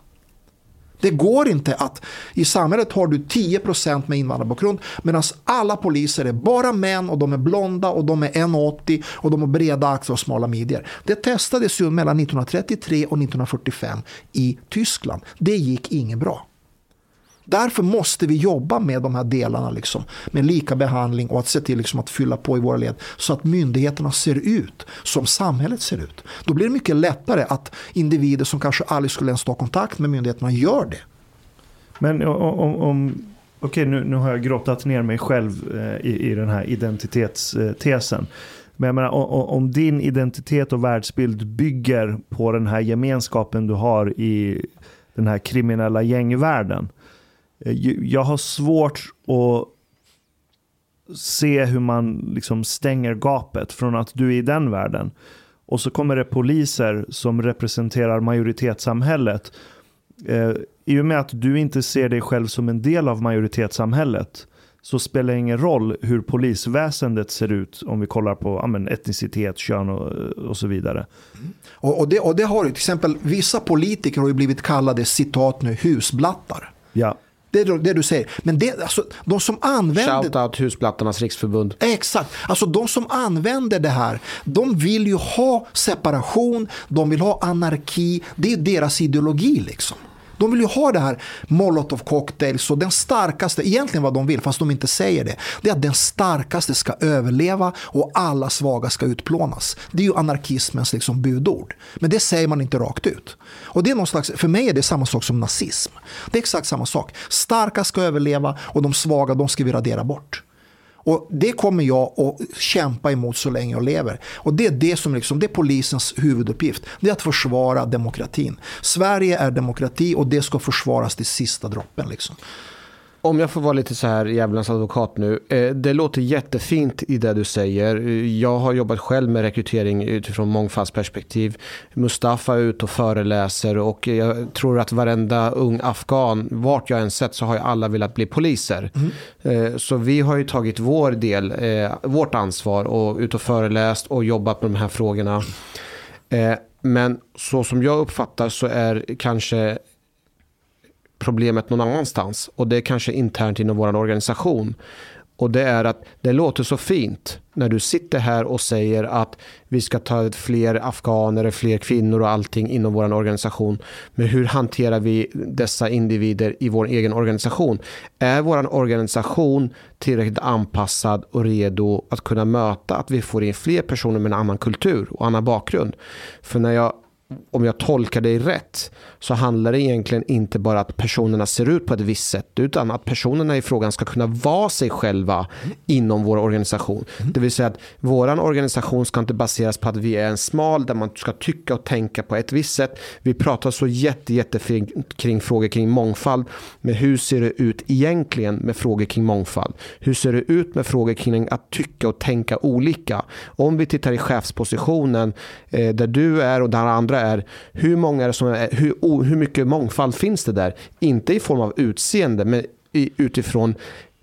Det går inte att i samhället har du 10% med invandrarbakgrund medan alla poliser är bara män och de är blonda och de är 1,80 och de har breda axlar och smala midjor. Det testades ju mellan 1933 och 1945 i Tyskland. Det gick inget bra. Därför måste vi jobba med de här delarna, liksom, med lika behandling och att se till liksom, att fylla på i våra led så att myndigheterna ser ut som samhället ser ut. Då blir det mycket lättare att individer som kanske aldrig skulle ens ta kontakt med myndigheterna gör det. Men om, om okej nu, nu har jag grottat ner mig själv eh, i, i den här identitetstesen. Men jag menar, om, om din identitet och världsbild bygger på den här gemenskapen du har i den här kriminella gängvärlden. Eh, jag har svårt att se hur man liksom stänger gapet från att du är i den världen. Och så kommer det poliser som representerar majoritetssamhället. Eh, I och med att du inte ser dig själv som en del av majoritetssamhället så spelar det ingen roll hur polisväsendet ser ut om vi kollar på ja, etnicitet, kön och, och så vidare. Mm. Och, och, det, och det har ju till exempel vissa politiker har ju blivit kallade citat nu husblattar. Ja. Det är det du säger. Men det, alltså, de som använder... Shoutout Husplattarnas riksförbund. Exakt. Alltså de som använder det här, de vill ju ha separation, de vill ha anarki. Det är deras ideologi liksom. De vill ju ha det här molotov cocktails och den starkaste, egentligen vad de vill fast de inte säger det, det är att den starkaste ska överleva och alla svaga ska utplånas. Det är ju anarkismens liksom budord. Men det säger man inte rakt ut. Och det är någon slags, för mig är det samma sak som nazism. Det är exakt samma sak. Starka ska överleva och de svaga de ska vi radera bort. Och Det kommer jag att kämpa emot så länge jag lever. Och Det är det som liksom, det är polisens huvuduppgift. Det är att försvara demokratin. Sverige är demokrati och det ska försvaras till sista droppen. Liksom. Om jag får vara lite så här djävulens advokat nu. Eh, det låter jättefint i det du säger. Jag har jobbat själv med rekrytering utifrån mångfaldsperspektiv. Mustafa är ute och föreläser och jag tror att varenda ung afghan, vart jag än sett så har ju alla velat bli poliser. Mm. Så vi har ju tagit vår del, eh, vårt ansvar och ut och föreläst och jobbat med de här frågorna. Men så som jag uppfattar så är kanske problemet någon annanstans. Och det är kanske internt inom vår organisation. Och det är att det låter så fint när du sitter här och säger att vi ska ta fler afghaner, fler kvinnor och allting inom vår organisation. Men hur hanterar vi dessa individer i vår egen organisation? Är vår organisation tillräckligt anpassad och redo att kunna möta att vi får in fler personer med en annan kultur och annan bakgrund? För när jag om jag tolkar dig rätt, så handlar det egentligen inte bara att personerna ser ut på ett visst sätt, utan att personerna i frågan ska kunna vara sig själva inom vår organisation. Mm. Det vill säga att vår organisation ska inte baseras på att vi är en smal, där man ska tycka och tänka på ett visst sätt. Vi pratar så jätte, jättefint kring frågor kring mångfald, men hur ser det ut egentligen med frågor kring mångfald? Hur ser det ut med frågor kring att tycka och tänka olika? Om vi tittar i chefspositionen, eh, där du är och där andra andra är hur, många som är, hur, hur mycket mångfald finns det där? Inte i form av utseende, men utifrån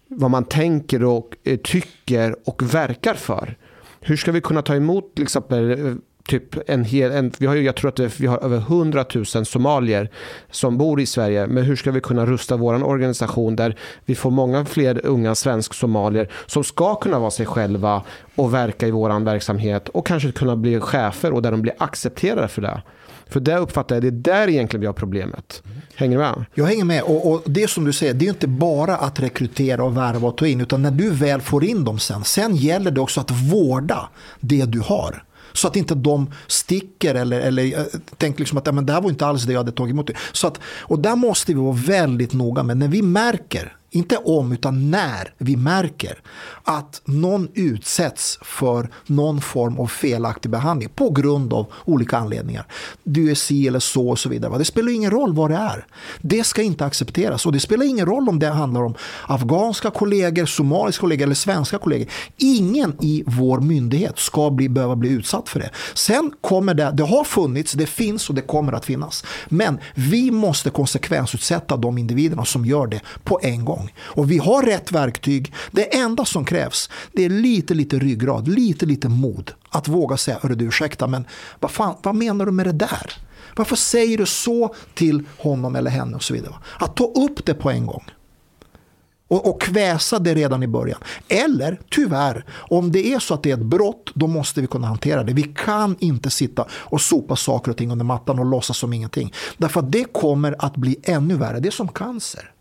vad man tänker och eh, tycker och verkar för. Hur ska vi kunna ta emot till exempel eh, typ en hel, en, vi har, jag tror att vi har över 100 000 somalier som bor i Sverige. Men hur ska vi kunna rusta vår organisation där vi får många fler unga svensk-somalier som ska kunna vara sig själva och verka i vår verksamhet och kanske kunna bli chefer och där de blir accepterade för det. För det uppfattar jag, det är där egentligen vi har problemet. Hänger du med? Jag hänger med. Och, och det som du säger, det är inte bara att rekrytera och värva och ta in. Utan när du väl får in dem sen, sen gäller det också att vårda det du har. Så att inte de sticker eller, eller eh, tänker liksom att ja, men det här var inte alls det jag hade tagit emot. Så att, och där måste vi vara väldigt noga med. När vi märker inte om, utan när vi märker att någon utsätts för någon form av felaktig behandling på grund av olika anledningar. Du är si eller så och så vidare. Det spelar ingen roll vad det är. Det ska inte accepteras och det spelar ingen roll om det handlar om afghanska kollegor, somaliska kollegor eller svenska kollegor. Ingen i vår myndighet ska bli, behöva bli utsatt för det. Sen kommer det, det har funnits, det finns och det kommer att finnas. Men vi måste konsekvensutsätta de individerna som gör det på en gång gång. Och vi har rätt verktyg. Det enda som krävs det är lite, lite ryggrad, lite, lite mod. Att våga säga, hörru du ursäkta, men vad, fan, vad menar du med det där? Varför säger du så till honom eller henne och så vidare? Att ta upp det på en gång. Och, och kväsa det redan i början. Eller tyvärr, om det är så att det är ett brott, då måste vi kunna hantera det. Vi kan inte sitta och sopa saker och ting under mattan och låtsas som ingenting. Därför att det kommer att bli ännu värre. Det är som cancer.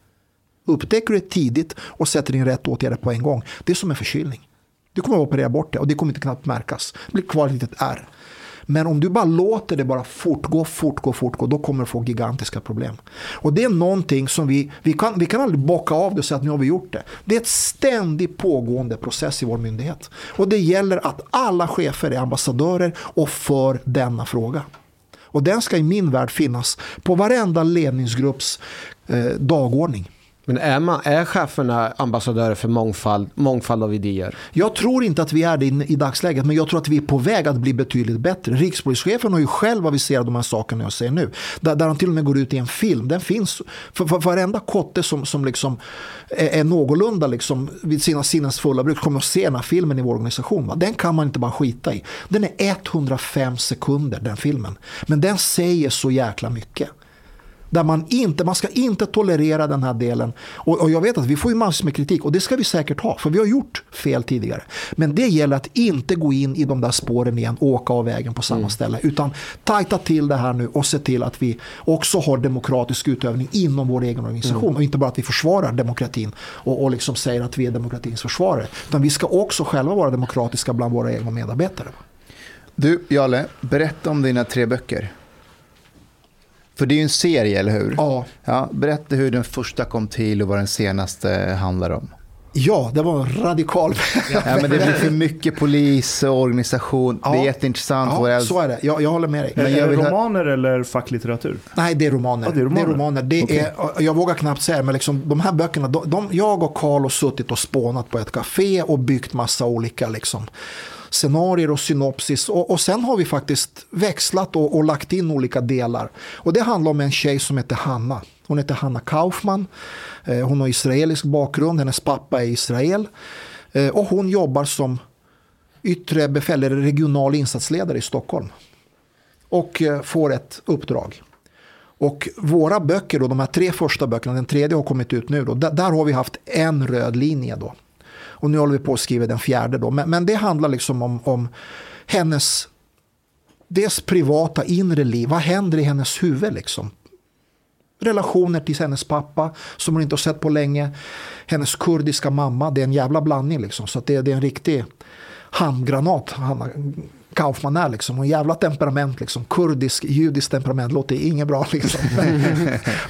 Upptäcker du det tidigt och sätter in rätt åtgärder på en gång. Det är som en förkylning. Du kommer att operera bort det och det kommer inte knappt märkas. Det blir kvar ett litet ärr. Men om du bara låter det bara fortgå, fortgå, fortgå, då kommer du få gigantiska problem. Och det är någonting som vi, vi kan, vi kan aldrig bocka av det och säga att nu har vi gjort det. Det är ett ständigt pågående process i vår myndighet. Och det gäller att alla chefer är ambassadörer och för denna fråga. Och den ska i min värld finnas på varenda ledningsgrupps eh, dagordning. Men är, man, är cheferna ambassadörer för mångfald, mångfald av idéer? Jag tror inte att vi är det i, i dagsläget, men jag tror att vi är på väg att bli betydligt bättre. Rikspolischefen har ju själv aviserat de här sakerna jag säger nu. Där, där han till och med går ut i en film. Den finns för, för varenda kotte som, som liksom är, är någorlunda liksom vid sina sinnens fulla bruk kommer att se den här filmen i vår organisation. Va? Den kan man inte bara skita i. Den är 105 sekunder, den filmen. Men den säger så jäkla mycket. Där man inte, man ska inte tolerera den här delen. Och, och jag vet att vi får ju massor med kritik och det ska vi säkert ha, för vi har gjort fel tidigare. Men det gäller att inte gå in i de där spåren igen och åka av vägen på samma mm. ställe. Utan tajta till det här nu och se till att vi också har demokratisk utövning inom vår egen organisation. Mm. Och inte bara att vi försvarar demokratin och, och liksom säger att vi är demokratins försvarare. Utan vi ska också själva vara demokratiska bland våra egna medarbetare. Du, Jalle, berätta om dina tre böcker. För det är ju en serie, eller hur? Ja. ja. Berätta hur den första kom till och vad den senaste handlar om. Ja, det var en radikal ja, men Det blir för mycket polis och organisation. Ja. Det är jätteintressant. Ja, så är det. Jag, jag håller med dig. Men är det romaner ha... eller facklitteratur? Nej, det är romaner. Ja, det är romaner. Det är romaner. Det okay. är, jag vågar knappt säga, men liksom, de här böckerna, de, de, jag och Karl har suttit och spånat på ett café och byggt massa olika liksom, scenarier och synopsis. Och, och sen har vi faktiskt växlat och, och, lagt in olika delar. Och det handlar om en tjej som heter Hanna. Hon heter Hanna Kaufman. Eh, hon har israelisk bakgrund, hennes pappa är Israel. Eh, och hon jobbar som yttre befäl, eller regional insatsledare i Stockholm. Och eh, får ett uppdrag. Och våra böcker, då, de här tre första böckerna, den tredje har kommit ut nu, då, där, där har vi haft en röd linje. Då. Och nu håller vi på att skriva den fjärde. Då. Men, men det handlar liksom om, om hennes dess privata inre liv. Vad händer i hennes huvud? Liksom? Relationer till hennes pappa som hon inte har sett på länge. Hennes kurdiska mamma. Det är en jävla blandning. Liksom. Så det, det är en riktig handgranat. Hanna Kaufman är. Liksom. Och jävla temperament. Liksom. Kurdisk, judisk temperament. Låter inget bra. Liksom.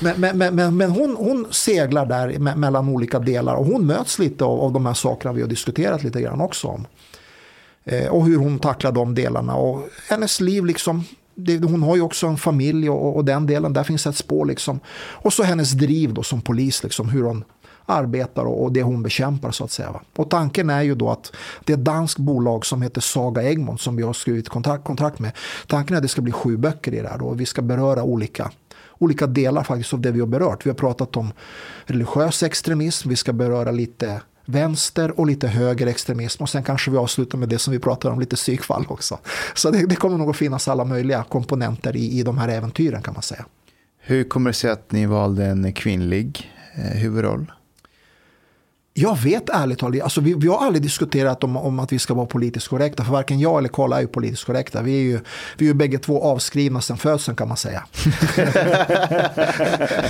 men, men, men, men, men hon, hon seglar där mellan olika delar. Och hon möts lite av, av de här sakerna vi har diskuterat lite grann också om. Eh, och hur hon tacklar de delarna. Och hennes liv liksom det, hon har ju också en familj och, och, den delen, där finns ett spår. Liksom. Och så hennes driv då som polis, liksom, hur hon arbetar och, det hon bekämpar så att säga. Och tanken är ju då att det är ett danskt bolag som heter Saga Egmont som vi har skrivit kontrakt, kontrakt med. Tanken är att det ska bli sju böcker i det här och vi ska beröra olika olika delar faktiskt av det vi har berört. Vi har pratat om religiös extremism, vi ska beröra lite vänster och lite höger extremism och sen kanske vi avslutar med det som vi pratar om, lite psykfall också. Så det, det kommer nog att finnas alla möjliga komponenter i, i de här äventyren kan man säga. Hur kommer det sig att ni valde en kvinnlig eh, huvudroll? Jag vet ärligt talat, alltså vi, vi, har aldrig diskuterat om, om att vi ska vara politiskt korrekta. För varken jag eller Karl är ju politiskt korrekta. Vi är ju, vi är ju bägge två avskrivna sedan födseln kan man säga.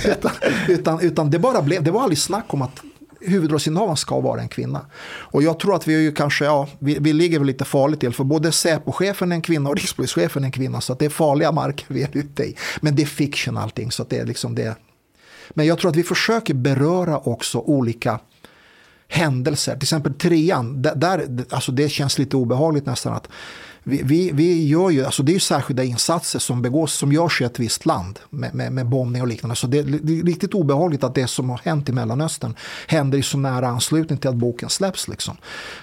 utan, utan, utan, det bara blev, det var aldrig snack om att huvudrollsinnehavaren ska vara en kvinna. Och jag tror att vi är ju kanske, ja, vi, vi ligger väl lite farligt till. För både Säpochefen är en kvinna och rikspolischefen är en kvinna. Så att det är farliga marker vi är ute i. Men det är fiction allting. Så att det är liksom det. Men jag tror att vi försöker beröra också olika händelser. Till exempel trean, där, alltså det känns lite obehagligt nästan att vi, vi, vi, gör ju, alltså det är ju särskilda insatser som begås, som görs i ett visst land med, med, med bombning och liknande. Så det, det, är riktigt obehagligt att det som har hänt i Mellanöstern händer i så nära anslutning till att boken släpps. Liksom.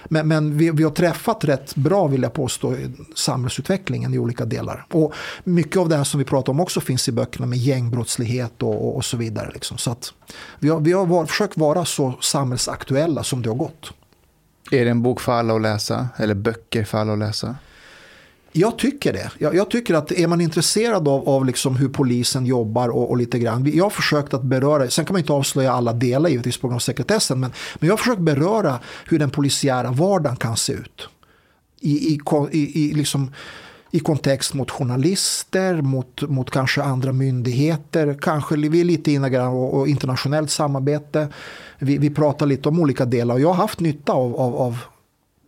Men, men vi, vi, har träffat rätt bra, vill jag påstå, samhällsutvecklingen i olika delar. Och mycket av det här som vi pratar om också finns i böckerna med gängbrottslighet och, och, och så vidare. Liksom. Så att vi har, vi har var, försökt vara så samhällsaktuella som det har gått. Är det en bok för alla att läsa? Eller böcker för alla att läsa? Jag tycker det. Jag, jag, tycker att är man intresserad av, av liksom hur polisen jobbar och, och, lite grann. Jag har försökt att beröra, sen kan man inte avslöja alla delar givetvis på grund av sekretessen. Men, men jag har försökt beröra hur den polisiära vardagen kan se ut. I, i, i, i liksom, i kontext mot journalister, mot, mot kanske andra myndigheter. Kanske vi är lite inne och, och internationellt samarbete. Vi, vi pratar lite om olika delar och jag har haft nytta av, av, av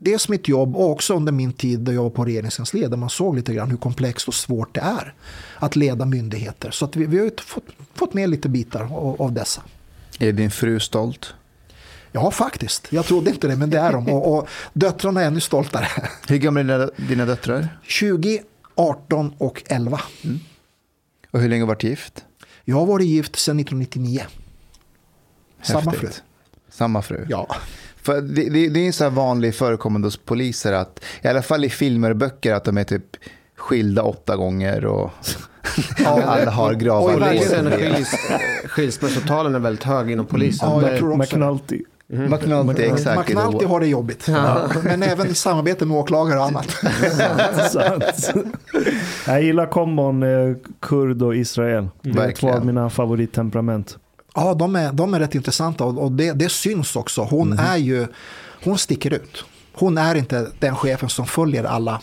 dels mitt jobb och också under min tid där jag var på regeringskansliet där man såg lite grann hur komplext och svårt det är att leda myndigheter. Så att vi, vi har fått, fått med lite bitar av, av dessa. Är din fru stolt? Ja, faktiskt. Jag trodde inte det, men det är de. Och, och döttrarna är ännu stoltare. Hur gamla är dina döttrar? 20, 18 och 11. Mm. Och hur länge har du varit gift? Jag har varit gift sedan 1999. Häftigt. Samma fru. Samma fru? Ja. För det, det, det är en så vanlig förekommande hos poliser att, i alla fall i filmer och böcker, att de är typ skilda åtta gånger och ja, alla har gravar. Och skils, skilsmässotalen är väldigt hög inom polisen. Ja, jag tror också McNulty. McNulty, exakt. McNulty har det jobbigt. Men även i samarbete med åklagare och annat. Jag gillar kombon eh, kurd och Israel. Det är två Verkligen. av mina favorittemperament. Ja, de är, de är rätt intressanta och, det, det syns också. Hon är ju, hon sticker ut. Hon är inte den chefen som följer alla,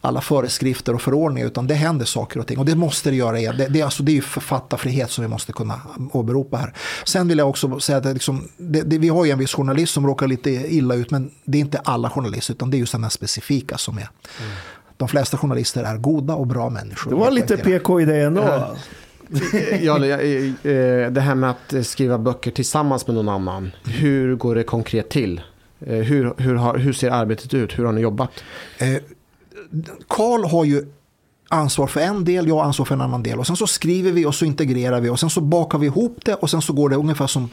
alla föreskrifter och förordningar utan det händer saker och ting och det måste det göra. Det, det, är alltså, det är ju författarfrihet som vi måste kunna åberopa här. Sen vill jag också säga att liksom, det, det, vi har ju en viss journalist som råkar lite illa ut men det är inte alla journalister utan det är ju sådana specifika som är. De flesta journalister är goda och bra människor. Det var lite PK i det ändå. Ja, Eh, det- eh, eh, det här med att skriva böcker tillsammans med någon annan. Hur går det konkret till? Hur, hur, har, hur ser arbetet ut? Hur har ni jobbat? Eh, Karl har ju ansvar för en del, jag ansvar för en annan del. Och sen så skriver vi och så integrerar vi och sen så bakar vi ihop det och sen så går det ungefär som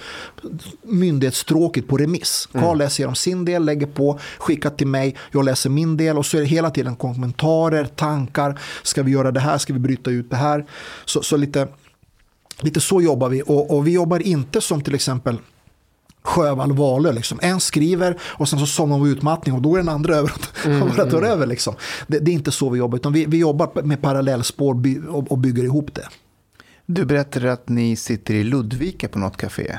myndighetsstråket på remiss. Karl läser igenom sin del, lägger på, skickar till mig, jag läser min del och så är det hela tiden kommentarer, tankar. Ska vi göra det här? Ska vi bryta ut det här? Så, så lite, lite så jobbar vi och, och vi jobbar inte som till exempel Sjövall Wahlöö. Liksom. En skriver och sen så somnar av utmattning och då är den andra över och bara tar över. Liksom. Det, det är inte så vi jobbar utan vi, vi jobbar med parallellspår by, och, och bygger ihop det. Du berättade att ni sitter i Ludvika på något café.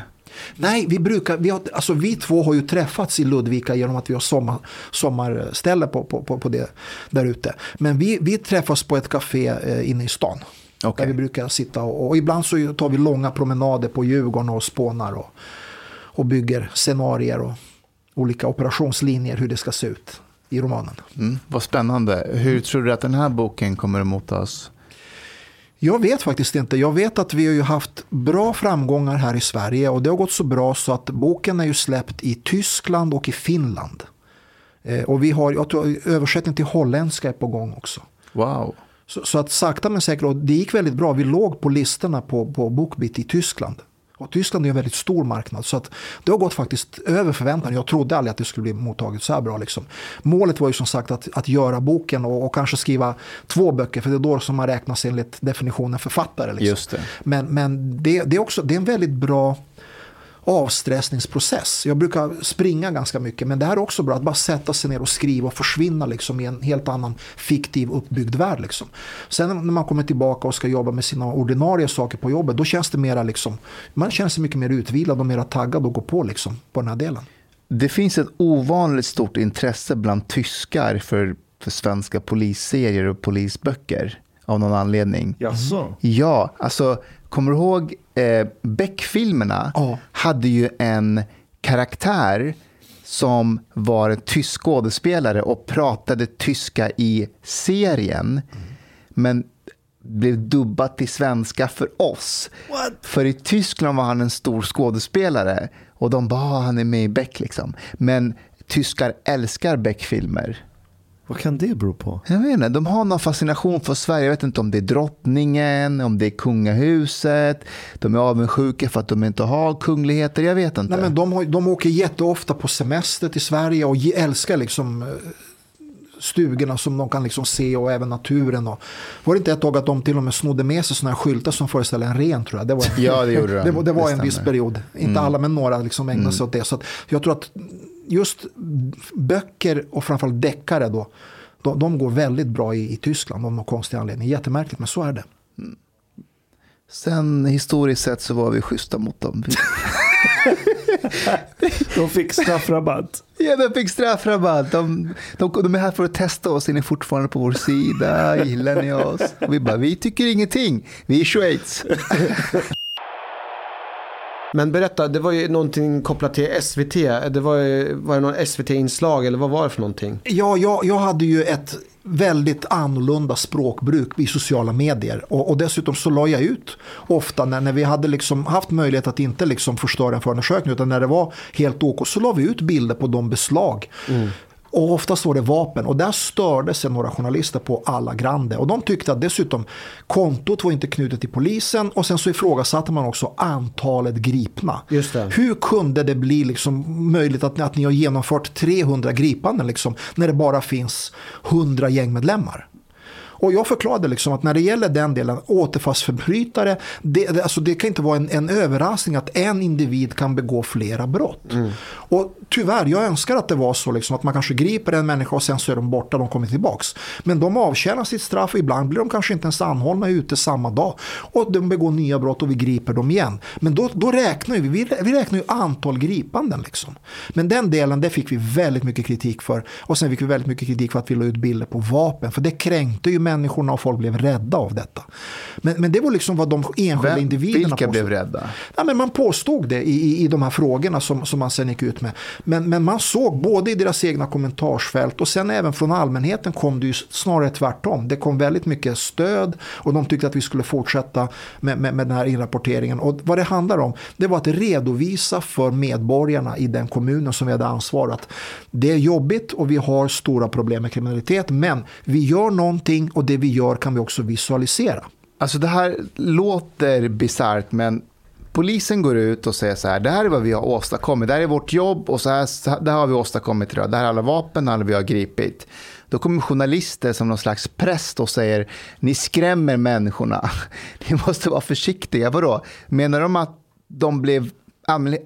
Nej, vi brukar, vi, har, alltså vi två har ju träffats i Ludvika genom att vi har sommar, sommarställe på, på, på, på det där ute. Men vi, vi träffas på ett café eh, inne i stan. Okej. Där vi brukar sitta och, och ibland så tar vi långa promenader på Djurgården och spånar och, och bygger scenarier och olika operationslinjer hur det ska se ut i romanen. Mm, vad spännande. Hur tror du att den här boken kommer att mottas? Jag vet faktiskt inte. Jag vet att vi har ju haft bra framgångar här i Sverige och det har gått så bra så att boken är ju släppt i Tyskland och i Finland. Eh, och vi har, jag tror översättning till holländska är på gång också. Wow. Så, så att sakta men säkert, och det gick väldigt bra. Vi låg på listorna på, på Bookbeat i Tyskland. Och Tyskland är en väldigt stor marknad. Så att det har gått faktiskt över förväntan. Jag trodde aldrig att det skulle bli mottaget så här bra. Liksom. Målet var ju som sagt att, att göra boken och, och kanske skriva två böcker. För det är då som man räknas enligt definitionen författare. Liksom. Men, men det, det, är också, det är en väldigt bra avstressningsprocess. Jag brukar springa ganska mycket men det här är också bra att bara sätta sig ner och skriva och försvinna liksom i en helt annan fiktiv uppbyggd värld. Liksom. Sen när man kommer tillbaka och ska jobba med sina ordinarie saker på jobbet då känns det mera liksom, man känner sig mycket mer utvilad och mer taggad och gå på liksom på den här delen. Det finns ett ovanligt stort intresse bland tyskar för, för svenska polisserier och polisböcker av någon anledning. Jaså? Ja, alltså kommer du ihåg eh, Beck-filmerna Ja. hade ju en karaktär som var en tysk skådespelare och pratade tyska i serien. Men blev dubbat till svenska för oss. För i Tyskland var han en stor skådespelare och de bara, "Ah, han är med i Beck liksom. Men tyskar älskar Beck-filmer. Vad kan det bero på? Jag vet inte, de har någon fascination för Sverige. Jag vet inte om det är drottningen, om det är kungahuset. De är avundsjuka för att de inte har kungligheter. Jag vet inte. Nej, men de, de åker jätteofta på semester till Sverige och älskar liksom eh, stugorna som de kan liksom se och även naturen. Och, var det inte ett tag att de till och med snodde med sig sådana här skyltar som föreställer en ren tror jag. Det var, Ja, det gjorde de. det var, det var en viss. Mm. period. Inte alla men några liksom ägnade sig åt det. Så att jag tror att just böcker och framförallt deckare då. De, de går väldigt bra i, i Tyskland av någon konstig anledning. Jättemärkligt men så är det. Sen historiskt sett så var vi schyssta mot dem. De fick straffrabatt. Ja, de fick straffrabatt. De, de, de är här för att testa oss. Är ni fortfarande på vår sida? Gillar ni oss? Och vi bara, vi tycker ingenting. Vi är Schweiz. Men berätta, det var ju någonting kopplat till SVT. Det var, ju- var det någon SVT-inslag eller vad var det för någonting? Ja, jag, jag hade ju ett väldigt annorlunda språkbruk i sociala medier. Och, och dessutom så la jag ut ofta när, när vi hade liksom haft möjlighet att inte liksom förstöra en förundersökning utan när det var helt OK så la vi ut bilder på de beslag. Mm. Och oftast var det vapen och där störde sig några journalister på alla grande. Och de tyckte att dessutom kontot var inte knutet till polisen och sen så ifrågasatte man också antalet gripna. Hur kunde det bli liksom möjligt att, att ni har genomfört 300 gripanden liksom, när det bara finns 100 gängmedlemmar? Och jag förklarade liksom att när det gäller den delen, återfallsförbrytare, det, alltså det kan inte vara en, en överraskning att en individ kan begå flera brott. Mm. Och tyvärr, jag önskar att det var så liksom, att man kanske griper en människa och sen så är de borta, de kommer tillbaks. Men de avtjänar sitt straff och ibland blir de kanske inte ens anhållna ute samma dag. Och de begår nya brott och vi griper dem igen. Men då, då räknar vi, vi, vi räknar ju antal gripanden liksom. Men den delen, det fick vi väldigt mycket kritik för. Och sen fick vi väldigt mycket kritik för att vi la ut bilder på vapen. För det kränkte ju människorna och folk blev rädda av detta. Men, men det var liksom vad de enskilda Vem, individerna vilka påstod. blev rädda? Ja, men man påstod det i, i, i de här frågorna som, som man sen gick ut med. Men, men man såg både i deras egna kommentarsfält och sen även från allmänheten kom det ju snarare tvärtom. Det kom väldigt mycket stöd och de tyckte att vi skulle fortsätta med, med, med den här inrapporteringen. Och vad det handlar om det var att redovisa för medborgarna i den kommunen som vi hade ansvarat. Det är jobbigt och vi har stora problem med kriminalitet men vi gör någonting och det vi gör kan vi också visualisera. Alltså det här låter bisarrt men polisen går ut och säger så här, det här är vad vi har åstadkommit, det här är vårt jobb och så här, så här det här har vi åstadkommit idag, det här är alla vapen, alla vi har gripit. Då kommer journalister som någon slags präst och säger, ni skrämmer människorna, ni måste vara försiktiga. Vadå? Menar de att de blev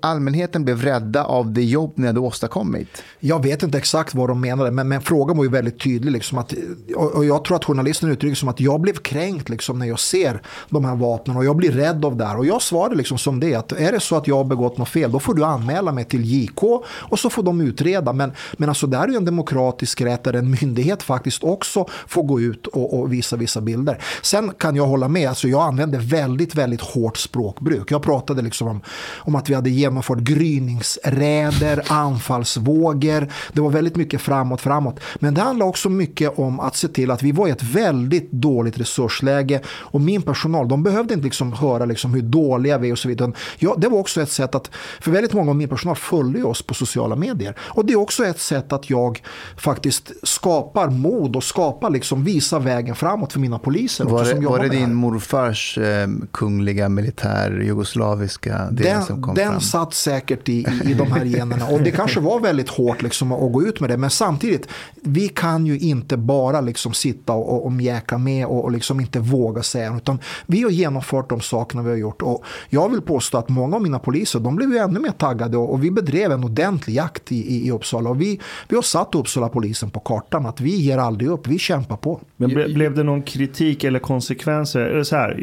allmänheten blev rädda av det jobb ni hade åstadkommit? Jag vet inte exakt vad de menade, men, men frågan var ju väldigt tydlig. Liksom att, och, och jag tror att journalisten uttrycker som att jag blev kränkt liksom, när jag ser de här vapnen och jag blir rädd av det här. Och jag svarade liksom som det, att är det så att jag har begått något fel, då får du anmäla mig till JK och så får de utreda. Men, men alltså, det här är ju en demokratisk rätt där en myndighet faktiskt också får gå ut och, och visa vissa bilder. Sen kan jag hålla med, alltså, jag använde väldigt, väldigt hårt språkbruk. Jag pratade liksom om, om att vi hade genomfört gryningsräder, anfallsvågor. Det var väldigt mycket framåt, framåt. Men det handlar också mycket om att se till att vi var i ett väldigt dåligt resursläge och min personal, de behövde inte liksom höra liksom hur dåliga vi är och så vidare. Ja, det var också ett sätt att, för väldigt många av min personal följer oss på sociala medier. Och det är också ett sätt att jag faktiskt skapar mod och skapar liksom, visa vägen framåt för mina poliser. Var det, som var det det din morfars eh, kungliga militär jugoslaviska som Den, kom den satt säkert i, i, i de här generna. Och det kanske var väldigt hårt liksom att gå ut med det. Men samtidigt vi kan ju inte bara liksom sitta och, och, och mjäka med och, och liksom inte våga säga utan vi har genomfört de sakerna vi har gjort. Och jag vill påstå att många av mina poliser de blev ju ännu mer taggade. Och, och vi bedrev en ordentlig jakt i, i, i Uppsala. Och vi, vi har satt Uppsala polisen på kartan. Att vi ger aldrig upp, vi kämpar på. Men ble, blev det någon kritik eller konsekvenser? Eller så här,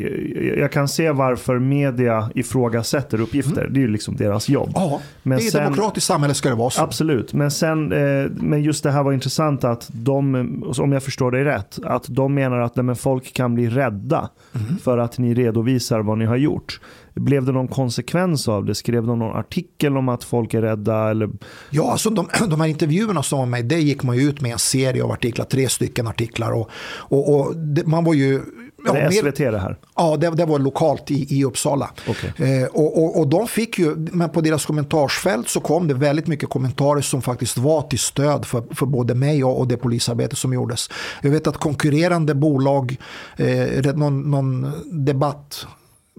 jag, jag kan se varför media ifrågasätter uppgifter. Det är ju liksom deras jobb. Ja, Men i ett demokratiskt samhälle ska det vara så. Absolut, men, sen, eh, men just det här var intressant att de, om jag förstår dig rätt, att de menar att nej, men folk kan bli rädda Mm. för att ni redovisar vad ni har gjort. Blev det någon konsekvens av det? Skrev de någon artikel om att folk är rädda? Eller? Ja, alltså de, de här intervjuerna som var med, det gick man ju ut med en serie av artiklar, tre stycken artiklar. Och, och, och det, man var ju... ja, är det mer- SVT det här? Ja, det, det var lokalt i, i Uppsala. Okej. Eh, och, och, och de fick ju, men på deras kommentarsfält så kom det väldigt mycket kommentarer som faktiskt var till stöd för, för både mig och, och det polisarbete som gjordes. Jag vet att konkurrerande bolag, eh, någon, någon debatt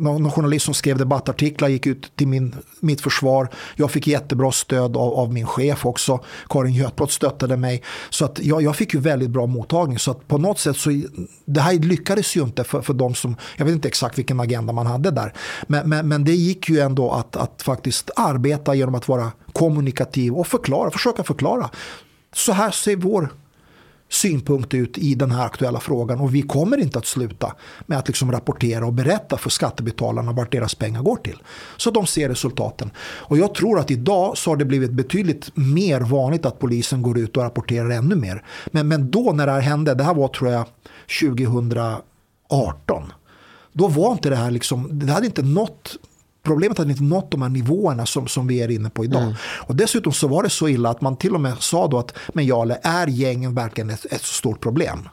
någon någon journalist som skrev debattartiklar gick ut till min, mitt försvar. Jag fick jättebra stöd av, av min chef också. Karin Götbrott stöttade mig. Så att jag, jag fick ju väldigt bra mottagning. Så att på något sätt så det här lyckades ju inte för, för de som, jag vet inte exakt vilken agenda man hade där. Men, men, men det gick ju ändå att, att faktiskt arbeta genom att vara kommunikativ och förklara, försöka förklara. Så här ser vår synpunkt ut i den här aktuella frågan och vi kommer inte att sluta med att liksom rapportera och berätta för skattebetalarna vart deras pengar går till. Så de ser resultaten. Och jag tror att idag så har det blivit betydligt mer vanligt att polisen går ut och rapporterar ännu mer. Men, men då när det här hände, det här var tror jag 2018, då var inte det här liksom, det hade inte nått Problemet hade inte nått de här nivåerna som, som vi är inne på idag. Och dessutom så var det så illa att man till och med sa då att men Jarle, är gängen verkligen ett, ett så stort problem?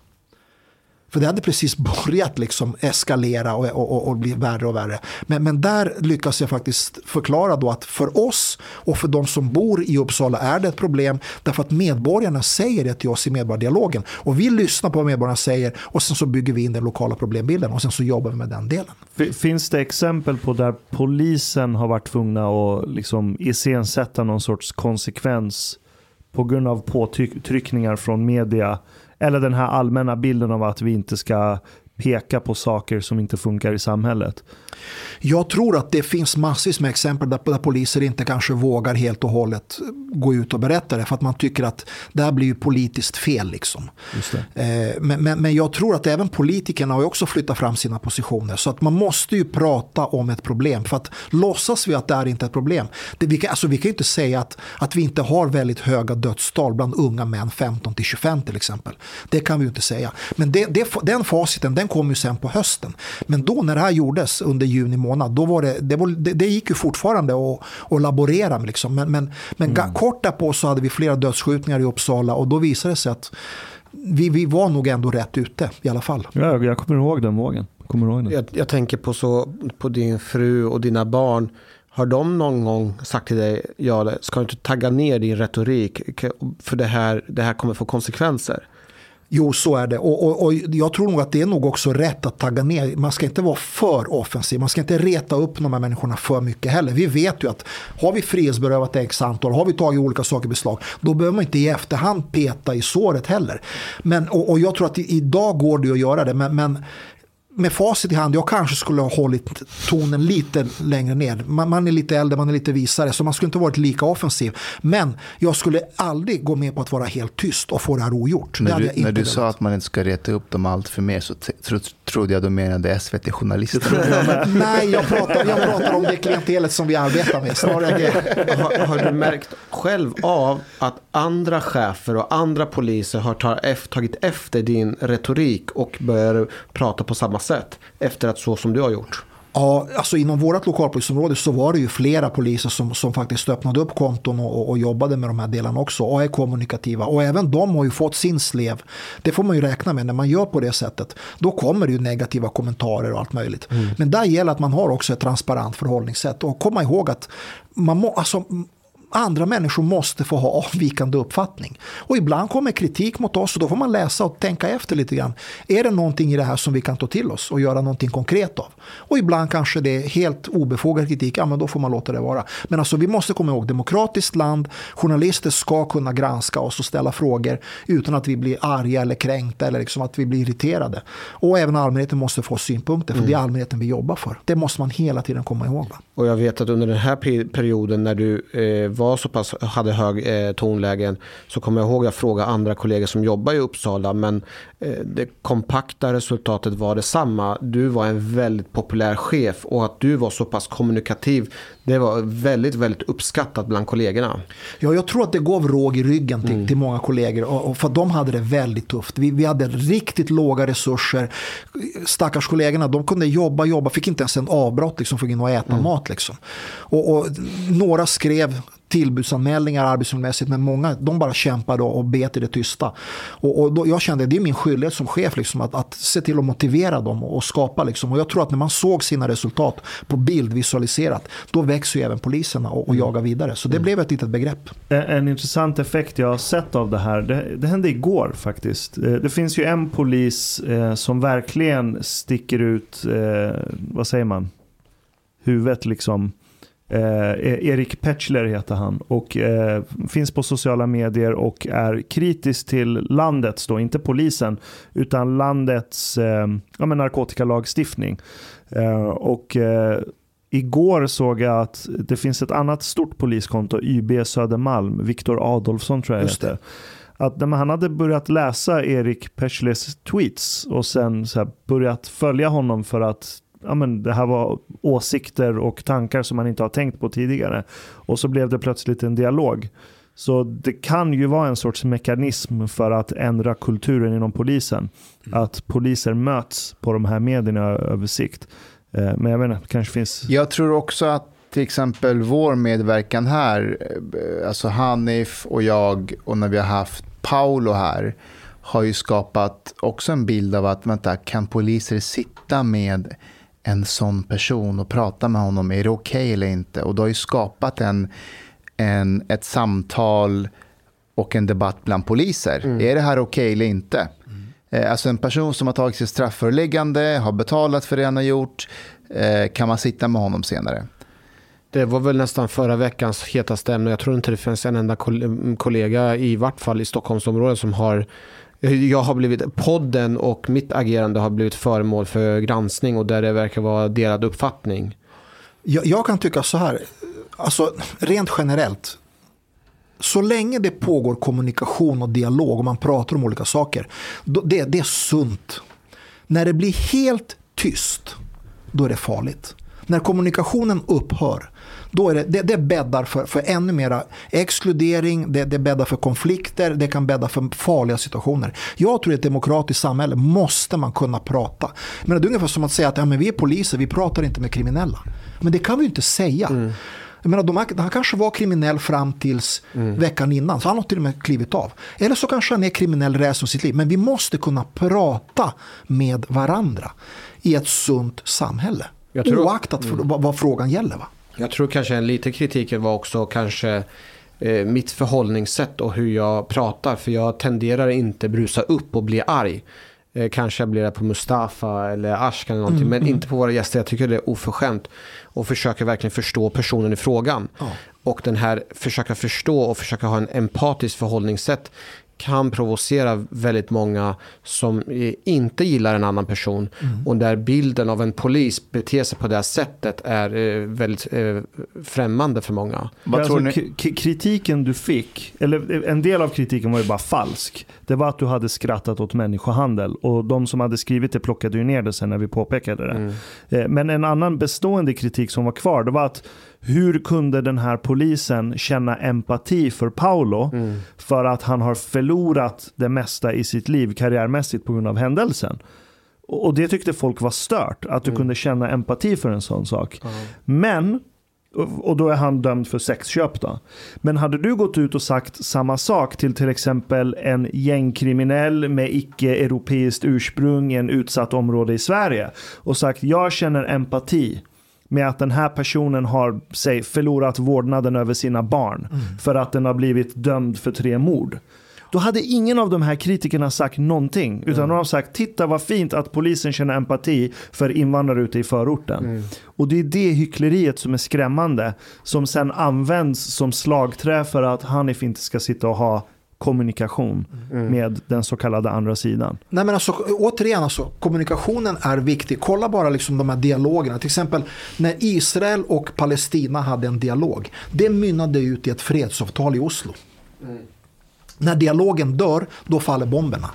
För det hade precis börjat liksom eskalera och, och, och, och bli värre och värre. Men, men där lyckas jag faktiskt förklara då att för oss och för de som bor i Uppsala är det ett problem därför att medborgarna säger det till oss i medborgardialogen. Och vi lyssnar på vad medborgarna säger och sen så bygger vi in den lokala problembilden och sen så jobbar vi med den delen. Finns det exempel på där polisen har varit tvungna att liksom iscensätta någon sorts konsekvens på grund av påtryckningar från media eller den här allmänna bilden av att vi inte ska peka på saker som inte funkar i samhället. Jag tror att det finns massvis med exempel där, där poliser inte kanske vågar helt och hållet gå ut och berätta det för att man tycker att det här blir ju politiskt fel. Liksom. Eh, men, men, men, jag tror att även politikerna har också flyttat fram sina positioner så att man måste ju prata om ett problem för att låtsas vi att det är inte ett problem. Det, vi, kan, alltså, vi kan ju inte säga att, att vi inte har väldigt höga dödstal bland unga män 15 till 25 till exempel. Det kan vi ju inte säga. Men det, det, den faciten den kom ju sen på hösten. Men då när det här gjordes under juni månad, då var det, det, var, det, det gick ju fortfarande att, att laborera med. Liksom. Men, men, men mm. kort därpå så hade vi flera dödsskjutningar i Uppsala och då visade det sig att vi, vi var nog ändå rätt ute i alla fall. Ja, jag kommer ihåg den vågen. Kommer ihåg den. Jag, jag tänker på, så, på din fru och dina barn. Har de någon gång sagt till dig, ja, ska du inte tagga ner din retorik för det här, det här kommer få konsekvenser? Jo, så är det. Och, och, och, jag tror nog att det är nog också rätt att tagga ner. Man ska inte vara för offensiv. Man ska inte reta upp de här människorna för mycket heller. Vi vet ju att har vi frihetsberövat x antal, har vi tagit olika saker i beslag, då behöver man inte i efterhand peta i såret heller. Men, och, och jag tror att idag går det att göra det, men, men med facit i hand, jag kanske skulle ha hållit tonen lite längre ner. Man, man, är lite äldre, man är lite visare, så man skulle inte varit lika offensiv. Men jag skulle aldrig gå med på att vara helt tyst och få det här ogjort. När du, när du sa att man inte ska reta upp dem allt för mer så tro, trodde jag du menade SVT-journalister. Nej, jag pratar, jag pratar om det klientelet som vi arbetar med. det. Har, har, du märkt själv av att andra chefer och andra poliser har tagit efter din retorik och börjar prata på samma sätt efter att så som du har gjort? Ja, alltså inom vårt lokalpolisområde så var det ju flera poliser som, som faktiskt öppnade upp konton och, och, jobbade med de här delarna också och är kommunikativa. Och även de har ju fått sin slev. Det får man ju räkna med när man gör på det sättet. Då kommer det ju negativa kommentarer och allt möjligt. Mm. Men där gäller att man har också ett transparent förhållningssätt och komma ihåg att man må, alltså, andra människor måste få ha avvikande uppfattning. Och ibland kommer kritik mot oss och då får man läsa och tänka efter lite grann. Är det någonting i det här som vi kan ta till oss och göra någonting konkret av? Och ibland kanske det är helt obefogad kritik, ja men då får man låta det vara. Men alltså vi måste komma ihåg, demokratiskt land, journalister ska kunna granska oss och ställa frågor utan att vi blir arga eller kränkta eller liksom att vi blir irriterade. Och även allmänheten måste få synpunkter, för mm. det är mm. allmänheten vi jobbar för. Det måste man hela tiden komma ihåg. Va? Och jag vet att under den här perioden när du eh, var så pass, hade hög eh, tonlägen så kommer jag ihåg att jag frågade andra kollegor som jobbar i Uppsala men eh, det kompakta resultatet var detsamma. Du var en väldigt populär chef och att du var så pass kommunikativ det var väldigt, väldigt uppskattat bland kollegorna. Ja, jag tror att det gav råg i ryggen till, mm. till många kollegor. Och, och för de hade det väldigt tufft. Vi, vi hade riktigt låga resurser. Stackars kollegorna, de kunde jobba, jobba, fick inte ens en avbrott liksom, för att gå in och äta mm. mat. Liksom. Och, och, några skrev tillbudsanmälningar arbetsmiljömässigt men många de bara kämpade och bet i det tysta. Och, och då, jag kände att det är min skyldighet som chef liksom, att, att se till att motivera dem och skapa. Liksom. Och jag tror att när man såg sina resultat på bild visualiserat då växer ju även poliserna och, och mm. jagar vidare. Så det mm. blev ett litet begrepp. En, en intressant effekt jag har sett av det här, det, det hände igår faktiskt. Eh, det finns ju en polis eh, som verkligen sticker ut, eh, vad säger man, huvudet liksom Eh, e- Erik Petschler heter han och eh, finns på sociala medier och är kritisk till landets, då, inte polisen, utan landets eh, ja, men narkotikalagstiftning. Eh, och eh, Igår såg jag att det finns ett annat stort poliskonto, YB Södermalm, Viktor Adolfsson tror jag Just heter. Att han hade börjat läsa Erik Petschlers tweets och sen så börjat följa honom för att ja, men det här var åsikter och tankar som man inte har tänkt på tidigare. Och så blev det plötsligt en dialog. Så det kan ju vara en sorts mekanism för att ändra kulturen inom polisen. Mm. Att poliser möts på de här medierna över sikt. Men jag inte, kanske finns... Jag tror också att till exempel vår medverkan här, eh, alltså Hanif och jag och när vi har haft Paolo här, har ju skapat också en bild av att vänta, kan poliser sitta med en sån person och prata med honom. Är det okej okay eller inte? Och det har ju skapat en, en, ett samtal och en debatt bland poliser. Mm. Är det här okej okay eller inte? Mm. Alltså en person som har tagit sitt strafföreläggande, har betalat för det han har gjort, eh, kan man sitta med honom senare? Det var väl nästan förra veckans hetaste ämne. Jag tror inte det finns en enda kollega, i vart fall i Stockholmsområdet, som har jag har blivit, podden och mitt agerande har blivit föremål för granskning och där det verkar vara delad uppfattning. Jag, jag kan tycka så här, alltså rent generellt. Så länge det pågår kommunikation och dialog och man pratar om olika saker, då, det, det är sunt. När det blir helt tyst, då är det farligt. När kommunikationen upphör, då är det, det, det bäddar för, för ännu mera exkludering, det, det bäddar för konflikter, det kan bädda för farliga situationer. Jag tror att i ett demokratiskt samhälle måste man kunna prata. Men det är ungefär som att säga att ja, men vi är poliser, vi pratar inte med kriminella. Men det kan vi ju inte säga. Mm. Jag menar, de, han kanske var kriminell fram tills mm. veckan innan, så han har till och med klivit av. Eller så kanske han är kriminell resten av sitt liv. Men vi måste kunna prata med varandra i ett sunt samhälle. Jag tror, Oaktat mm. vad, vad frågan gäller. Va? Jag tror kanske en liten kritiken var också kanske eh, mitt förhållningssätt och hur jag pratar. För jag tenderar inte brusa upp och bli arg. Eh, kanske jag blir det på Mustafa eller Ashkan eller någonting. Mm, men mm. inte på våra gäster. Jag tycker det är oförskämt. Och försöker verkligen förstå personen i frågan. Oh. Och den här försöka förstå och försöka ha en empatisk förhållningssätt kan provocera väldigt många som inte gillar en annan person. Mm. Och där bilden av en polis beter sig på det här sättet är eh, väldigt eh, främmande för många. Vad tror alltså, ni? Kritiken du fick, eller en del av kritiken var ju bara falsk. Det var att du hade skrattat åt människohandel. Och de som hade skrivit det plockade ju ner det sen när vi påpekade det. Mm. Eh, men en annan bestående kritik som var kvar, det var att hur kunde den här polisen känna empati för Paolo mm. för att han har förlorat det mesta i sitt liv karriärmässigt på grund av händelsen. Och det tyckte folk var stört, att du mm. kunde känna empati för en sån sak. Mm. Men, och då är han dömd för sexköp då. Men hade du gått ut och sagt samma sak till till exempel en gängkriminell med icke-europeiskt ursprung i en utsatt område i Sverige och sagt jag känner empati med att den här personen har säg, förlorat vårdnaden över sina barn mm. för att den har blivit dömd för tre mord. Då hade ingen av de här kritikerna sagt någonting. Utan mm. de har sagt, titta vad fint att polisen känner empati för invandrare ute i förorten. Mm. Och det är det hyckleriet som är skrämmande. Som sen används som slagträ för att Hanif inte ska sitta och ha kommunikation mm. med den så kallade andra sidan. Nej men alltså återigen alltså, kommunikationen är viktig. Kolla bara liksom de här dialogerna. Till exempel när Israel och Palestina hade en dialog. Det mynnade ut i ett fredsavtal i Oslo. Mm. När dialogen dör, då faller bomberna.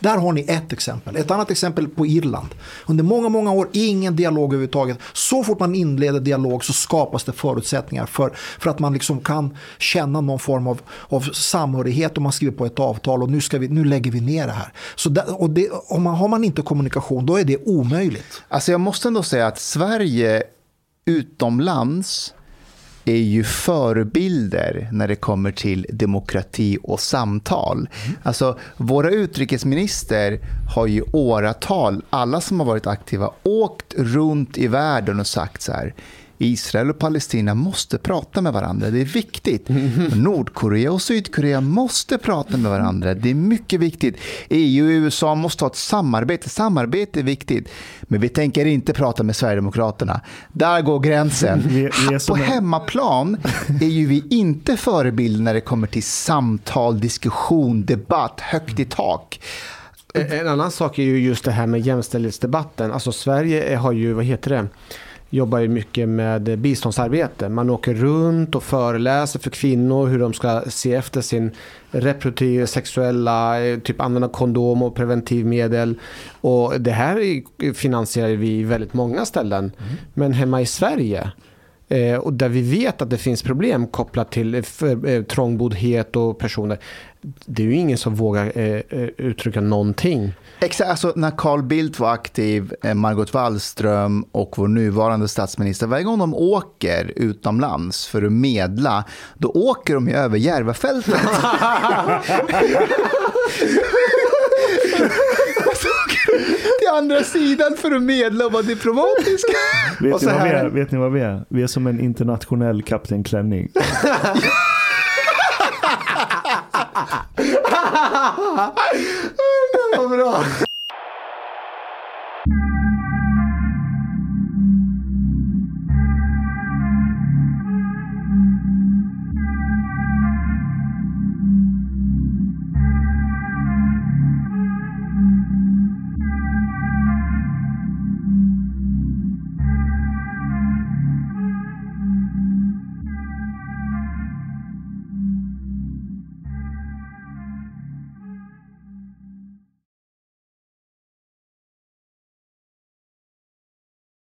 Där har ni ett exempel. Ett annat exempel på Irland. Under många, många år ingen dialog överhuvudtaget. Så fort man inleder dialog så skapas det förutsättningar för, för att man liksom kan känna någon form av, av samhörighet om man skriver på ett avtal och nu, ska vi, nu lägger vi ner det här. Så där, och det, om man, har man inte kommunikation då är det omöjligt. Alltså jag måste ändå säga att Sverige utomlands är ju förebilder när det kommer till demokrati och samtal. Mm. Alltså, våra utrikesminister har ju åratal, alla som har varit aktiva, åkt runt i världen och sagt så här Israel och Palestina måste prata med varandra. Det är viktigt. Nordkorea och Sydkorea måste prata med varandra. Det är mycket viktigt. EU och USA måste ha ett samarbete. Samarbete är viktigt. Men vi tänker inte prata med Sverigedemokraterna. Där går gränsen. Vi, vi På hemmaplan är ju vi inte förebilder när det kommer till samtal, diskussion, debatt, högt i tak. En annan sak är ju just det här med jämställdhetsdebatten. Alltså Sverige har ju, vad heter det? Jobbar ju mycket med biståndsarbete. Man åker runt och föreläser för kvinnor hur de ska se efter sin reproduktiva, sexuella, typ använda kondom och preventivmedel. Och det här finansierar vi väldigt många ställen. Mm. Men hemma i Sverige eh, och där vi vet att det finns problem kopplat till eh, trångboddhet och personer. Det är ju ingen som vågar eh, uttrycka någonting. Exakt, alltså när Carl Bildt var aktiv, eh, Margot Wallström och vår nuvarande statsminister, varje gång de åker utomlands för att medla, då åker de ju över Järvafältet. till andra sidan för att medla och vara diplomatisk. Vet, ni vad vi är? Vet ni vad vi är? Vi är som en internationell Kapten Klänning. Vad bra.